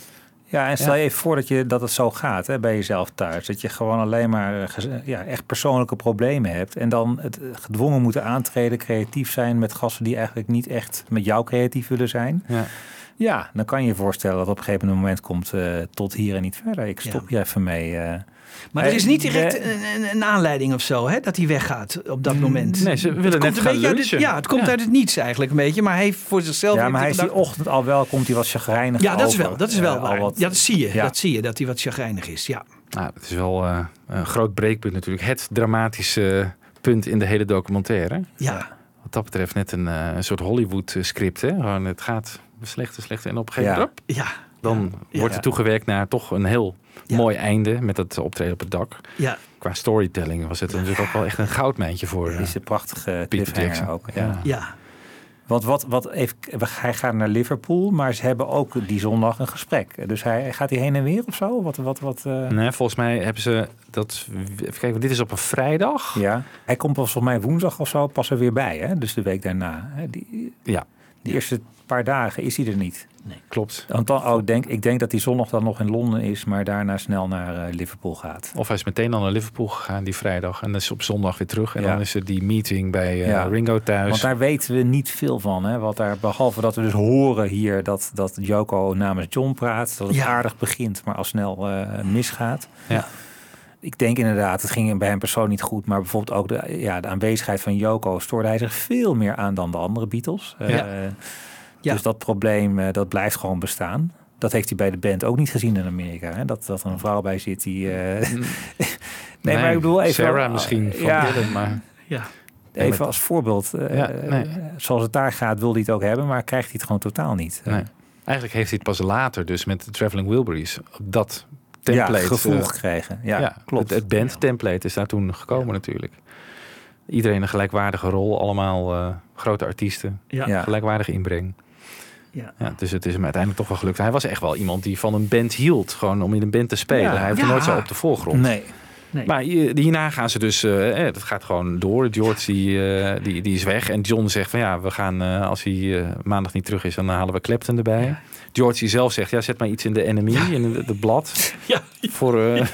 Ja, en stel Ja. je even voor dat, je, dat het zo gaat hè, bij jezelf thuis. Dat je gewoon alleen maar eh, ja, echt persoonlijke problemen hebt. En dan het eh, gedwongen moeten aantreden, creatief zijn met gasten die eigenlijk niet echt met jou creatief willen zijn. Ja. Ja, dan kan je je voorstellen dat op een gegeven moment komt eh, tot hier en niet verder. Ik stop hier even mee. Maar er is niet direct een, een, aanleiding of zo, hè, dat hij weggaat op dat moment. Nee, ze willen net gaan uit het- lunchen. Ja, het komt Ja. uit het niets eigenlijk een beetje. Maar hij heeft voor zichzelf... Ja, maar hij is die ochtend al wel, komt hij wat chagrijnig Ja, dat is wel, dat is wel Eh, waar. wat- Ja, dat zie je. Ja. Dat zie je, dat hij wat chagrijnig is, ja. Nou, het is wel eh, een groot breekpunt natuurlijk. Het dramatische punt in de hele documentaire. Ja. Wat dat betreft net een, eh, een soort Hollywood eh, script. Hè? Gewoon, het gaat slechter, slechter en op een gegeven moment... Ja. Dan Ja. wordt er toegewerkt naar toch een heel mooi einde met dat optreden op het dak. Ja. Qua storytelling was het natuurlijk ook wel echt een goudmijntje voor Het is een prachtige Peter Jackson. ook. Ja. Ja. Want wat, wat even, hij gaat naar Liverpool, maar ze hebben ook die zondag een gesprek. Dus hij gaat hij heen en weer of zo? Wat, wat, wat, eh? Nee, volgens mij hebben ze dat. Even kijken, dit is op een vrijdag. Ja, hij komt pas volgens mij woensdag of zo pas er weer bij, hè? Dus de week daarna. Hè? Die, ja. Die eerste paar dagen is hij er niet. Nee. Klopt. Want dan, oh, denk, ik denk dat hij zondag dan nog in Londen is, maar daarna snel naar eh, Liverpool gaat. Of hij is meteen al naar Liverpool gegaan die vrijdag. En dan is op zondag weer terug. En Ja. dan is er die meeting bij eh, Ja. Ringo thuis. Want daar weten we niet veel van. Hè? Wat daar, behalve dat we dus horen hier dat, dat Joko namens John praat. Dat het Ja. aardig begint, maar al snel eh, misgaat. Ja. Ik denk inderdaad, het ging bij hem persoonlijk niet goed. Maar bijvoorbeeld ook de, ja, de aanwezigheid van Joko stoorde hij zich veel meer aan dan de andere Beatles. Ja. Dus dat probleem, eh, dat blijft gewoon bestaan. Dat heeft hij bij de band ook niet gezien in Amerika. Hè? Dat, dat er een vrouw bij zit die... eh, nee, maar ik bedoel even... Sarah misschien van ja, Dylan, maar... Ja. Even als voorbeeld. eh, Ja, nee. Zoals het daar gaat, wil hij het ook hebben, maar krijgt hij het gewoon totaal niet. Nee. Eigenlijk heeft hij het pas later, dus met de Traveling Wilburys, dat template. Ja, gevoel gekregen. Ja, klopt. Het, het band template is daar toen gekomen natuurlijk. Iedereen een gelijkwaardige rol, allemaal eh, grote artiesten, Ja. Ja. gelijkwaardige inbreng. Ja. Ja, dus het is hem uiteindelijk toch wel gelukt. Hij was echt wel iemand die van een band hield, gewoon om in een band te spelen. Ja. Hij heeft Ja. nooit zo op de voorgrond. Nee. Nee. Maar hier- hierna gaan ze dus, eh, eh, dat gaat gewoon door. George die, eh, die, die is weg. En John zegt van ja, we gaan, eh, als hij eh, maandag niet terug is, dan halen we Clapton erbij. George die zelf zegt, ja, zet maar iets in de enemy, in het, blad. Ja. Voor, eh,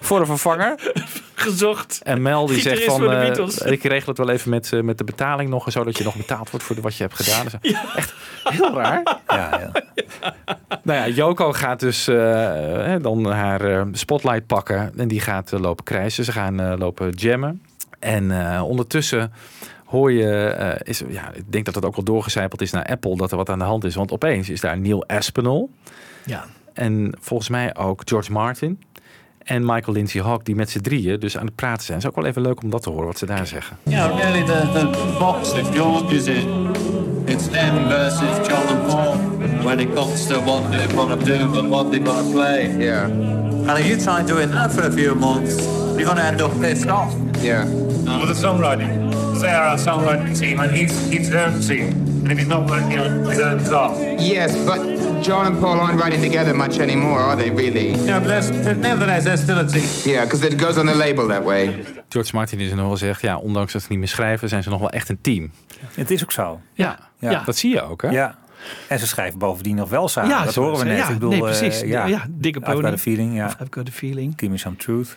voor een vervanger. Gezocht. En Mel die zegt van, eh, ik regel het wel even met, eh, met de betaling nog, zodat je nog betaald wordt voor de, wat je hebt gedaan. Dus Echt heel raar. Ja, ja. Nou ja, Joko gaat dus dan haar eh, spotlight pakken en die gaat lopen krijsen. Ze gaan eh, lopen jammen. En eh, ondertussen hoor je, eh, is, ja, ik denk dat het ook wel doorgecijpeld is naar Apple, dat er wat aan de hand is. Want opeens is daar Neil Aspinall Ja. en volgens mij ook George Martin en Michael Lindsay Hawk, die met z'n drieën dus aan het praten zijn. Het is ook wel even leuk om dat te horen, wat ze daar zeggen. Yeah, really, the, the box of George is it. It's them versus John and Paul when it comes to what they want to do and what they want to play. Yeah. And if you try doing that for a few months, you're going to end up pissed off. Yeah. With the songwriting, are our songwriting team, and he's he's their team. And if he's not working, earned it off. Yes, but John and Paul aren't writing together much anymore, are they really? Yeah, but there's, nevertheless, there's still a team. Yeah, because it goes on the label that way. George Martin is nog wel zegt, ja, ondanks dat ze niet meer schrijven, zijn ze nog wel echt een team. Het is ook zo. Ja, Ja. dat zie je ook, hè? Ja. En ze schrijven bovendien nog wel samen. Ja, dat horen we net. ja, ik bedoel, nee, eh, precies. ja, Ja, dikke I've got pony. a feeling, ja. I've got a feeling. Give me some truth.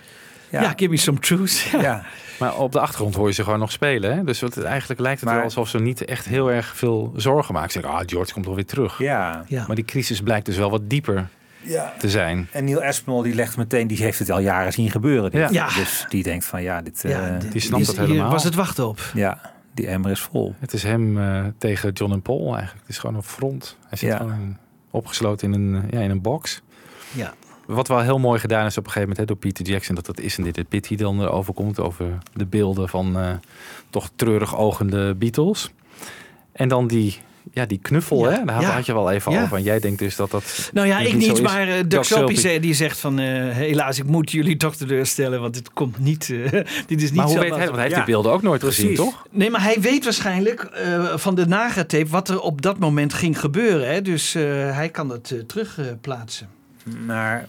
Ja, give me some truth. Ja. Ja. Maar op de achtergrond hoor je ze gewoon nog spelen. Hè? Dus wat, eigenlijk lijkt het Maar- wel alsof ze niet echt heel erg veel zorgen maken. Ze zeggen, ah, George komt wel weer terug. Ja. Ja. Maar die crisis blijkt dus wel wat dieper Ja. te zijn. En Neil Aspinall die legt meteen, die heeft het al jaren zien gebeuren. dit. Ja. Ja. Dus die denkt van ja, dit, Ja, eh, dit- die snapt is- het hier helemaal. was het wachten op. ja, die emmer is vol. Het is hem eh, tegen John en Paul eigenlijk. Het is gewoon een front. Hij zit Ja. gewoon opgesloten in een, ja, in een box. Ja. Wat wel heel mooi gedaan is op een gegeven moment hè, door Peter Jackson. Dat dat is en dit het pit die dan erover komt. Over de beelden van eh, toch treurig ogende Beatles. En dan die, ja, die knuffel. Ja. Hè? Daar had, Ja. had je wel even Ja. over. En jij denkt dus dat dat... Nou ja, ik niet, maar uh, Doug zei- die zegt van... eh, helaas, ik moet jullie toch teleurstellen, want dit komt niet... dit is niet Maar hoe weet hij? Want hij heeft Ja. die beelden ook nooit Precies. gezien, toch? Nee, maar hij weet waarschijnlijk eh, van de nagatape wat er op dat moment ging gebeuren. Hè? Dus eh, hij kan dat terugplaatsen. Maar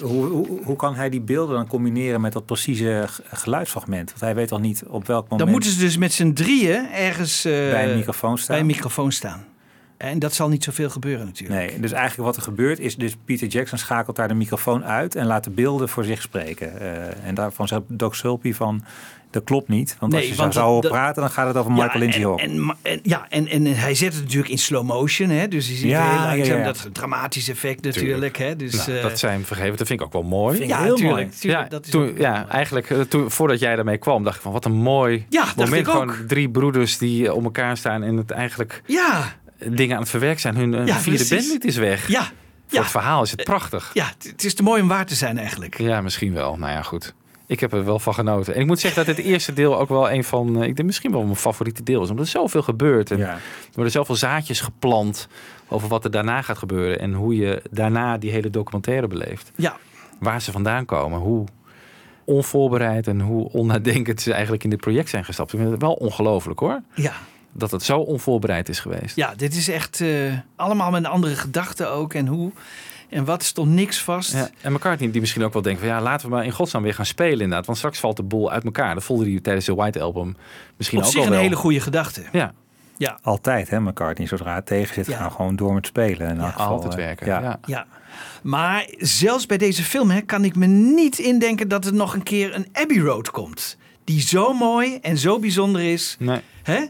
hoe, hoe, hoe kan hij die beelden dan combineren met dat precieze geluidsfragment? Want hij weet al niet op welk moment Dan moeten ze dus met z'n drieën ergens... eh, bij een microfoon staan. bij een microfoon staan. En dat zal niet zoveel gebeuren natuurlijk. Nee, dus eigenlijk wat er gebeurt is, dus Peter Jackson schakelt daar de microfoon uit en laat de beelden voor zich spreken. Eh, en daarvan zegt Doc Sulpy van, dat klopt niet. Want Nee, als je want zou dat- praten, dan gaat het over Ja, Michael Lindsay en, Hawk. en, en- ja, en, en hij zet het natuurlijk in slow motion. Hè? Dus je ziet Ja, heel langzaam ja, ja. dat dramatische effect natuurlijk. Hè? Dus, Nou, eh, dat zijn vergeven. Dat vind ik ook wel mooi. Vind ik Ja, heel tuurlijk, mooi. tuurlijk, ja, dat is toen, ja eigenlijk eh, toen, voordat jij daarmee kwam, dacht ik van wat een mooi Ja, dacht moment. ik ook. Gewoon drie broeders die om elkaar staan en het eigenlijk ja, dingen aan het verwerken zijn. Hun eh, Ja, vierde bandlid is weg. Ja, Voor ja. het verhaal is het prachtig. ja, het- het is te mooi om waar te zijn eigenlijk. Ja, misschien wel. Nou ja, goed. Ik heb er wel van genoten. En ik moet zeggen dat het eerste deel ook wel een van, eh, ik denk misschien wel mijn favoriete deel is. Omdat er zoveel gebeurt. En er worden zoveel zaadjes geplant over wat er daarna gaat gebeuren. En hoe je daarna die hele documentaire beleeft. Ja. Waar ze vandaan komen. Hoe onvoorbereid en hoe onnadenkend ze eigenlijk in dit project zijn gestapt. Ik vind het wel ongelooflijk hoor. Ja. Dat het zo onvoorbereid is geweest. Ja, dit is echt eh, allemaal met een andere gedachten ook. En hoe en wat stond niks vast. Ja, en McCartney die misschien ook wel denkt van ja, laten we maar in godsnaam weer gaan spelen inderdaad. Want straks valt de boel uit elkaar. Dat voelde hij tijdens de White Album misschien Op ook zich al een wel. hele goede gedachte. Ja. Ja. Altijd, hè, McCartney. Zodra het tegen zit, Ja. gaan gewoon door met spelen. In elk geval, altijd werken, Ja. ja. Ja. Maar zelfs bij deze film hè, kan ik me niet indenken dat er nog een keer een Abbey Road komt. Die zo mooi en zo bijzonder is. Nee. Hè?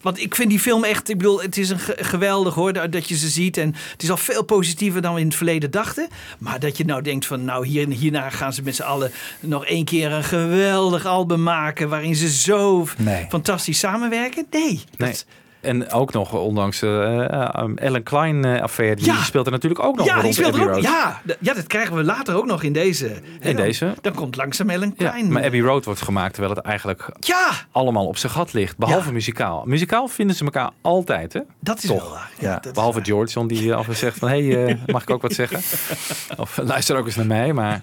Want ik vind die film echt, ik bedoel, het is een ge- geweldig hoor, dat je ze ziet. En het is al veel positiever dan we in het verleden dachten. Maar dat je nou denkt van, nou hier, hierna gaan ze met z'n allen nog één keer een geweldig album maken. Waarin ze zo Nee. fantastisch samenwerken. Nee. Nee. En ook nog, ondanks de Ellen Klein eh, affaire, die Ja. speelt er natuurlijk ook nog ja, die speelt er ook. Road. Ja, ja, dat krijgen we later ook nog in deze. In deze. Dan komt langzaam Ellen Klein. maar Abbey Road wordt gemaakt terwijl het eigenlijk Ja, allemaal op zijn gat ligt. Behalve muzikaal. Muzikaal vinden ze elkaar altijd, hè? dat is Toch? wel waar. Ja, behalve George, die eh, af en zegt van... hé, hey, eh, mag ik ook wat zeggen? Of eh, luister ook eens naar mij. Maar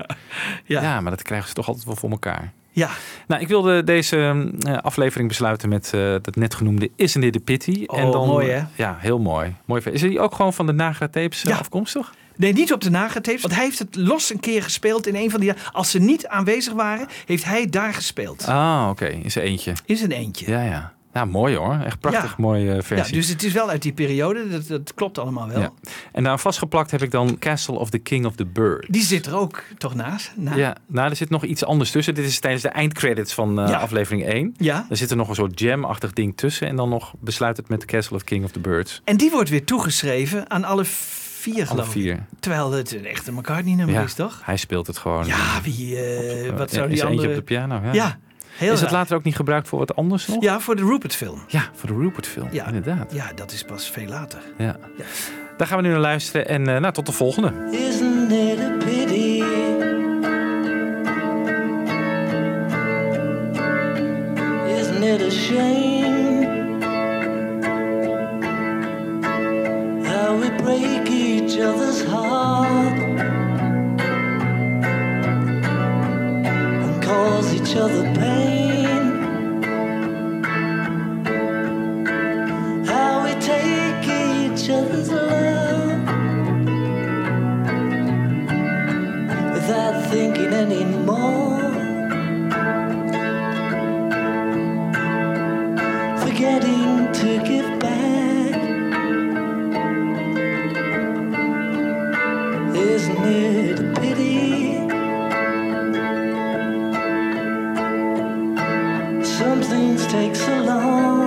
ja. maar dat krijgen ze toch altijd wel voor elkaar. Ja. Nou, ik wilde deze eh, aflevering besluiten met eh dat net genoemde Isn't It a Pity. Oh, mooi, hè? Ja, heel mooi. mooi. Is die ook gewoon van de Nagra tapes eh, Ja. afkomstig? Nee, niet op de nagetapes. Want hij heeft het los een keer gespeeld in een van die... Als ze niet aanwezig waren, heeft hij daar gespeeld. Ah, oké. In zijn eentje. In zijn eentje. Ja, ja. Ja, mooi hoor. Echt prachtig Ja. mooie eh, Ja, versie. dus het is wel uit die periode. Dat, dat klopt allemaal wel. Ja. En daar vastgeplakt heb ik dan Castle of the King of the Bird. Die zit er ook toch naast? Na- Ja, nou, er zit nog iets anders tussen. Dit is tijdens de eindcredits van eh, Ja. aflevering 1. Ja. Er zit er nog een soort jam-achtig ding tussen. En dan nog besluit het met Castle of King of the Birds. En die wordt weer toegeschreven aan alle vier, Alle geloof vier. Terwijl het een echte McCartney-nummer Ja, is, toch? hij speelt het gewoon. Ja, wie, eh, wat zou is die er andere... op de piano? Ja. Ja, heel is het later ook niet gebruikt voor wat anders nog? Ja, voor de Rupert-film. Ja, voor de Rupert-film. Ja. Inderdaad. Ja, dat is pas veel later. Ja. Daar gaan we nu naar luisteren. En eh, nou, tot de volgende. Isn't it a pity? Isn't it a shame how we break each other's cause each other pain? How we take each other's love without thinking anymore. Forgetting to give back. Isn't it Some things take so long.